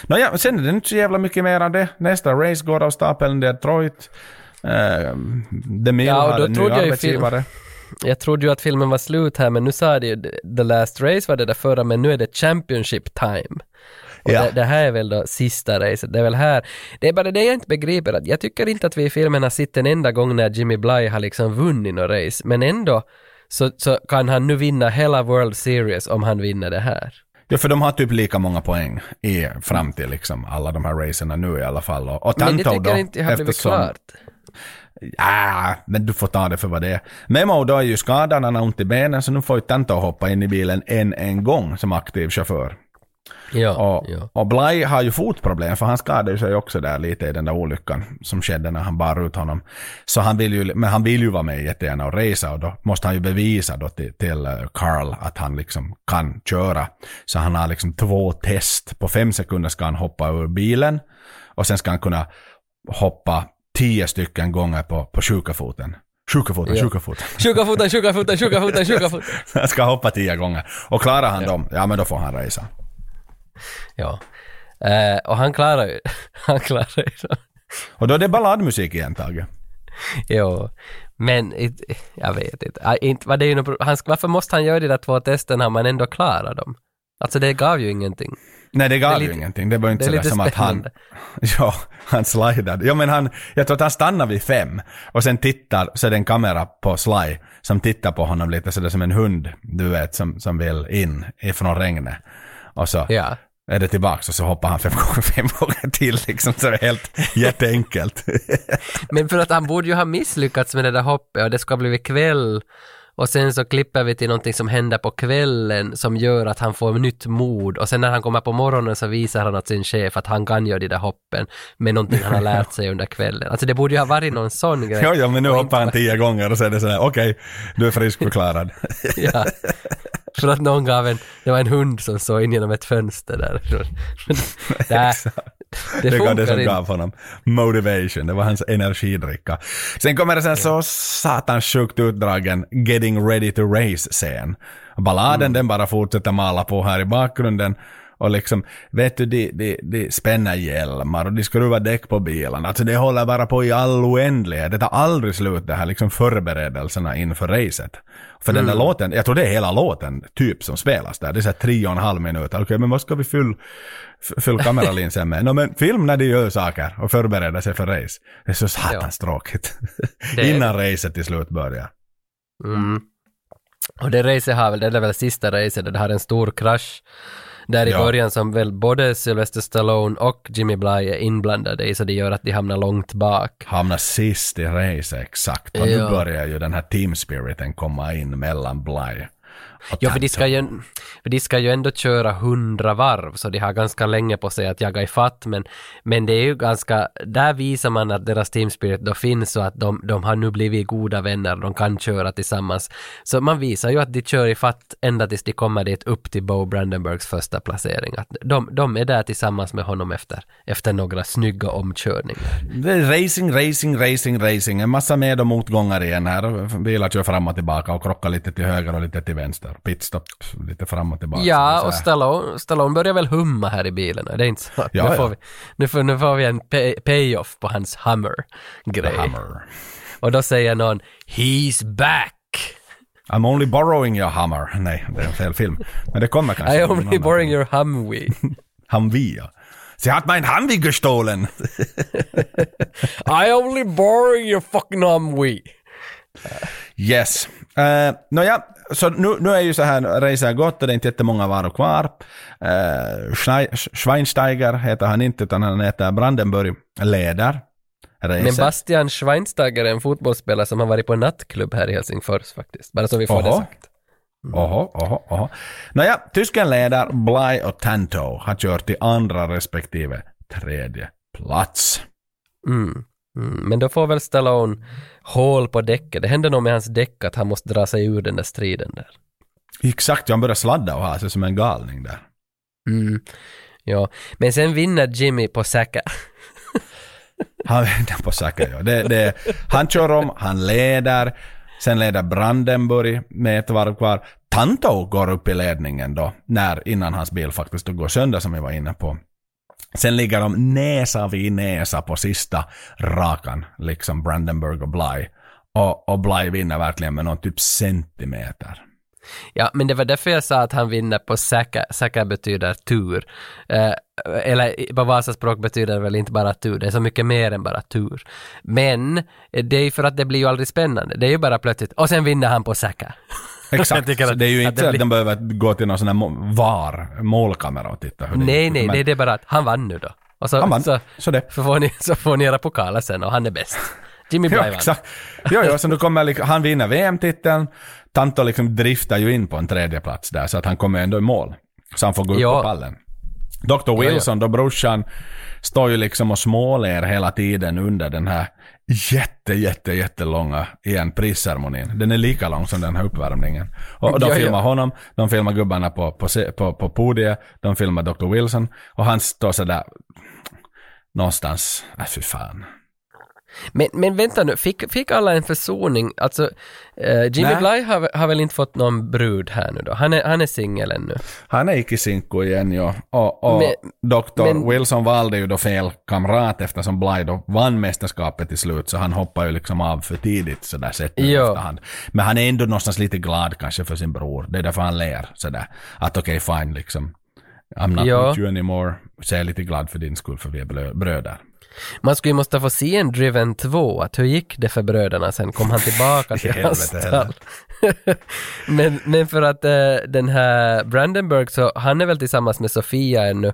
Nåja, sen är det inte så jävla mycket mer av det. Nästa race går av stapeln, Detroit. Uh, DeMille Ja, och har då en ny arbetsgivare. Jag trodde ju att filmen var slut här, men nu sa det ju The Last Race var det där förra, men nu är det Championship Time. Och Ja. det, det här är väl då sista racet, det är väl här. Det är bara det jag inte begriper, att jag tycker inte att vi i filmen har sett en enda gång när Jimmy Bly har liksom vunnit något race, men ändå så, så kan han nu vinna hela World Series om han vinner det här. Ja, för de har typ lika många poäng i, fram till liksom alla de här racerna nu i alla fall. Och, och Men det tycker då, jag inte har blivit eftersom- klart. Ja, men du får ta det för vad det är. Memo då är ju skadad, han har ont i benen, så nu får ju Tanto hoppa in i bilen en, en gång som aktiv chaufför. Ja, Och, ja. och Bly har ju fotproblem, för han skadade sig också där lite i den där olyckan som skedde när han bar ut honom. Så han vill ju, men han vill ju vara med jättegärna och racea och då måste han ju bevisa då till, till eh, Carl att han liksom kan köra. Så han har liksom två test. På fem sekunder ska han hoppa ur bilen och sen ska han kunna hoppa tio stycken gånger på, på sjukafoten. Sjukafoten, Ja. sjukafoten. Sjukafoten, sjukafoten, sjukafoten, sjukafoten. Han ska hoppa tio gånger. Och klarar han dem, ja men då får han racea. Ja. Eh, och han klarar ju, han klarar ju. Och då är det balladmusik igen, Tage. Jo, men it, jag vet inte. Ah, inte var det ju något, han, varför måste han göra de där två testerna om han ändå klarar dem? Alltså det gav ju ingenting. Nej, det gav Det ju lite- ingenting. Det var inte sådär som att han... Ja, han slidade. Ja, men han... Jag tror att han stannade vid fem. Och sen tittar, så är det en kamera på Sly som tittar på honom lite sådär som en hund, du vet, som, som vill in ifrån regnet. Och så Ja. är det tillbaks och så hoppar han fem gånger, fem gånger till liksom. Så det är helt jätteenkelt. Men för att han borde ju ha misslyckats med det där hoppet och det ska blivit kväll och sen så klipper vi till någonting som händer på kvällen som gör att han får nytt mod och sen när han kommer på morgonen så visar han åt sin chef att han kan göra de där hoppen med någonting han har lärt sig under kvällen. Alltså det borde ju ha varit någon sån grej. ja, ja, men nu hoppar han tio gånger och så är det sådär, okej, du är friskförklarad. Ja. För att någon gav en, det var en hund som såg in genom ett fönster där. Men det, det, var det som gav honom motivation. Det var hans energidricka. Sen kommer det sen så satans sjukt utdragen Getting Ready to Race-scen. Balladen Mm. den bara fortsätter mala på här i bakgrunden. Och liksom, vet du, de, de, de spänner hjälmar och de skruvar däck på bilarna. Alltså det håller bara på i all oändlighet. Det tar aldrig slut det här liksom förberedelserna inför racet. För den Mm. där låten, jag tror det är hela låten typ som spelas där. Det är så här tre och en halv minut. Okej, men vad ska vi fylla fyll kameralinsen med? No, men film när de gör saker och förbereder sig för race. Det är så satans tråkigt. Det är- Innan racet till slut börjar. Mm. Och det racet har väl, det är väl sista racet, det har en stor krasch där i Ja. början som väl både Sylvester Stallone och Jimmy Bly är inblandade i så det gör att de hamnar långt bak. Hamnar sist i racet, exakt. Och Ja. nu börjar ju den här team spiriten komma in mellan Bly Ja, för de, ska ju, för de ska ju ändå köra hundra varv, så de har ganska länge på sig att jaga ifatt, men, men det är ju ganska, där visar man att deras team spirit då finns och att de, de har nu blivit goda vänner, de kan köra tillsammans. Så man visar ju att de kör ifatt ända tills de kommer dit upp till Bo Brandenburgs första placering. Att de, de är där tillsammans med honom efter, efter några snygga omkörningar. Racing, racing, racing, racing. En massa med och motgångar igen här. Bilar kör fram och tillbaka och krockar lite till höger och lite till vänster. Pitstop lite fram och tillbaka. Ja, och. Stallone, Stallone börjar väl humma här i bilen, är det inte så? Ja, nu, får ja. vi, nu, får, nu får vi en pay, payoff på hans Hummer-grej. Hammer. Och då säger någon “He's back!” I'm only borrowing your hammer. Nej, det är en fel film. Men det kommer kanske. I only annan borrowing film. your Humvee. Humvee, ja. Sie hat mein Humvee gestohlen. I only borrowing your fucking Humvee. yes. Uh, Nåja, så nu, nu är ju så här, racet har gått och det är inte jättemånga varor kvar. Schnei- Schweinsteiger heter han inte, utan han heter Brandenburg, leder racet. Men Bastian Schweinsteiger är en fotbollsspelare som har varit på en nattklubb här i Helsingfors faktiskt. Bara så vi får det Oho. sagt. Oho, oho, oho. Nåja, tysken leder, Bly och Tanto har kört till andra respektive tredje plats. Mm. Mm, men då får väl Stallone hål på däcket. Det händer nog med hans däck att han måste dra sig ur den där striden där. Exakt, han börjar sladda och ha sig som en galning där. Mm. Ja, men sen vinner Jimmy på säker. Han vänder på saker, ja. Det, det, han kör om, han leder, sen leder Brandenburg med ett varv kvar. Tanto går upp i ledningen då, när, innan hans bil faktiskt då går sönder som vi var inne på. Sen ligger de näsa vid näsa på sista rakan, liksom Brandenburg och Bly. Och, och Bly vinner verkligen med någon typ centimeter. Ja, men det var därför jag sa att han vinner på säker. Säker betyder tur. Eh, eller på Vasaspråk betyder det väl inte bara tur, det är så mycket mer än bara tur. Men eh, det är ju för att det blir ju aldrig spännande. Det är ju bara plötsligt, och sen vinner han på säker. Exakt, så det är ju inte det att blir- de behöver gå till någon sån här VAR, målkamera och titta hur det Nej, nej, Men nej, det är bara att han vann nu då. Och så, Han vann, så, så det. så, får ni, så får ni era pokaler sen och han är bäst. Jimmy Bly Ja, exakt. Jo, jo, så nu kommer liksom, han vinner VM-titeln, Tanto liksom driftar ju in på en tredje plats där, så att han kommer ändå i mål. Så han får gå upp Ja. på pallen. Dr. Wilson, då brorsan, står ju liksom och småler hela tiden under den här jätte, jätte, jättelånga igen prisceremonin. Den är lika lång som den här uppvärmningen. Och, de Ja, ja. filmar honom, de filmar gubbarna på, på, på, på podiet, de filmar Dr. Wilson och han står sådär någonstans, äh, fy fan. Men, men vänta nu, fick, fick alla en försoning? Alltså, eh, Jimmy Nej. Bly har, har väl inte fått någon brud här nu då? Han är, han är singel ännu. Han är icke sinko igen ja. Och, och Men- Dr. men- Wilson valde ju då fel kamrat eftersom Bly då vann mästerskapet till slut så han hoppar ju liksom av för tidigt sådär sett Ja. efterhand. Men han är ändå någonstans lite glad kanske för sin bror. Det är därför han ler sådär. Att okej fine liksom. I'm not Ja. with you anymore. Så jag är lite glad för din skull för vi är bröder. Man skulle ju måste få se en Driven 2, att hur gick det för bröderna sen? Kom han tillbaka till hans stall? men, men för att eh, den här Brandenburg, så han är väl tillsammans med Sofia ännu.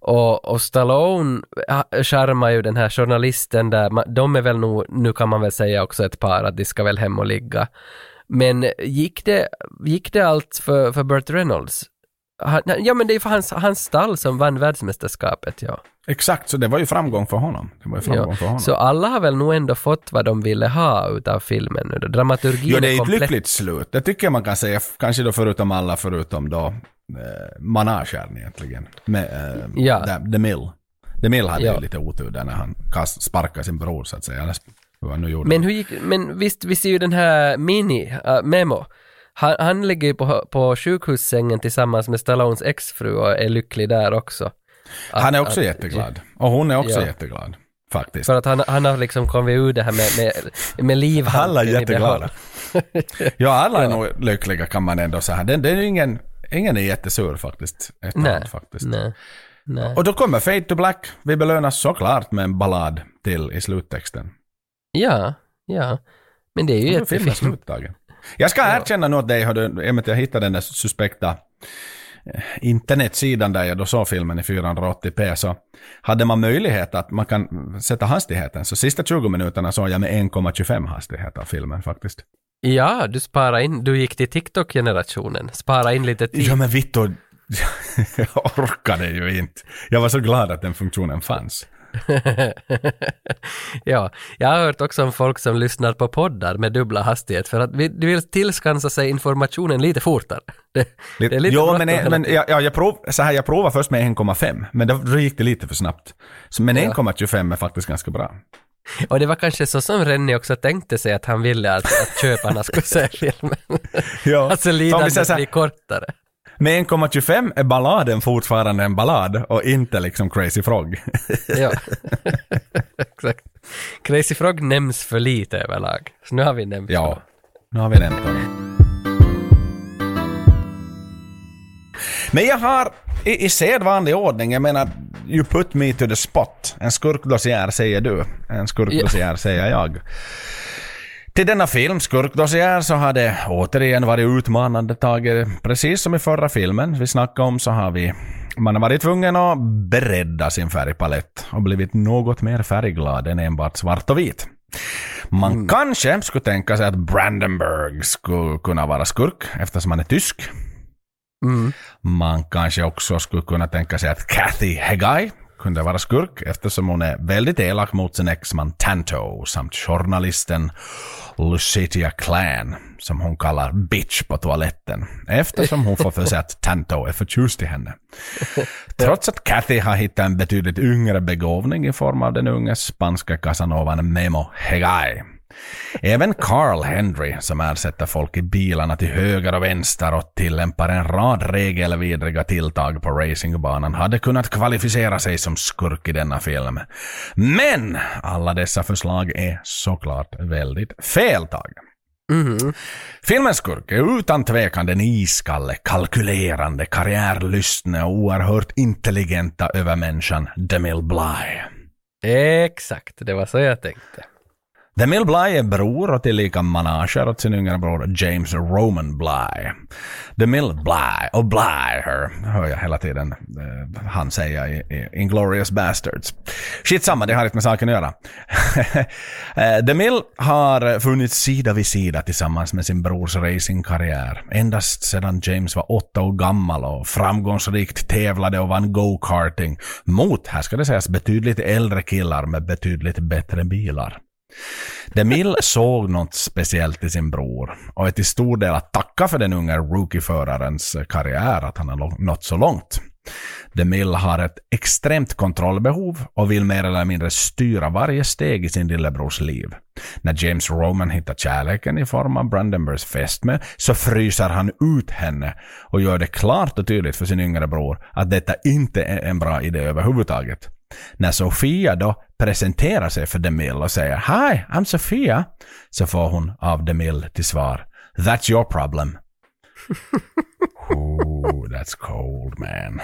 Och, och Stallone ha- charmar ju den här journalisten där, de är väl nog, nu kan man väl säga också ett par, att de ska väl hem och ligga. Men gick det, gick det allt för, för Burt Reynolds? Han, ja men det är för hans, hans stall som vann världsmästerskapet, ja. Exakt, så det var ju framgång för honom. Det var ju framgång Ja. för honom. Så alla har väl nog ändå fått vad de ville ha utav filmen nu då? Dramaturgin Jo, det är ett komplett. lyckligt slut. Det tycker jag man kan säga, kanske då förutom alla förutom då eh, managern egentligen. Med eh, Ja. The, The Mill. The Mill hade Ja. ju lite otur där när han kast, sparkade sin bror så att säga. Men hur gick, men visst, vi ser ju den här Mini, äh, Memo. Han, han ligger ju på, på sjukhussängen tillsammans med Stallones exfru och är lycklig där också. Att- han är också att- jätteglad. Och hon är också Ja. jätteglad. Faktiskt. För att han, han har liksom kommit ur det här med, med, med livhanken Alla är jätteglada. Ja, alla är nog lyckliga kan man ändå säga. Det, det är ingen, ingen är jättesur faktiskt. Nej, faktiskt. nej, nej. Och då kommer Fade to Black. Vi belönas såklart med en ballad till i sluttexten. Ja, ja. Men det är ju filmen jättefint. Jag ska erkänna nog åt dig, att jag hittade den där suspekta eh, internetsidan där jag då såg filmen i 480p så hade man möjlighet att man kan sätta hastigheten. Så sista 20 minuterna såg jag med 1,25 hastighet av filmen faktiskt. Ja, du sparar in, du gick till TikTok-generationen. Spara in lite tid. Ja men Vitto, jag orkade ju inte. Jag var så glad att den funktionen fanns. ja, jag har hört också om folk som lyssnar på poddar med dubbla hastighet för att vi, vill tillskansa sig informationen lite fortare. Det, det är lite jo, bråttom men, hela men tiden. ja, ja, jag, prov, så här, jag provade först med 1,5, men då, då gick det lite för snabbt. Så, men Ja. 1,25 är faktiskt ganska bra. Och det var kanske så som Rennie också tänkte sig att han ville att, att köparna skulle se filmen. Ja. alltså lidandet blir kortare. Med 1,25 är balladen fortfarande en ballad och inte liksom Crazy Frog. Ja, exakt. Crazy Frog nämns för lite överlag. Så nu har vi nämnt ja, honom. nu har vi nämnt honom. Men jag har i, i sedvanlig ordning, jag menar, you put me to the spot. En skurkdossiär säger du, en skurkdossiär säger jag. Till denna film, Skurkdossiär, så har det återigen varit utmanande taget. Precis som i förra filmen vi snackade om så har vi man har varit tvungen att bredda sin färgpalett och blivit något mer färgglad än enbart svart och vit. Man kanske skulle tänka sig att Brandenburg skulle kunna vara skurk eftersom han är tysk. Mm. Man kanske också skulle kunna tänka sig att Kathy Heggai kunde vara skurk eftersom hon är väldigt elak mot sin exman Tanto samt journalisten Lucitia Clan, som hon kallar bitch på toaletten, eftersom hon får för sig att Tanto är förtjust i henne. Trots att Kathy har hittat en betydligt yngre begåvning i form av den unge spanska casanovan Memo Hegai. Även Carl Henry, som ersätter folk i bilarna till höger och vänster och tillämpar en rad regelvidriga tilltag på racingbanan, hade kunnat kvalificera sig som skurk i denna film. Men alla dessa förslag är såklart väldigt feltagna. Filmens skurk är utan tvekan den iskalle, kalkylerande, karriärlystne och oerhört intelligenta övermänniskan DeMille Bly. Exakt, det var så jag tänkte. DeMille Bly är bror och tillika manager åt sin yngre bror James Roman Bly. DeMille Bly och Bly hör, hör jag hela tiden eh, han säga i, i Inglourious Bastards. Skitsamma, det har inte med saken att göra. Eh, The Mill har funnits sida vid sida tillsammans med sin brors racingkarriär endast sedan James var åtta år gammal och framgångsrikt tävlade och vann go-karting mot, här ska det sägas, betydligt äldre killar med betydligt bättre bilar. DeMille såg något speciellt i sin bror och är till stor del att tacka för den unga rookieförarens karriär att han har nått så långt. DeMille har ett extremt kontrollbehov och vill mer eller mindre styra varje steg i sin lillebrors liv. När James Roman hittar kärleken i form av Brandenburgs fästmö så fryser han ut henne och gör det klart och tydligt för sin yngre bror att detta inte är en bra idé överhuvudtaget. När Sofia då presenterar sig för DeMille och säger Hi, I'm Sofia, så får hon av DeMille till svar That's your problem. Ooh, that's cold man.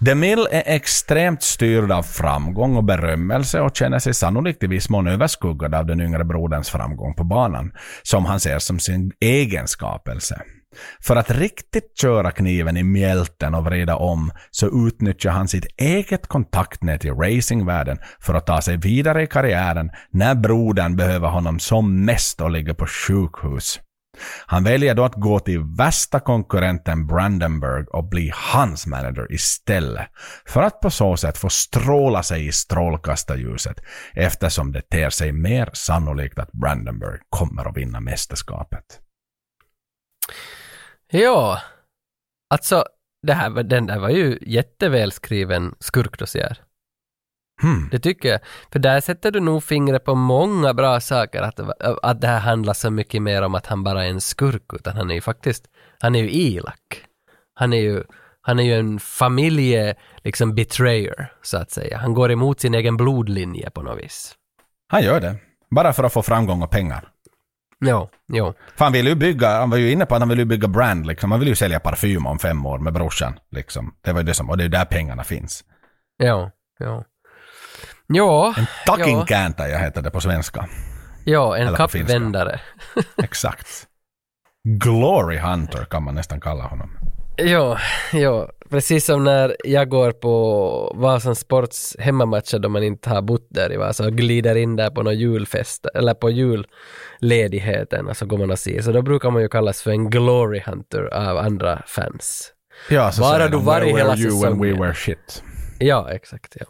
DeMille är extremt styrd av framgång och berömmelse och känner sig sannolikt i viss mån överskuggad av den yngre broderns framgång på banan, som han ser som sin egen skapelse. För att riktigt köra kniven i mjälten och vrida om så utnyttjar han sitt eget kontaktnät i racingvärlden för att ta sig vidare i karriären när brodern behöver honom som mest och ligger på sjukhus. Han väljer då att gå till värsta konkurrenten Brandenburg och bli hans manager istället. För att på så sätt få stråla sig i strålkastarljuset eftersom det ter sig mer sannolikt att Brandenburg kommer att vinna mästerskapet. Ja, alltså det här, den där var ju jättevälskriven skurkdossier. Hmm. Det tycker jag. För där sätter du nog fingret på många bra saker. Att, att det här handlar så mycket mer om att han bara är en skurk, utan han är ju faktiskt, han är ju elak. Han är ju, han är ju en familje, liksom betrayer, så att säga. Han går emot sin egen blodlinje på något vis. Han gör det. Bara för att få framgång och pengar. Jo, jo. För han vill ju bygga, han var ju inne på att han vill ju bygga brand liksom. Han vill ju sälja parfym om fem år med brorsan liksom. Det var ju det som, och det är där pengarna finns. Jo, jo. Ja, En talking ja, kääntäjä heter det på svenska. ja en kappvändare. Exakt. Glory Hunter kan man nästan kalla honom. Ja, ja, precis som när jag går på Vasan Sports hemmamatcher då man inte har bott där i Vasa och glider in där på någon julfest eller på julledigheten och så går man och ser. Så då brukar man ju kallas för en glory hunter av andra fans. Ja, så Bara du varit "Where hela you when we säsongen?" were shit. Ja, exakt. Ja,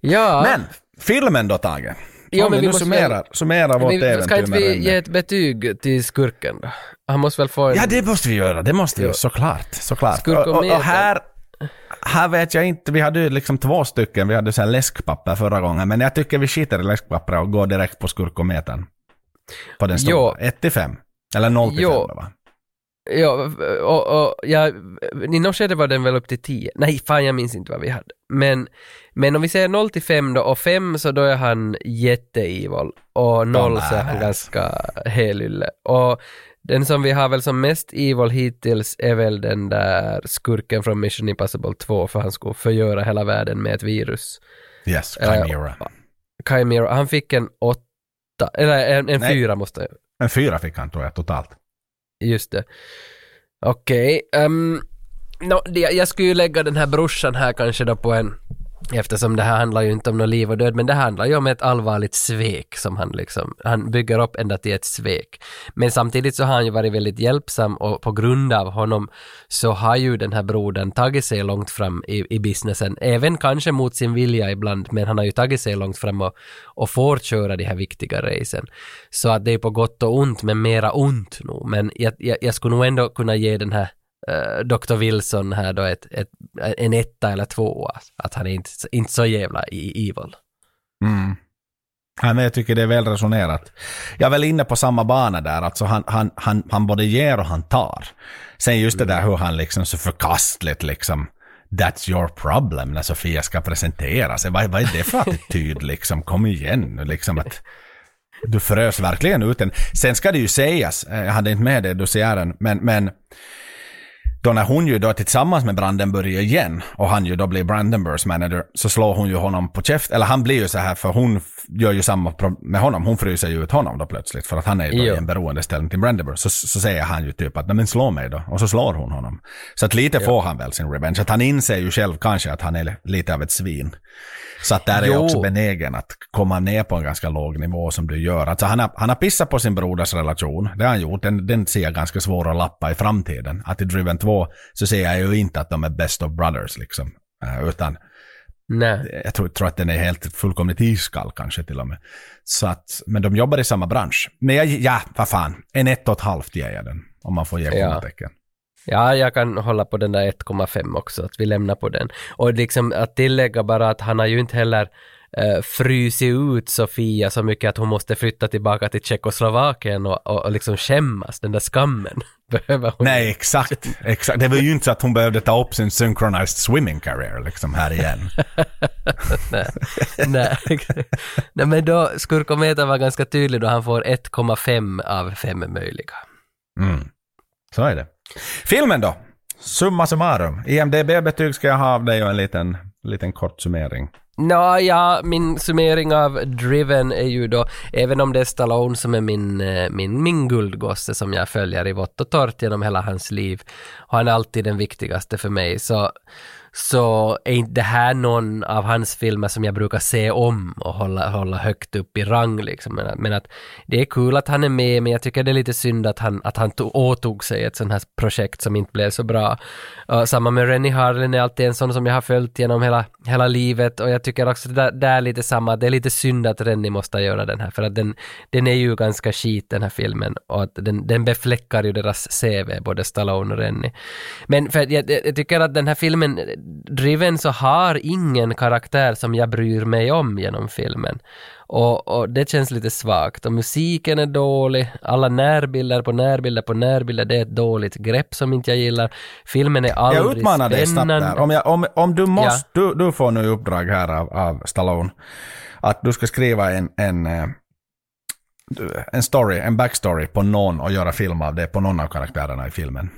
ja Men, filmen då Tage? Ja, men vi nu måste summerar, väl- summerar vårt vi, äventyr ska inte vi ge ett betyg till skurken då? Han måste väl få en... Ja, det måste vi göra. Det måste vi göra, såklart. såklart. Och och, och, här, här vet jag inte, vi hade ju liksom två stycken, vi hade så här läskpapper förra gången, men jag tycker vi skiter i läskpapper och går direkt på skurkometern. På den stora. 1 till 5. Eller 0 till 5 Jo. då va? Ja, och, och ja, i något skede var den väl upp till 10. Nej, fan jag minns inte vad vi hade. Men, men om vi säger 0 till 5 då, och 5 så då är han jätteevil och 0 så är han ganska helylle. Och den som vi har väl som mest evil hittills är väl den där skurken från Mission Impossible 2 för han skulle förgöra hela världen med ett virus. Yes, Eh, Chimera. Chimera, han fick en 8, eller en, en Nej. 4 måste jag En fyra fick han tror jag totalt. Just det. Okej. ehm, nå, det- jag skulle ju lägga den här brorsan här kanske då på en Eftersom det här handlar ju inte om något liv och död, men det handlar ju om ett allvarligt svek som han liksom, han bygger upp ända till ett svek. Men samtidigt så har han ju varit väldigt hjälpsam och på grund av honom så har ju den här brodern tagit sig långt fram i, i businessen, även kanske mot sin vilja ibland, men han har ju tagit sig långt fram och, och får köra de här viktiga racen. Så att det är på gott och ont, men mera ont nog. Men jag, jag, jag skulle nog ändå kunna ge den här eh, Dr. Wilson här då ett, ett, en etta eller två. Att han är inte, inte så jävla i- evil. Mm. Ja, men jag tycker det är väl resonerat. Jag är väl inne på samma bana där, alltså han, han, han, han både ger och han tar. Sen just det där hur han liksom så förkastligt liksom That's your problem när Sofia ska presentera sig. Vad, vad är det för attityd liksom? Kom igen nu liksom att du frös verkligen ut den. Sen ska det ju sägas, eh, jag hade inte med det i dossiären, men, men då när hon ju då tillsammans med Brandenburg igen och han ju då blir Brandenburgs manager så slår hon ju honom på käft, eller han blir ju så här för hon gör ju samma med honom, hon fryser ju ut honom då plötsligt för att han är ju då Jo. i en beroendeställning till Brandenburg. Så, så säger han ju typ att nej men slå mig då och så slår hon honom. Så att lite får han väl sin revenge, att han inser ju själv kanske att han är lite av ett svin. Så att där är jag också benägen att komma ner på en ganska låg nivå som du gör. Alltså han har, han har pissat på sin broders relation, det har han gjort. Den, den ser jag ganska svår att lappa i framtiden. Att i Driven 2 så ser jag ju inte att de är best of brothers liksom. Eh, utan Nej. jag tror, tror att den är helt fullkomligt iskall kanske till och med. Så att, men de jobbar i samma bransch. Men jag, ja, vad fan, en ett och ett halvt ger jag den. Om man får ge Ja. Ja, jag kan hålla på den där 1,5 också, att vi lämnar på den. Och liksom att tillägga bara att han har ju inte heller uh, frysit ut Sofia så mycket att hon måste flytta tillbaka till Tjeckoslovakien och, och, och liksom skämmas, den där skammen. Behöver hon Nej, exakt. exakt. Det var ju inte så att hon behövde ta upp sin synchronized swimming career liksom här igen. Nej. Nej. Nej, men då, skurkometern var ganska tydlig då han får 1,5 av 5 möjliga. Mm. Så är det. Filmen då? Summa summarum. IMDB-betyg ska jag ha av dig och en liten, liten kort summering. Nå, ja, min summering av Driven är ju då, även om det är Stallone som är min, eh, min, min guldgosse som jag följer i vått och torrt genom hela hans liv, och han är alltid den viktigaste för mig, så, så är inte det här någon av hans filmer som jag brukar se om och hålla, hålla högt upp i rang liksom. Men, att- men att det är kul att han är med, men jag tycker det är lite synd att han, att han tog, åtog sig ett sånt här projekt som inte blev så bra. Uh, samma med Rennie Harlin är alltid en sån som jag har följt genom hela, hela livet och jag tycker också det där, är lite samma, det är lite synd att Rennie måste göra den här för att den, den är ju ganska skit den här filmen och att den, den befläckar ju deras CV, både Stallone och Rennie. Men för att jag, jag tycker att den här filmen, Driven så har ingen karaktär som jag bryr mig om genom filmen. Och, och det känns lite svagt. Och musiken är dålig, alla närbilder på närbilder på närbilder, det är ett dåligt grepp som inte jag gillar. Filmen är aldrig Jag utmanar dig snabbt spännande. där. Om, jag, om, om du måste, du, du får nu uppdrag här av, av Stallone, att du ska skriva en, en, eh, en story, en backstory på någon och göra film av det på någon av karaktärerna i filmen.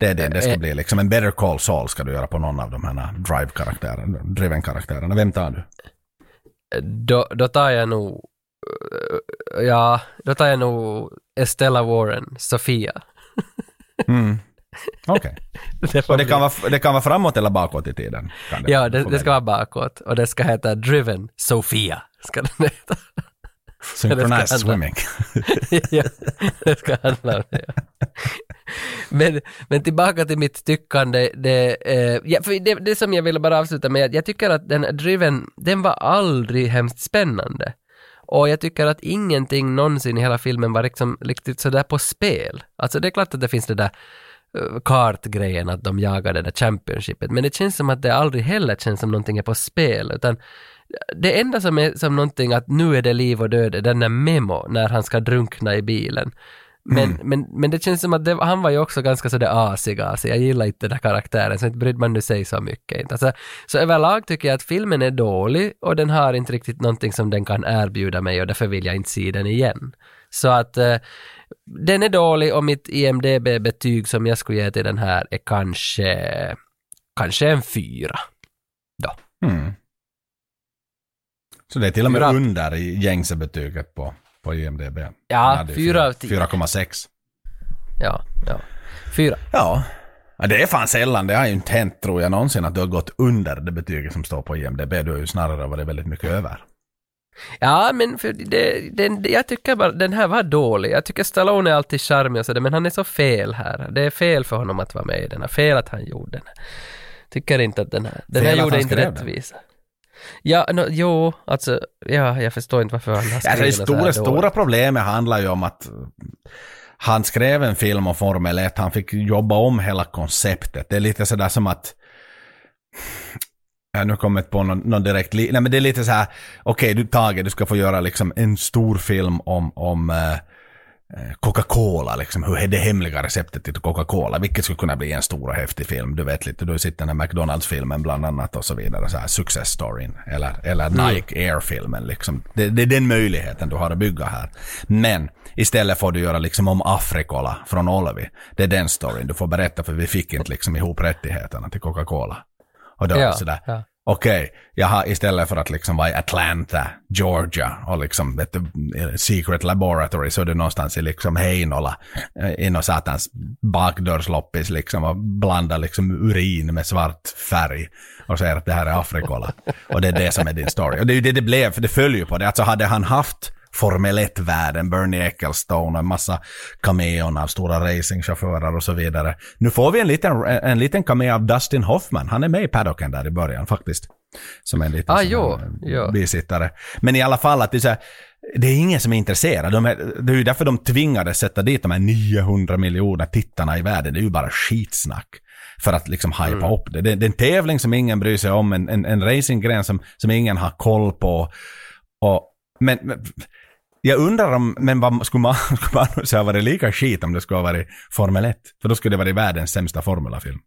Det är det det ska Eh, bli. Liksom en Better Call Saul ska du göra på någon av de här drive-karaktärerna, driven-karaktärerna. Vem tar du? Då, då tar jag nog, eh, ja, då tar jag nog Estella Warren, Sofia. Mm. Okej. Det Och det bli- kan, vara, det kan vara framåt eller bakåt i tiden? Kan Ja, det, det ska vara bakåt och det ska heta Driven Sofia. Ska den heta. Synchronized swimming. ja, det ska handla om det. Ja. Men, men tillbaka till mitt tyckande. Det, eh, ja, för det, det som jag ville bara avsluta med, jag tycker att den Driven, den var aldrig hemskt spännande. Och jag tycker att ingenting någonsin i hela filmen var liksom riktigt sådär på spel. Alltså det är klart att det finns det där eh, kartgrejen att de jagar det där championshipet, men det känns som att det aldrig heller känns som någonting är på spel, utan det enda som är som någonting att nu är det liv och död är den där memo när han ska drunkna i bilen. Men, men, men det känns som att det, han var ju också ganska sådär asig, asig. Jag gillar inte den där karaktären, så inte brydde man nu sig så mycket. Alltså, så överlag tycker jag att filmen är dålig och den har inte riktigt någonting som den kan erbjuda mig och därför vill jag inte se den igen. Så att eh, den är dålig och mitt IMDB-betyg som jag skulle ge till den här är kanske, kanske en fyra. Då. Mm. Så det är till och med Fyra. under i gängse betyget på, på IMDB. Ja, Den hade ju fyra av tio. 4,6. Ja, ja. Fyra. Ja, Ja, det är fan sällan, det har ju inte hänt tror jag någonsin att du har gått under det betyget som står på IMDB. Du har ju snarare varit väldigt mycket över. Ja, men för det, den, jag tycker bara den här var dålig. Jag tycker Stallone är alltid charmig och sådär, men han är så fel här. Det är fel för honom att vara med i den här. Fel att han gjorde den här. Tycker inte att den här, den här Fel att gjorde inte skrev den. Ja, no, jo, alltså, ja, jag förstår inte varför han har Alltså, det skrivit den så stora, här stora problemet handlar ju om att han skrev en film om Formel 1, han fick jobba om hela konceptet. Det är lite sådär som att Ja, nu kommer jag inte på någon, någon direkt... Nej men det är lite så här, okej du Tage, du ska få göra liksom en stor film om, om eh, Coca-Cola, liksom, hur är det hemliga receptet till Coca-Cola, vilket skulle kunna bli en stor och häftig film. Du vet lite, du sett den här McDonalds-filmen bland annat och så vidare, så här success storyn, eller, eller Nike Air-filmen liksom. Det, det är den möjligheten du har att bygga här. Men istället får du göra liksom om Afrikola från Olvi. Det är den storyn du får berätta för vi fick inte liksom ihop rättigheterna till Coca-Cola. Och då Ja, sådär, ja okej, jag har istället för att liksom vara i Atlanta, Georgia och liksom vet du, eh, secret laboratory så är du någonstans i liksom Heinola, eh, i någon satans bakdörrsloppis liksom och blandar liksom urin med svart färg och säger att det här är Afrikola. och det är det som är din story. Och det är ju det det blev, för det följer ju på det. Alltså hade han haft Formel 1-världen, Bernie Ecclestone och en massa cameon av stora racingchaufförer och så vidare. Nu får vi en liten, en liten cameo av Dustin Hoffman. Han är med i paddocken där i början faktiskt. Som en liten Ah, jo, här, jo. bisittare. Men i alla fall att det är så här, det är ingen som är intresserad. De är, det är ju därför de tvingades sätta dit de här 900 miljoner tittarna i världen. Det är ju bara skitsnack. För att liksom hypa Mm. upp det. det. Det är en tävling som ingen bryr sig om, en, en, en racinggren som, som ingen har koll på. Och, men, men jag undrar om, men vad, skulle man, skulle man säga varit lika skit om det skulle ha varit Formel 1? För då skulle det varit världens sämsta formulafilm.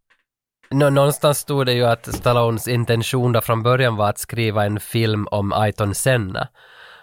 Nå, någonstans stod det ju att Stallones intention då från början var att skriva en film om Ayton Senna.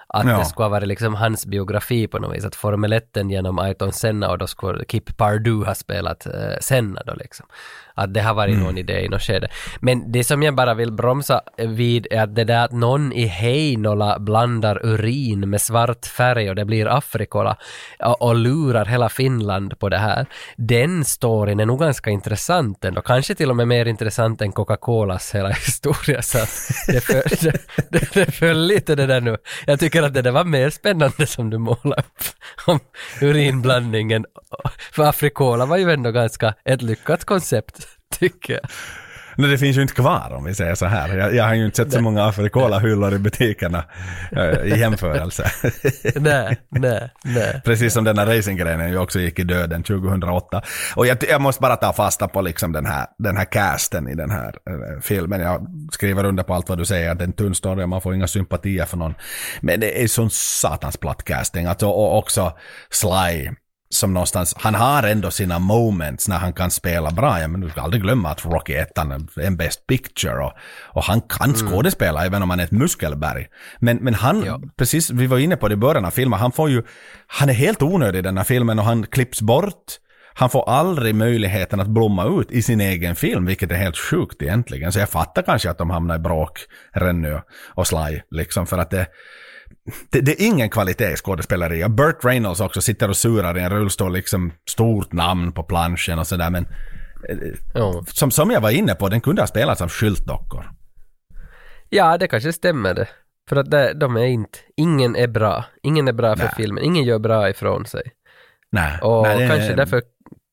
Att Ja. det skulle ha varit liksom hans biografi på något vis, att Formel 1 genom Ayton Senna och då skulle Kip Pardue ha spelat eh, Senna då liksom. Att det har varit Mm. någon idé i något skede. Men det som jag bara vill bromsa vid är att det där att någon i Heinola blandar urin med svart färg och det blir Afrikola och, och lurar hela Finland på det här. Den storyn är nog ganska intressant ändå. Kanske till och med mer intressant än Coca-Colas hela historia. Så det, föll, det, det, det föll lite det där nu. Jag tycker att det där var mer spännande som du målade upp om urinblandningen. För Afrikola var ju ändå ganska ett lyckat koncept, tycker jag. Nej, det finns ju inte kvar om vi säger så här. Jag, jag har ju inte sett så många Afrikola-hyllor i butikerna eh, i jämförelse. nej, nej, nej. Precis som den här racinggrenen ju också gick i döden 2008. Och jag, jag måste bara ta fasta på liksom den här, den här casten i den här eh, filmen. Jag skriver under på allt vad du säger, att det är en tunn story och man får inga sympatier för någon. Men det är sån satans platt casting. Alltså, och också Sly som någonstans, han har ändå sina moments när han kan spela bra. Ja, men du ska aldrig glömma att Rocky 1 är en best picture och, och han kan skådespela även om han är ett muskelberg. Men, men han, Ja. precis, vi var inne på det i början av filmen, han får ju, han är helt onödig i den här filmen och han klipps bort. Han får aldrig möjligheten att blomma ut i sin egen film, vilket är helt sjukt egentligen. Så jag fattar kanske att de hamnar i bråk, Renny och Sly, liksom för att det det, det är ingen kvalitet i skådespeleri. Burt Reynolds också sitter och surar i en rullstol, liksom stort namn på planschen och sådär. Men eh, Ja. som, som jag var inne på, den kunde ha spelats av skyltdockor. Ja, det kanske stämmer det. För att det, de är inte, ingen är bra. Ingen är bra för Nej. filmen. Ingen gör bra ifrån sig. Nej. Och det- kanske därför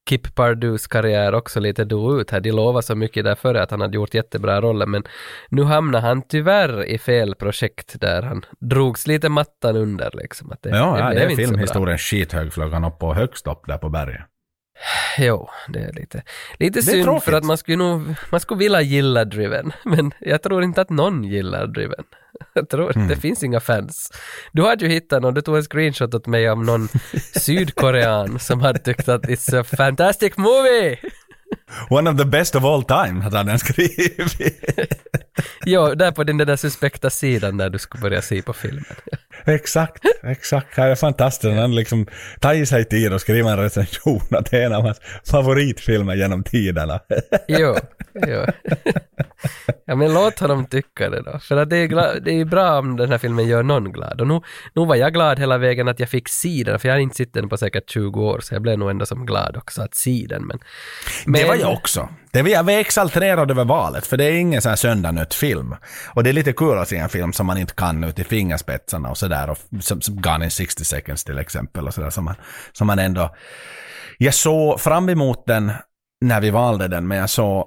Kip Pardues karriär också lite dog ut här. De lovade så mycket där före att han hade gjort jättebra roller men nu hamnar han tyvärr i fel projekt där han drogs lite mattan under liksom. Att det, Ja, ja, det är inte så bra. filmhistorien skithög flög han upp på högst upp där på berget. Jo, det är lite, lite är synd tråkigt. för att man skulle nog, man skulle vilja gilla Driven, men jag tror inte att någon gillar Driven. Jag tror Mm. det finns inga fans. Du hade ju hittat någon, du tog en screenshot åt mig av någon sydkorean som hade tyckt att it's a fantastic movie! One of the best of all time, hade han skrivit. Jo, där på den där suspekta sidan där du skulle börja se på filmen. exakt, exakt. Det är fantastiskt. Han liksom tagit sig tid och skriva en recension att det är en av hans favoritfilmer genom tiderna. Jo, jo. Ja men låt honom tycka det då. För att det är, gla- det är bra om den här filmen gör någon glad. Och nu, nu var jag glad hela vägen att jag fick se den, för jag har inte sett den på säkert 20 år, så jag blev nog ändå som glad också att se den. Men, men Det var jag också. Det var, jag var exalterad över valet, för det är ingen sån här söndagnöt-film. Och det är lite kul att se en film som man inte kan ut i fingerspetsarna och sådär. Som, som Gone in 60 seconds till exempel och sådär. Som man, som man ändå... Jag såg fram emot den när vi valde den, men jag såg...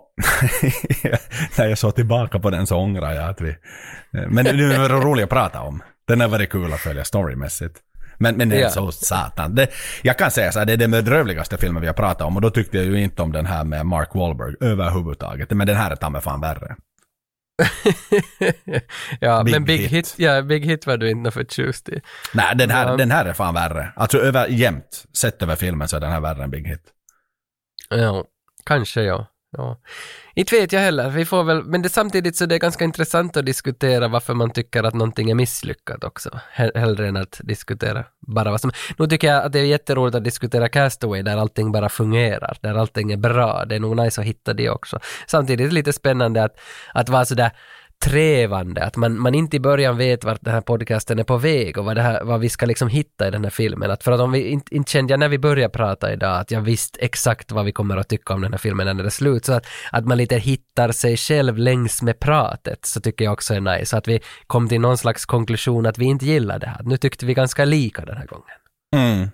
när jag såg tillbaka på den så ångrar jag att vi... Men det är roligt att prata om. Den har varit kul att följa storymässigt. Men, men det är Ja. så satan. Det, jag kan säga så här, det är den bedrövligaste filmen vi har pratat om och då tyckte jag ju inte om den här med Mark Wahlberg överhuvudtaget. Men den här är ta mig fan värre. ja, Big men Big Hit. hit. ja, Big Hit var du inte förtjust i. Nej, den här, Ja. den här är fan värre. Alltså över, jämt, sett över filmen så är den här värre än Big Hit. Ja, kanske ja. ja. Inte vet jag heller, vi får väl, men det, samtidigt så det är ganska intressant att diskutera varför man tycker att någonting är misslyckat också. Hellre än att diskutera bara vad som... Nu tycker jag att det är jätteroligt att diskutera Castaway där allting bara fungerar, där allting är bra. Det är nog nice att hitta det också. Samtidigt är det lite spännande att, att vara sådär trevande, att man, man inte i början vet vart den här podcasten är på väg och vad, det här, vad vi ska liksom hitta i den här filmen. Att för att om vi inte, inte kände jag när vi började prata idag att jag visste exakt vad vi kommer att tycka om den här filmen när den är slut. Så att, att man lite hittar sig själv längs med pratet så tycker jag också är nice. Så att vi kom till någon slags konklusion att vi inte gillar det här. Nu tyckte vi ganska lika den här gången. Mm.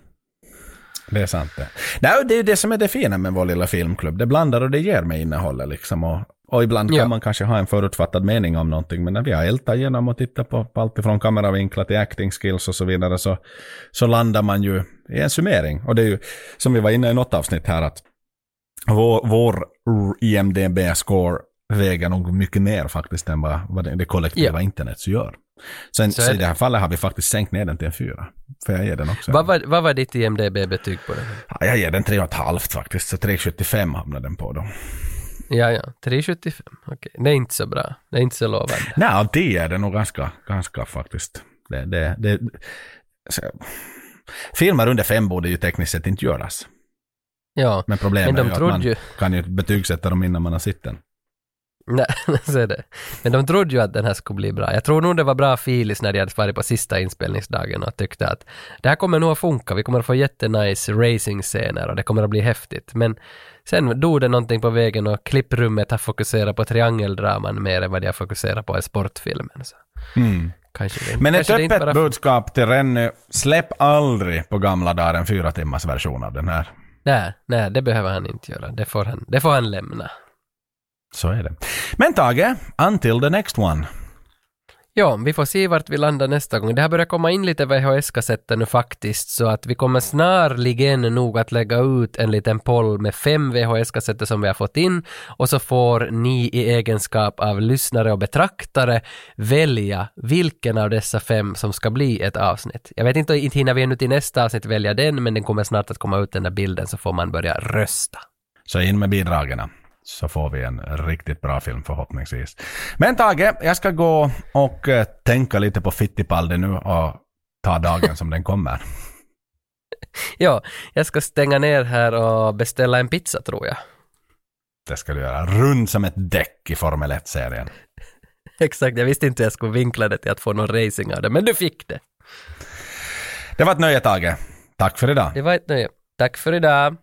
Det är sant det. Nej, det är ju det som är det fina med vår lilla filmklubb. Det blandar och det ger mig innehållet liksom. Och, och ibland kan Ja. man kanske ha en förutfattad mening om någonting, men när vi har ältat igenom och tittat på, på allt ifrån kameravinklar till acting skills och så vidare så, så landar man ju i en summering. Och det är ju, som vi var inne i något avsnitt här, att vår, vår IMDB-score väger nog mycket mer faktiskt än vad, vad det, kollektiva Ja. internet gör. Sen, Så så, i det. det här fallet har vi faktiskt sänkt ner den till en fyra. För jag ger den också. Vad var, vad var ditt IMDB-betyg på den? Ja, jag ger den 3,5 faktiskt, så 3,75 hamnar den på då. Ja, ja, 3,75. Okej, det är inte så bra. Det är inte så lovande. Nej, av 10 är det nog ganska, ganska faktiskt. Det, det, det, så, filmer under fem borde ju tekniskt sett inte göras. Ja, Men problemet Men är ju att man ju- kan ju betygsätta dem innan man har sett den. Nej, så är det. Men de trodde ju att den här skulle bli bra. Jag tror nog det var bra filis när de hade varit på sista inspelningsdagen och tyckte att det här kommer nog att funka. Vi kommer att få jättenice racing-scener och det kommer att bli häftigt. Men sen dog det någonting på vägen och klipprummet har fokuserat på triangeldraman mer än vad de har fokuserat på i sportfilmen. Så. Kanske det, Mm. Men ett öppet bara- budskap till Renny, släpp aldrig på gamla dagar en fyra timmars version av den här. Nej, nej, det behöver han inte göra. Det får han, det får han lämna. Så är det. Men Tage, until the next one. Ja, vi får se vart vi landar nästa gång. Det har börjat komma in lite VHS-kassetter nu faktiskt, så att vi kommer snarligen nog att lägga ut en liten poll med fem VHS-kassetter som vi har fått in och så får ni i egenskap av lyssnare och betraktare välja vilken av dessa fem som ska bli ett avsnitt. Jag vet inte, inte hinner vi ännu till nästa avsnitt välja den, men den kommer snart att komma ut den där bilden så får man börja rösta. Så in med bidragen. Så får vi en riktigt bra film förhoppningsvis. Men Tage, jag ska gå och eh, tänka lite på Fittipaldi nu och ta dagen som den kommer. Ja, jag ska stänga ner här och beställa en pizza tror jag. Det ska du göra. Rund som ett däck i Formel 1-serien. Exakt, jag visste inte hur jag skulle vinkla det till att få någon racing av det, men du fick det. Det var ett nöje Tage. Tack för idag. Det var ett nöje. Tack för idag.